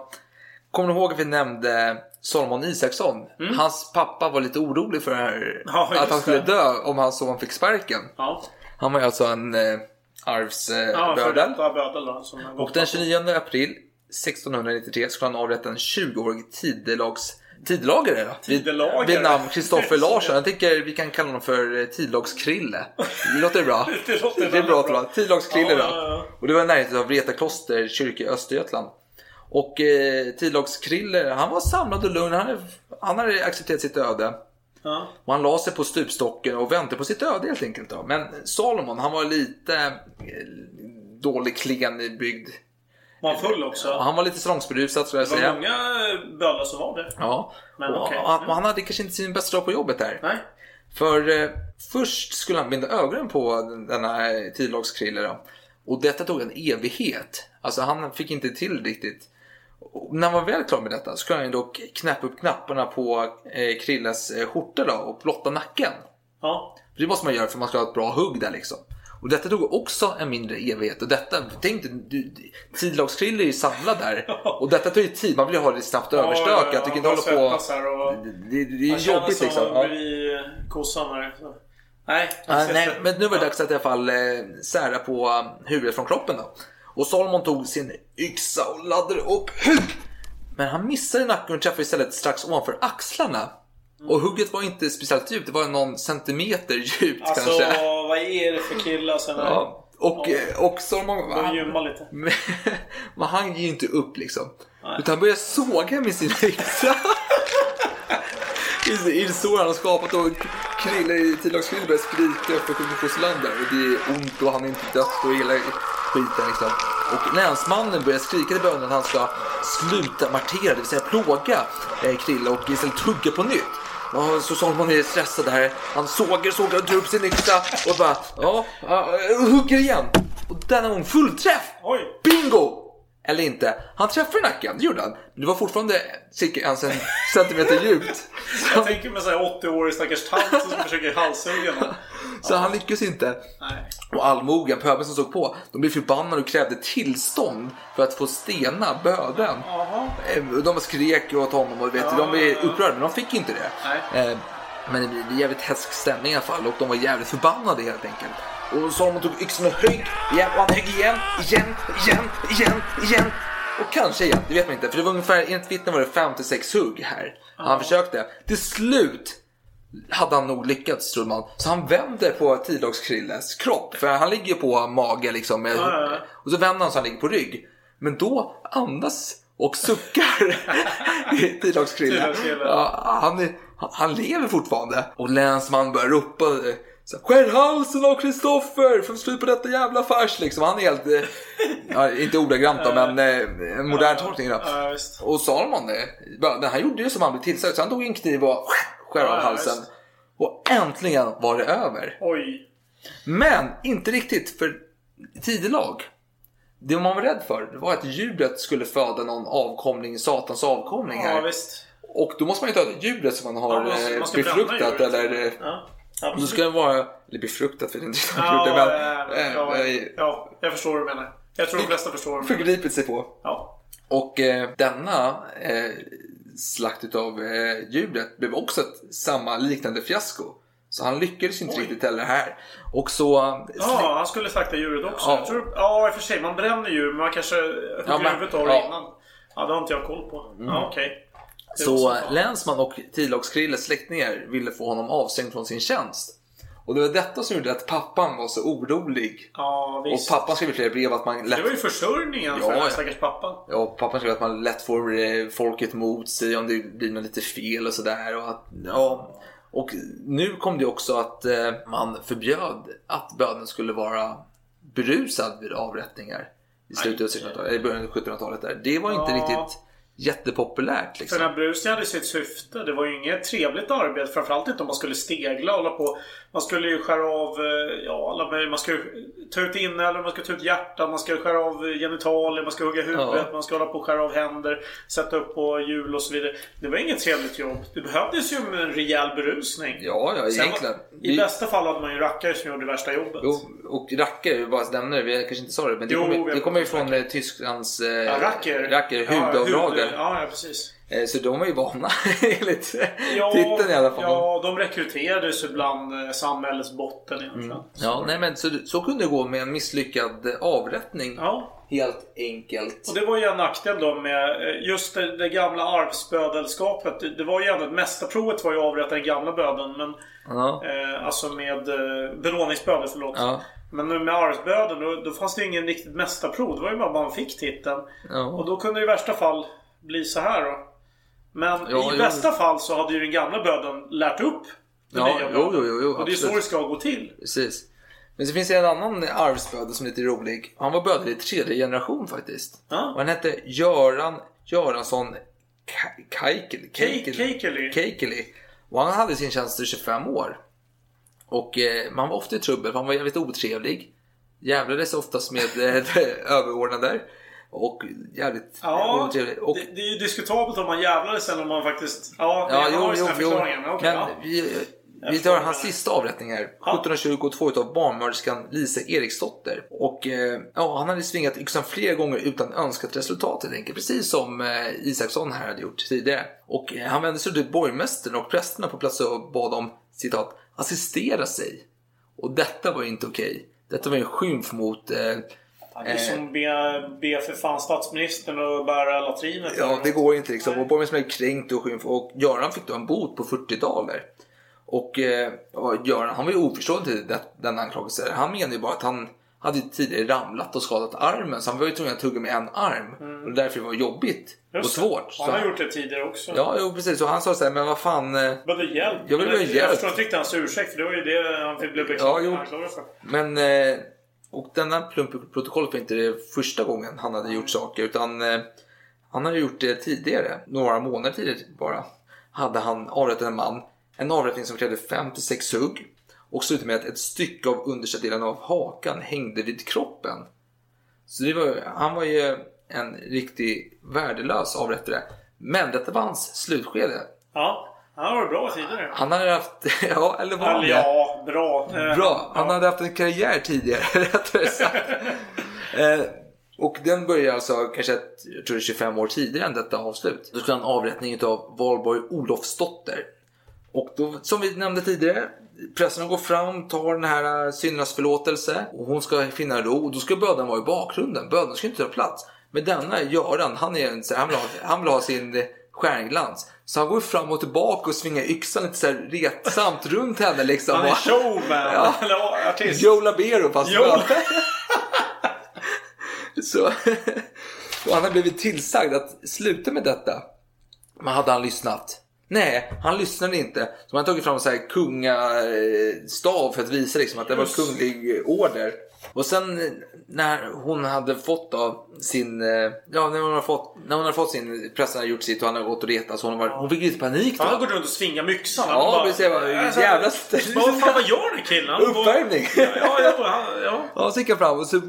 Kommer du ihåg att vi nämnde Solomon Isaksson? Hans pappa var lite orolig för här, Mm. Ja, att han skulle det. dö om hans son fick sparken. Ja, Han var ju alltså en eh, ja då. Som har och den på. 29 april 1693 skulle han avrätta en 20-årig tidelags Tidelagare då? Vid- namn Kristoffer Larsson. Jag tänker vi kan kalla honom för eh, Tidelagskrille. Det låter bra. Det låter Det är bra bra. Tidelagskrille Ja, då. ja, ja. Och det var i närheten av Vreta kloster kyrka i Östergötland. Och eh, Tidelagskrille, han var samlad och lugn. Han, han hade accepterat sitt öde. Ja. Och han la sig på stupstocken och väntade på sitt öde helt enkelt. Då. Men Salomon, han var lite eh, dålig klen byggd. Var han full också? Han var lite strångsberusad skulle jag Det var säga. många bödlar som var det. Ja. Men och, och han, han hade kanske inte sin bästa dag på jobbet där. Nej. För eh, först skulle han binda ögonen på den- denna tidlagskrille då. Och detta tog en evighet. Alltså han fick inte till riktigt. Och när han var väl klar med detta så skulle han dock knäppa upp knapparna på eh, Krilles eh, skjorta då och blotta nacken. Ja. Det måste man göra för man ska ha ett bra hugg där liksom. Och detta tog också en mindre evighet. Och detta, tänk dig, du- tidlagskrille är ju samlad där. Och detta tar ju tid, man vill ju ha det snabbt överstökat. Du kan inte hålla på... och... Det, det är Han känner jobbigt som liksom. att Ja. bli kossan här. Så. Nej. Ah, nej, men nu var det dags att i alla fall eh, sära på eh, huvudet från kroppen då. Och Salomon tog sin yxa och laddade upp hugg. Men han missade nacken och träffade istället strax ovanför axlarna. Och hugget var inte speciellt djupt, det var någon centimeter djupt Alltså, kanske. vad är det för killar sen? Ja. Och, och Salomon... De gymmar lite. Men, men han ger ju inte upp liksom. Utan han börjar såga med sin yxa. I i sår han har skapat och Krille i Tidlagskrille börjar skrika för sjukvårdsland där. Och det är ont och han är inte dött och hela skiten liksom. Och länsmannen börjar skrika till bönen att han ska sluta martera, det vill säga plåga eh, Krille och istället tugga på nytt. Och så Salomon är stressad här. Han sågar, sågar och drar upp sin yxa och bara ja, ja, och hugger igen. Och denna gång fullträff! Bingo! Eller inte. Han träffade nacken, det gjorde han. Men det var fortfarande cirka en cen- centimeter djupt. Jag tänker mig en 80-årig stackars tant som försöker halshugga någon. Så han lyckades inte. Nej. Och allmogen, pöbeln som såg på, de blev förbannade och krävde tillstånd för att få stena bödeln. Jaha. Eh, De skrek åt honom och vet, de blev upprörda, men de fick inte det. Nej. Eh, Men det blev jävligt hätsk stämning i alla fall och de var jävligt förbannade helt enkelt. Och Salomon tog yxan och högg igen och han högg igen, igen, igen, igen, igen. Och kanske igen, det vet man inte. För det var ungefär, enligt vittnen var det 5-6 hugg här. Han försökte. Till slut hade han nog lyckats tror man. Så han vänder på Tidlagskrilles kropp. För han ligger ju på mage liksom. Med, Ja, ja, ja. Och så vänder han så han ligger på rygg. Men då andas och suckar. Tidlagskrille. Ja, han, han, lever fortfarande. Och länsman börjar ropa så Skär halsen av Kristoffer! För slut på detta jävla fars liksom. Han är helt, eh, ja, inte ordagrant då, men eh, en modern tolkning då. Ja. Och Salomon, eh, den här gjorde ju som han blev tillsagd. Så han tog en kniv och skär av Ja, ja, halsen. Och äntligen var det över. Oj. Men inte riktigt, för tidelag. Det man var rädd för det var att djuret skulle föda någon avkomling, satans avkomling Ja, här. visst. Och då måste man ju ta djuret som man har Ja, man eh, man befruktat djuret. eller... eh, Ja, Då absolut. ska den vara... Eller befruktat vet jag inte Ja, gjort det, eh, men... ja, ja, jag förstår vad du menar. Jag tror de flesta förstår. vad du menar. Förgripit sig på. Ja. Och eh, denna eh, slakt utav eh, djuret blev också ett samma liknande fiasko. Så han lyckades inte Oj. riktigt heller här. Och så... eh, Ja, han skulle slakta djuret också. Ja. Jag tror, ja, i och för sig. Man bränner djur, men man kanske hugger Ja, huvudet av det ja. Mm. innan. Ja, det har inte jag koll på. Ja, okej. Var Så. Länsman och Tidlagskrilles släktingar ville få honom avstängd från sin tjänst. Och det var detta som gjorde att pappan var så orolig. Ja, Och visst. pappan skrev flera brev att man lätt... Det var ju försörjningen Ja, för den här stackars pappan. Ja, pappan skrev att man lätt får eh, folket mot sig om det blir något lite fel och sådär. Och, att, ja. och nu kom det också att eh, man förbjöd att böden skulle vara berusad vid avrättningar. I slutet av 1600-talet, eller början av 1700-talet där. Det var inte Ja. riktigt jättepopulärt liksom. För liksom. den här brusen hade sitt syfte. Det var ju inget trevligt arbete. Framförallt inte om man skulle stegla och hålla på. Man skulle ju skära av, eh, ja alla möjliga. Man skulle ta ut inälvor, man skulle ta ut hjärtan, man skulle skära av genitalier, man skulle hugga huvudet, Ja. man skulle hålla på och skära av händer, sätta upp på hjul och så vidare. Det var inget trevligt jobb. Det behövdes ju en rejäl berusning. Ja, ja, egentligen. var- I Vi- bästa fall hade man ju rackare som gjorde värsta jobbet. Jo, och rackare, vi bara nämner det, vi kanske inte sa det, men det kommer, det ju från eh, Tysklands eh, Ja, racker. racker Ja, hudavdragare. hud- Ja, ja, precis. Eh, Så de var ju vana enligt Ja, titeln i alla fall. ja, de rekryterades ju bland eh, samhällets botten egentligen. Mm. Ja, nej men så, så kunde det gå med en misslyckad eh, avrättning. Ja. Helt enkelt. Och det var ju en nackdel då med just det, det gamla arvsbödelskapet. Det, det var ju ändå, mästarprovet var ju att avrätta den gamla bödeln. Men, Ja. eh, alltså med eh, belåningsbödel, förlåt. Ja. Men nu med arvsbödeln, då, då fanns det ju ingen riktigt mästarprov. Det var ju bara man fick titeln. Ja. Och då kunde det i värsta fall bli så här då. Men Ja, i jo. bästa fall så hade ju den gamla bödeln lärt upp den Ja, nya bödeln. jo, jo, Och det är så det ska gå till. Precis. Men så finns det en annan arvsbödel som är lite rolig. Han var bödel i tredje generation faktiskt. Ja. Och han hette Göran Göransson Ka- Kaikeli. Keikeli. Och han hade sin tjänst i 25 år. Och eh, man var ofta i trubbel för han var jävligt otrevlig. Jävlades oftast med eh, överordnade. Och jävligt Ja, otrevlig. Och, det, det är ju diskutabelt om man jävlades eller om man faktiskt... Ja, Ja, jo, har ju jo, jo. Men, Men ja. vi, vi tar hans sista avrättning här. Ja. 1722 utav barnmörderskan Lise Eriksdotter. Och eh, ja, han hade svingat yxan flera gånger utan önskat resultat helt enkelt. Precis som eh, Isaksson här hade gjort tidigare. Och eh, han vände sig till borgmästaren och prästerna på plats och bad dem citat assistera sig. Och detta var ju inte okej. Detta var en skymf mot eh, Det är som be, be för fan statsministern att bära latrinet. Ja, det går inte liksom. Och borgmästaren blev kränkt och skymf. Och Göran fick då en bot på 40 daler. Och eh, och Göran, han var ju oförstående till det, den anklagelsen. Han menade ju bara att han hade tidigare ramlat och skadat armen. Så han var ju tvungen att tugga med en arm. Och därför var det jobbigt och Mm. Just det. svårt. Han har han- gjort det tidigare också. Ja, jo, precis. Och han sa så här, men vad fan. eh, Behövde hjälp. Jag vill ha Jag hjälp. förstår inte riktigt hans ursäkt för det var ju det han Ja, jo. anklagad för. Men, eh, och denna plump i protokollet var inte det första gången han hade gjort saker. Utan eh, han hade gjort det tidigare. Några månader tidigare typ bara. Hade han avrättat en man. En avrättning som krävde 5-6 hugg. Och slutade med att ett stycke av understa delen av hakan hängde vid kroppen. Så det var, han var ju en riktig värdelös avrättare. Men detta var hans slutskede. Ja, han har varit bra tidigare. Han hade haft, ja eller var han ja, bra. Eh, Bra, han hade haft en karriär tidigare rättare sagt. eh, och den började alltså kanske ett, jag tror det är 25 år tidigare än detta avslut. Då skulle han avrättning av Valborg Olofsdotter. Och då, som vi nämnde tidigare, prästerna går fram, tar den här eh, syndernas förlåtelse och hon ska finna ro. Och då ska bödeln vara i bakgrunden. Bödeln ska inte ta plats. Men denna Göran, han, är han, vill ha, han vill ha sin stjärnglans. Så han går fram och tillbaka och svingar yxan lite så här retsamt runt henne liksom. Han är showman. Ja. Eller artist. Joe Labero fast Joe. Så, och han har blivit tillsagd att sluta med detta. Men hade han lyssnat? Nej, han lyssnade inte. Så man tagit fram så här kungastav för att visa liksom att det var kunglig order. Och sen eh, när hon hade fått då sin, eh, ja när hon har fått, när hon har fått sin, prästen har gjort sitt och han har gått och retat så hon, hon fick lite panik då. Han har gått runt och svingat med yxan. Han Ja, bara- precis. Jag bara, Alltså, jävla Vad fan vad gör den killen? Uppvärmning. Ja, ja, han, ja. Ja, så gick han fram och så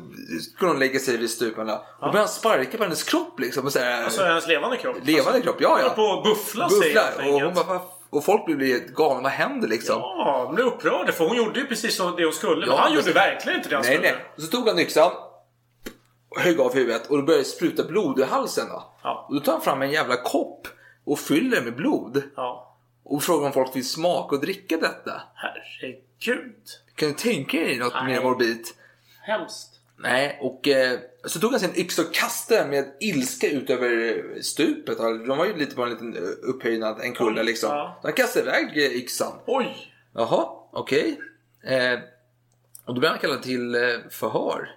skulle hon lägga sig vid stuparna. Och började han sparka på hennes kropp liksom. Och så här, Alltså hennes levande kropp. levande kropp, ja ja. på att buffla sig Bufflar. helt Och, hon bara, "Vad- och folk blev helt galna. Vad händer liksom? Ja, de blev upprörda för hon gjorde ju precis som det hon skulle. Men Ja, han gjorde verkligen inte det han Nej, skulle. nej. Och så tog han yxan. Högg av huvudet och då började det spruta blod ur halsen. Då. Ja. Och då tar han fram en jävla kopp och fyller med blod. Ja. Och frågar om folk vill smaka och dricka detta. Herregud. Kan du tänka dig något Nej. mer morbid? Hemskt. Nej, och eh, så tog han sin yxa och kastade med ilska ut över stupet. De var ju lite på en liten eh, upphöjnad, en kulle Oj, liksom. ja. Så han kastade iväg eh, yxan. Oj. Jaha, okej. Eh, och då blev han kallad till eh, förhör.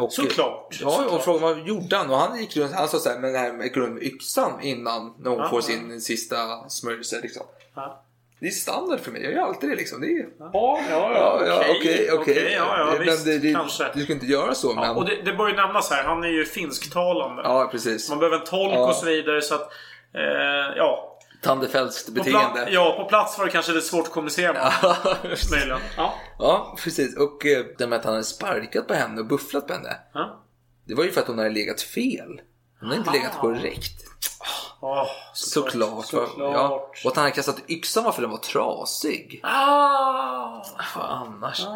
Och, Såklart, Ja, såklart. och frågade vad gjorde han? Och han gick runt, han sa såhär, men det här med yxan innan när hon Ja, får sin sista smörjelse liksom. Ja. Det är standard för mig, jag gör alltid det liksom. Det är... Ja, ja, ja. Okej. okej, okej. Okej, ja, ja, Men visst. det, det, kanske. Du ska inte göra så, men... Och det, det bör ju nämnas här, han är ju finsktalande. Ja, precis. Man behöver en tolk och så vidare så att... Eh, ja. Tandefälskt På beteende. pla- ja, på plats var det kanske lite svårt att kommunicera med. Möjligen. Ja. Ja, precis. Och eh, det med att han hade sparkat på henne och bufflat på henne. Ja. Det var ju för att hon hade legat fel. Hon hade inte legat korrekt. Åh, Såklart. va? Såklart. Ja. Och att han hade kastat yxan var för den var trasig. Ah. Vad annars?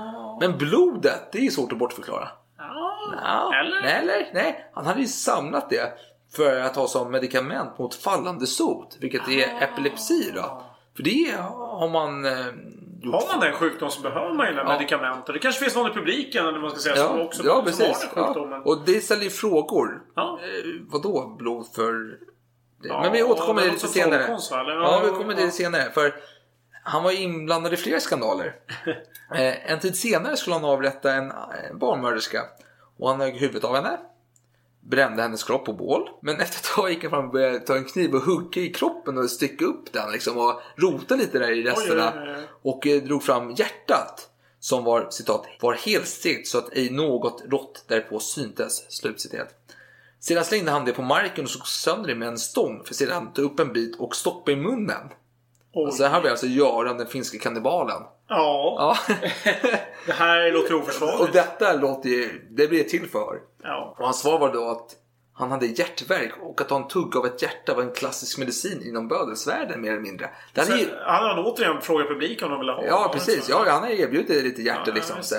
Men blodet, det är svårt att bortförklara. Ja. Eller? Nej, eller? Nej, han hade ju samlat det för att ha som medikament mot fallande sot, vilket är epilepsi då. För det har man eh. Har man den sjukdomen så behöver man ju Ja. medikament. Och det kanske finns någon i publiken eller man ska säga som Ja, också ja som har den sjukdomen. Ja. Och det ställer ju frågor. Ja. Eh, vadå blod för... Ja, Men vi återkommer till lite senare. Eller? Ja, vi kommer till det senare. För han var inblandad i flera skandaler. Eh, en tid senare skulle han avrätta en barnmörderska. Och han högg huvudet av henne. Brände hennes kropp på bål. Men efter ett tag gick han fram och började ta en kniv och hugga i kroppen och sticka upp den liksom. Och rota lite där i resterna. Oj, oj, oj. Och eh, drog fram hjärtat. Som var citat var helstekt så att ej något rått därpå syntes. Slutcitat. Sedan slängde han det på marken och slog sönder det med en stång för sedan ta upp en bit och stoppa i munnen. Oj. Så här var alltså Göran den finska kannibalen. Ja, Ja. det här låter oförsvarligt. och detta låter ju, det blir till för. Ja. Och hans svar var då att han hade hjärtverk och att ta en tugg av ett hjärta var en klassisk medicin inom bödelsvärlden mer eller mindre. Det hade ju, Sen hade han återigen frågat publiken om de ville ha. ja precis, ja, han hade erbjudit lite hjärta Ja, liksom. Så.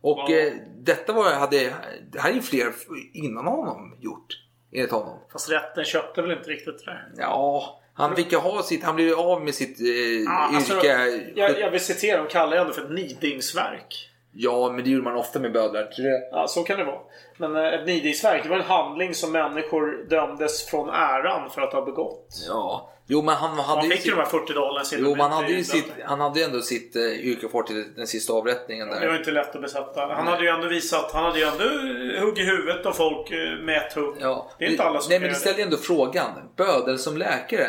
Och Ja. eh, detta var, hade, det här är ju fler innan honom gjort. Enligt honom. Fast rätten köpte väl inte riktigt det där. Ja, han fick ju ha sitt, han blev av med sitt eh, Ja, alltså, yrke. jag, jag vill citera, de kallar det ändå för ett nidingsverk. Ja, men det gjorde man ofta med bödlar. Ja, så kan det vara. Men eh, ett nidingsverk, det var en handling som människor dömdes från äran för att ha begått. Ja, jo men han hade ju fick ju sitt, de här 40 dollarna jo, man hade ju sitt, han hade ju ändå sitt uh, yrke kvar till den sista avrättningen Det var där. inte lätt att besätta. Han hade ju ändå visat, han hade ju ändå huggit huvudet av folk eh, med ett hugg. Ja. Det är inte alla som Nej men det ställer ju ändå frågan, bödel som läkare?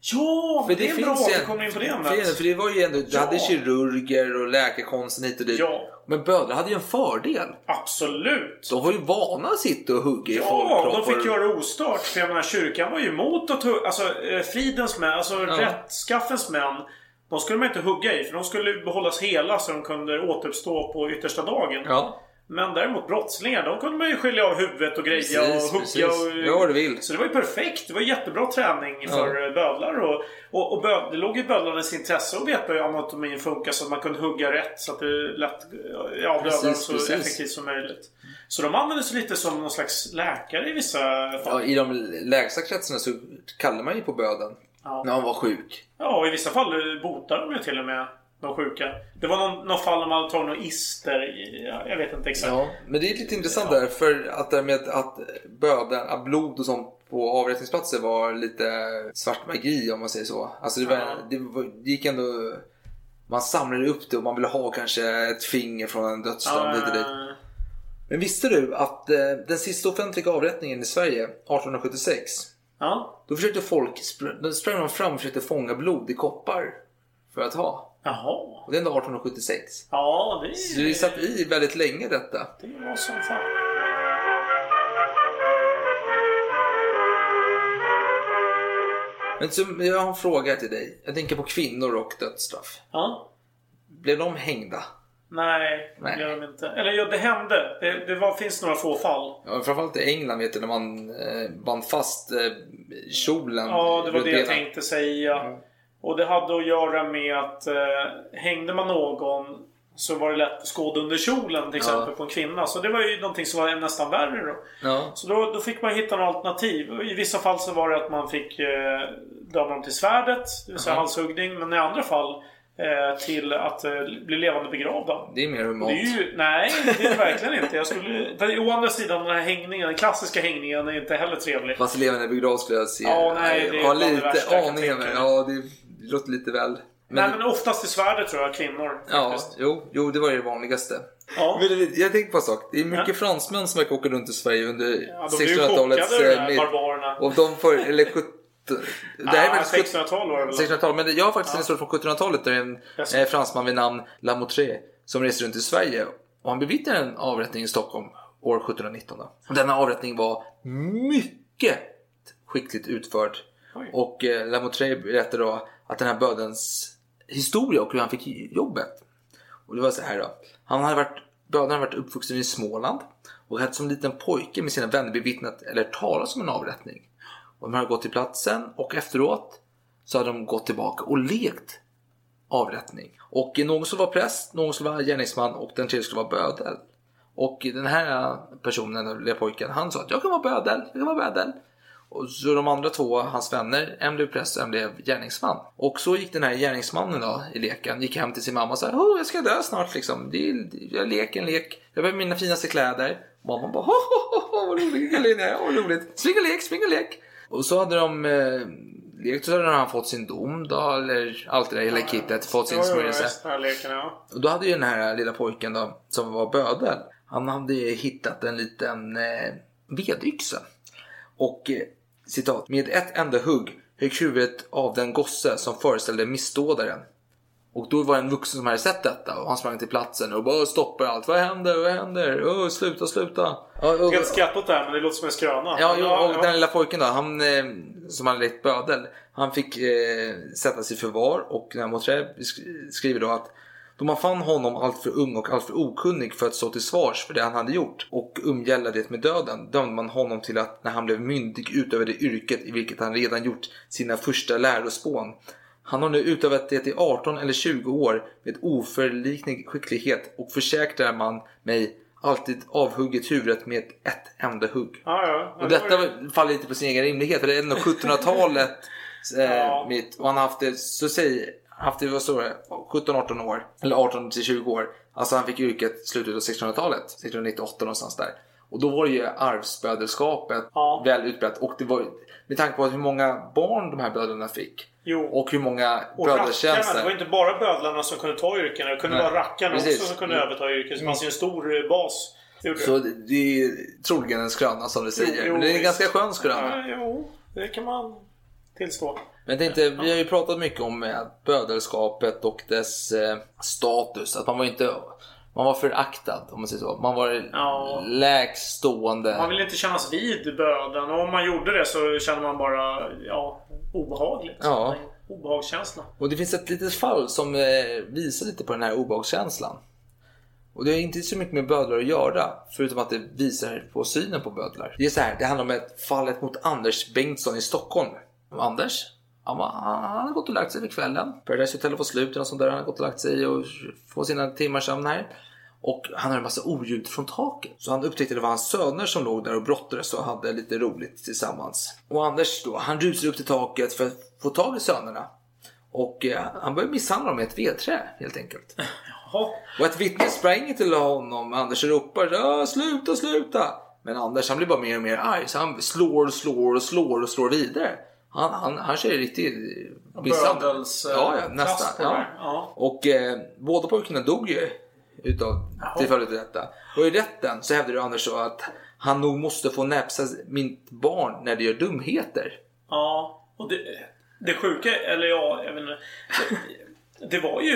Ja, För det, är bra att du kommer in på det för, ämnet. för det var ju ändå, du Ja. hade kirurger och läkarkonsten hit och dit. Ja. Men bödlar hade ju en fördel. Absolut. De var ju vana att sitta och hugga i Ja, de folkkroppar. fick göra det ostört. För jag menar, kyrkan var ju emot att hugga. Alltså, eh, fridens män, alltså rättskaffens män. De skulle man inte hugga i, för de skulle behållas hela så de kunde återuppstå på yttersta dagen. Ja, Men däremot brottslingar, de kunde man ju skilja av huvudet och greja Precis, och hugga och... Vad du vill. Så det var ju perfekt. Det var jättebra träning för eh, bödlar. Och, och, och böd, det låg i bödlarnas intresse att veta hur anatomin funkar så att man kunde hugga rätt så att det lätt ja, dödar Precis, så precis. effektivt som möjligt. Så de användes lite som någon slags läkare i vissa ja, fall. i de lägsta kretsarna så kallade man ju på böden. Ja. När han var sjuk. Ja, och i vissa fall botade de ju till och med de sjuka. Det var någon, någon fall när man tagit några ister. ja, Jag vet inte exakt. Ja, men det är lite intressant där för att det med att böden, blod och sånt på avrättningsplatser var lite svart magi om man säger så. Alltså det, var, Ja. det, var, det gick ändå... Man samlade upp det och man ville ha kanske ett finger från en dödsdömd hit och dit. Eh, Men visste du att eh, den sista offentliga avrättningen i Sverige 1876 ja. då försökte folk, då sprang de fram och försökte fånga blod i koppar för att ha. Jaha. Och det är ändå 1876. Ja, det, Så det satt i väldigt länge detta. det var som fan. Men så, jag har en fråga till dig. Jag tänker på kvinnor och dödsstraff. Ja. Blev de hängda? Nej, det gör de inte. Eller ja, det hände. Det, det var, finns några få fall. Ja, framförallt i England vet du när man eh, band fast eh, kjolen Ja, det var det jag tänkte säga. Och det hade att göra med att eh, hängde man någon så var det lätt att skåda under kjolen till exempel på en kvinna. Så det var ju någonting som var nästan värre då. Ja. Så då, då fick man hitta några alternativ. I vissa fall så var det att man fick eh, döma dem till svärdet, det vill säga Aha. halshuggning. Men i andra fall eh, till att eh, bli levande begravda. Det är mer humant. Det är ju, nej, det är det verkligen inte. Jag skulle, å andra sidan, den här hängningen, den klassiska hängningen är inte heller trevlig. Fast levande begravd skulle jag se. Ja, nej, det är har lite mig. Ja, det, det låter lite väl. Men, nej, men oftast i svärdet tror jag, kvinnor. ja, jo, jo, det var det vanligaste. Ja. Men jag tänkte på en sak. Det är mycket Ja. fransmän som verkar åka runt i Sverige under Ja, de blir ju 1600-talets... chockade, de eh. Och de får, eller 17... Det här är Ah, faktiskt 1600-tal var det väl? 1600-tal, men jag har faktiskt en historia från 1700-talet där en eh, fransman vid namn Lamotré som reste runt i Sverige och han bevittnade en avrättning i Stockholm år 1719. då. Och Denna avrättning var mycket skickligt utförd Oj. och eh, Lamotré berättade då att den här bödens historia och hur han fick jobbet. Och det var så här då. Han hade varit, böden hade varit uppvuxen i Småland och hade som liten pojke med sina vänner bevittnat eller talat om en avrättning. Och de hade gått till platsen och efteråt så hade de gått tillbaka och lekt avrättning. Och någon skulle vara präst, någon skulle vara gärningsman och den tredje skulle vara bödel. Och den här personen, den pojken, han sa att jag kan vara bödel, jag kan vara bödel. Och så de andra två, hans vänner, en blev präst och en blev gärningsman. Och så gick den här gärningsmannen då i leken, gick hem till sin mamma och sa oh, jag ska dö snart liksom. Det är, jag leker en lek, jag behöver mina finaste kläder. Mamma bara ho, ho, ho, ho, vad roligt, Galina, vad roligt. Spring och lek, spring och lek. Och så hade de eh, lekt så hade han fått sin dom då, eller allt det där, hela kittet, fått sin smörjelse. ja. Och då hade ju den här lilla pojken då, som var bödel, han hade hittat en liten eh, vedyxa. Och eh, citat, med ett enda hugg högg huvudet av den gosse som föreställde missdådaren. Och då var det en vuxen som hade sett detta och han sprang till platsen och bara stoppade allt. Vad händer? Vad händer? Oh, sluta, sluta. Ja, Jag ska inte skratta åt det här, men det låter som en skröna. Ja, jo, och den lilla pojken då, han eh, som hade lekt bödel, han fick eh, sättas i förvar och sk- skriver då att då man fann honom alltför ung och alltför okunnig för att stå till svars för det han hade gjort och umgälla det med döden dömde man honom till att när han blev myndig utöva det yrket i vilket han redan gjort sina första lärospån. Han har nu utövat det i 18 eller 20 år med oförliknlig skicklighet och försäkrar man mig alltid avhugget huvudet med ett enda hugg. Ja, ja. Och detta faller lite på sin egen rimlighet för det är ändå 1700-talet eh, Ja. mitt, och han har haft det, så säg, haft det, vad står det, 17-18 år, eller 18 till 20 år. Alltså han fick yrket slutet av 1600-talet, 1698 någonstans där. Och då var det ju arvsbödelskapet Ja. väl utbrett och det var med tanke på hur många barn de här bödlarna fick Jo. och hur många Och rackarna, det var bödeltjänster. inte bara bödlarna som kunde ta yrken. Det kunde Nej. vara rackarna Precis. också som kunde Mm. överta yrken. Så det fanns ju en stor eh, bas. Det Så det. det, är troligen en skröna som du säger. Jo, men det är en visst. ganska skön skröna. Ja, jo, det kan man tillstå. Men jag tänkte, vi har ju pratat mycket om eh, bödelskapet och dess eh, status. Att man var inte man var föraktad om man säger så. Man var Ja. lägst stående. Man ville inte kännas vid böden. Och om man gjorde det så kände man bara ja, obehagligt. Ja. Obehagskänsla. Och det finns ett litet fall som eh, visar lite på den här obehagskänslan. Och det har inte så mycket med bödlar att göra, förutom att det visar på synen på bödlar. Det är så här, det handlar om ett fallet mot Anders Bengtsson i Stockholm. Anders, han, var, han har gått och lagt sig för kvällen. Paradise Hotel var slut och sånt där. Han har gått och lagt sig och få sina timmars sömn här. Och han hade en massa oljud från taket. Så han upptäckte att det var hans söner som låg där och brottades och hade lite roligt tillsammans. Och Anders då, han rusar upp till taket för att få tag i sönerna. Och eh, han började misshandla dem med ett vedträ helt enkelt. Jaha. Och ett vittne springer till honom. Anders ropar "Ah, sluta, sluta. Men Anders han blir bara mer och mer arg så han slår och slår och slår och slår vidare. Han, han, han kör ju riktigt. Bödels, eh, Ja, ja, nästan. Ja. Ja. Och eh, båda pojkarna dog ju utav, till följd av detta. Och i rätten så hävdar ju Anders så att han nog måste få näpsa mitt barn när det gör dumheter. Ja, och det, det sjuka, eller ja, jag vet inte. Det, det var ju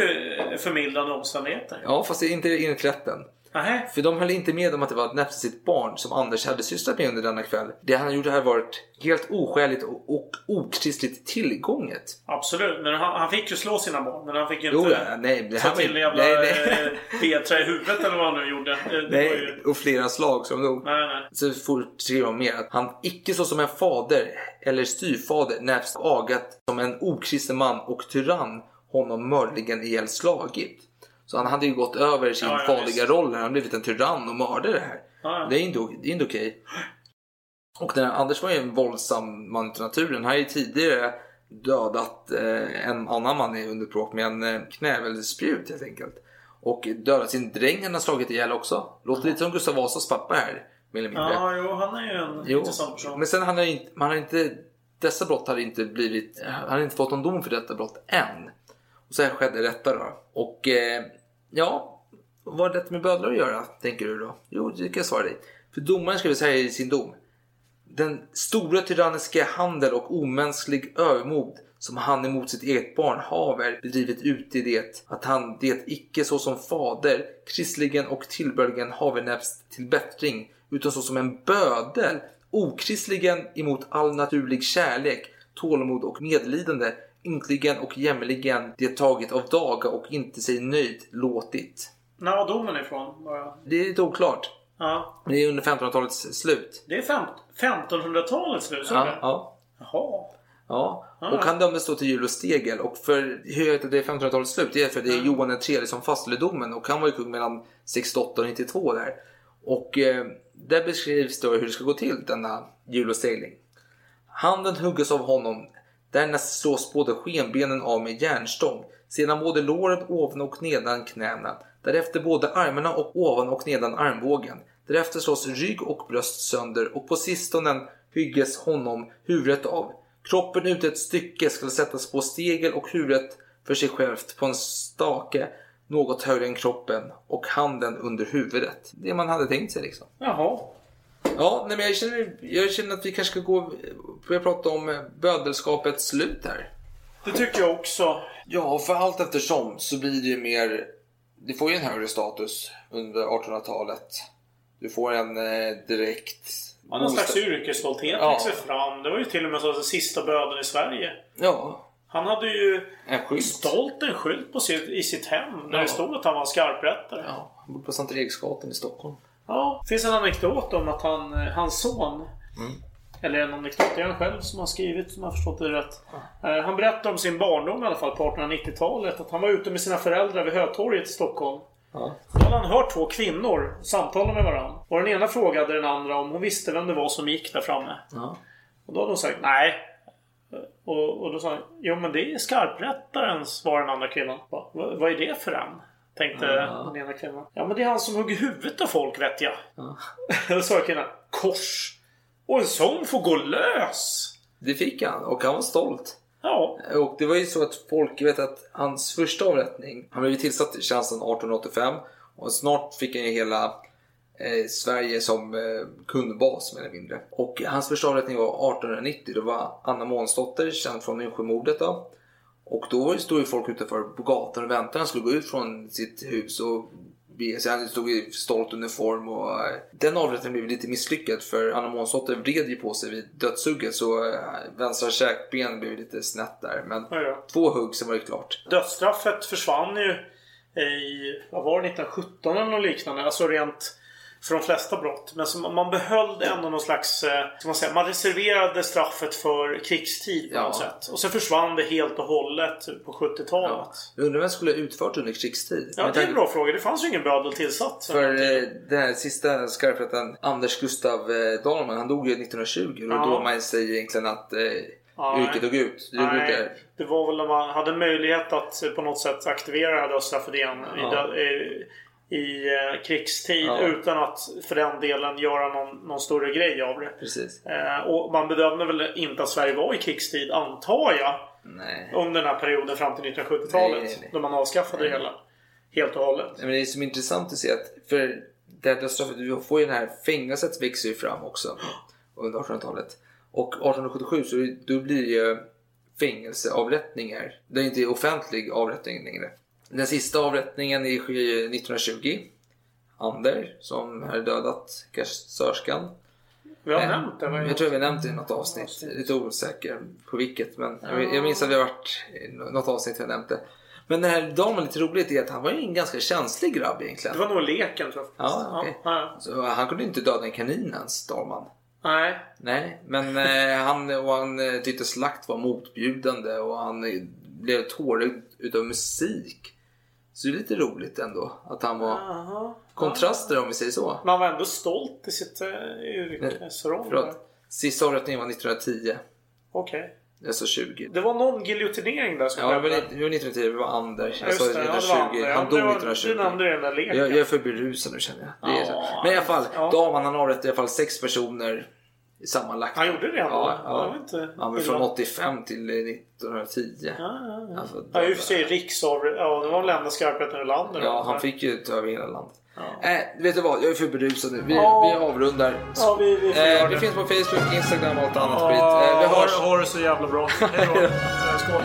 förmildrande omständigheter. Ja, fast det är inte enligt rätten. Nähä. För de höll inte med om att det var ett näpsigt barn som Anders hade sysslat med under denna kväll. Det han gjorde hade varit helt oskäligt och, och okristligt tillgånget. Absolut, men han, han fick ju slå sina barn. Men han fick ju Jo, inte ja, nej, det ta här var till en jävla eh, vedträ i huvudet eller vad han nu gjorde. Det, det Nej, ju... och flera slag som dog. Nej, nej. Så fortsätter de med att han icke så som en fader eller styvfader näpst agat som en okristen man och tyrann honom mördligen ihjäl slagit. Så han hade ju gått över sin Ja, ja, farliga roll. Han hade blivit en tyrann och mördare här. Ja. Det är inte, det är inte okej. Och den här, Anders var ju en våldsam man till naturen. Han har ju tidigare dödat eh, en annan man i underbråk med en eh, knävelspjut helt enkelt. Och dödat sin dräng han har slagit ihjäl också. Låter lite som Gustav Vasas pappa här. Mer eller mindre. Ja, jo, han är ju en Jo, intressant person. men sen han har inte, man har inte, dessa brott har inte blivit, han har inte fått någon dom för detta brott än. Och så här skedde detta då. Och eh, ja, vad har detta med bödlar att göra, tänker du då? Jo, det kan jag svara dig. För domaren skriver så här i sin dom. Den stora tyranniska handel och omänsklig övermod som han emot sitt eget barn haver bedrivit ut i det att han det icke såsom fader kristligen och tillbörligen haver näpst till bättring utan såsom en bödel okristligen emot all naturlig kärlek tålamod och medlidande ynkligen och jämligen det tagit av daga och inte sig nöjd låtit. När var domen ifrån? Bara? Det är lite oklart. Ja. Det är under 1500-talets slut. Det är fem, 1500-talets slut, Ja, det? ja. Jaha. Ja, Ah. och han dömdes då till jul och stegel. Och för hur jag vet att det är 1500-talets slut, det är för det är Johan III som fastställer domen. Och han var ju kung mellan 68 och 92 där. Och eh, där beskrivs då hur det ska gå till denna jul och stegling. Handen huggas av honom. Därnäst slås både skenbenen av med järnstång. Sedan både låren ovan och nedan knäna. Därefter både armarna och ovan och nedan armbågen. Därefter slås rygg och bröst sönder och på sistone hygges honom huvudet av. Kroppen ut ett stycke skall sättas på stegel och huvudet för sig självt på en stake något högre än kroppen och handen under huvudet. Det man hade tänkt sig liksom. Jaha. Ja, nej, men jag känner, jag känner att vi kanske ska gå börja prata om eh, bödelskapets slut här. Det tycker jag också. Ja, för allt eftersom så blir det ju mer... Du får ju en högre status under 1800-talet. Du får en eh, direkt... Ja, någon slags yrkesstolthet Ja. växer fram. Det var ju till och med så att den sista böden i Sverige. Ja, Han hade ju en stolt en skylt på sitt, i sitt hem där Ja. det stod att han var skarprättare. Ja, han bor på Sankt Eriksgatan i Stockholm. Ja, det finns en anekdot om att han, eh, hans son Mm. Eller en anekdot, det är han själv som har skrivit som jag förstått det rätt. Eh, Han berättar om sin barndom i alla fall på 1890-talet. Att han var ute med sina föräldrar vid Hötorget i Stockholm. Ja. Då hade han hört två kvinnor samtala med varandra. Och den ena frågade den andra om hon visste vem det var som gick där framme. Ja. Och då hade hon sagt nej. Och, och då sa han, jo men det är skarprättaren, svarade den andra kvinnan. Va, vad, vad är det för en? Tänkte Ja. den ena kvinnan. Ja men det är han som hugger huvudet av folk vet jag. Då sa kvinnan, kors. Och en sån får gå lös. Det fick han och han var stolt. Ja. Och det var ju så att folk, jag vet att hans första avrättning, han blev ju tillsatt i tjänsten 1885 och snart fick han ju hela eh, Sverige som eh, kundbas mer eller mindre. Och hans första avrättning var 1890, då var Anna Månsdotter känd från Yngsjömordet då. Och då stod ju folk utanför på gatan och väntade. Han skulle gå ut från sitt hus och. Han stod i stolt uniform och eh, den avrättningen blev lite misslyckad för Anna Månsdotter vred ju på sig vid dödshugget så eh, vänstra käkben blev lite snett där. Men Ja, ja. två hugg sen var det klart. Dödsstraffet försvann ju i, vad var det, 1917 eller något liknande. Alltså rent för de flesta brott. Men så man behöll ändå någon slags, eh, man säga, man reserverade straffet för krigstid på Ja. något sätt. Och sen försvann det helt och hållet på 70-talet. Jag undrar vem som skulle ha utfört under krigstid? Ja, det är en bra fråga. Det fanns ju ingen bödel tillsatt. För eh, den här sista skarprätten, Anders Gustav eh, Dahlman, han dog ju 1920. Och Ja. då man säger egentligen att Ja, yrket dog ut. Nej, det var väl när man hade möjlighet att på något sätt aktivera det här dödsstraffet igen i, Ja. I, eh, krigstid Ja. utan att för den delen göra någon, någon större grej av det. Precis. Eh, och man bedömde väl inte att Sverige var i krigstid, antar jag, Nej. under den här perioden fram till 1970-talet. Nej, nej, nej. Då man avskaffade det hela. Helt och hållet. Nej, Men det är som intressant att se att för det här dödsstraffet, du får ju den här fängelset växer ju fram också under 1800-talet. Och 1877 så då blir det ju fängelseavrättningar. Det är inte offentlig avrättning längre. Den sista avrättningen är- sker ju 1920. Ander som har dödat kassörskan. Vi har Eh, nämnt det. Jag tror vi nämnt det i något avsnitt. Lite osäker på vilket. Men jag, minns att vi har varit i något avsnitt vi har nämnt det. Men den här damen lite roligt är att han var ju en ganska känslig grabb egentligen. Det var nog leken tror jag. Ja, okej. ja. Så han kunde inte döda en kanin ens, Dalman. Nej. Nej, men eh, han, och han eh, tyckte slakt var motbjudande och han blev tårögd utav musik. Så det är lite roligt ändå att han var Aha. kontraster om vi säger så. Men han var ändå stolt i sitt yrkesroll. Förlåt. Sista avrättningen var 1910. Okej. Alltså 20. Det var någon giljotinering där som Ja, det var, det var 1910, det var Ander. Jag sa det, ja, det var 1920, Ander. Ja, han dog det var- 1920. Du nämnde den där leken. Jag, jag är för berusad nu känner jag. Det är Ja, så. Men i alla fall, ja. damen han avrättade i alla fall sex personer sammanlagt. Han gjorde det ändå? Ja, ja. inte Han var illa. från 85 till 1910. Ja, ja, ja. Alltså, Ja, i och för sig riksår. Ja, det var väl enda skarpheten Ölander. Ja, då. han fick ju ta över hela landet. Äh, vet du vad? Jag är för berusad nu. Vi, Ja. vi avrundar. Ja, vi, vi Eh, vi det. finns på Facebook, Instagram och allt annat skit. Ja, Eh, vi hörs. Ha, ha det så jävla bra. Hej då. Eh, Skål.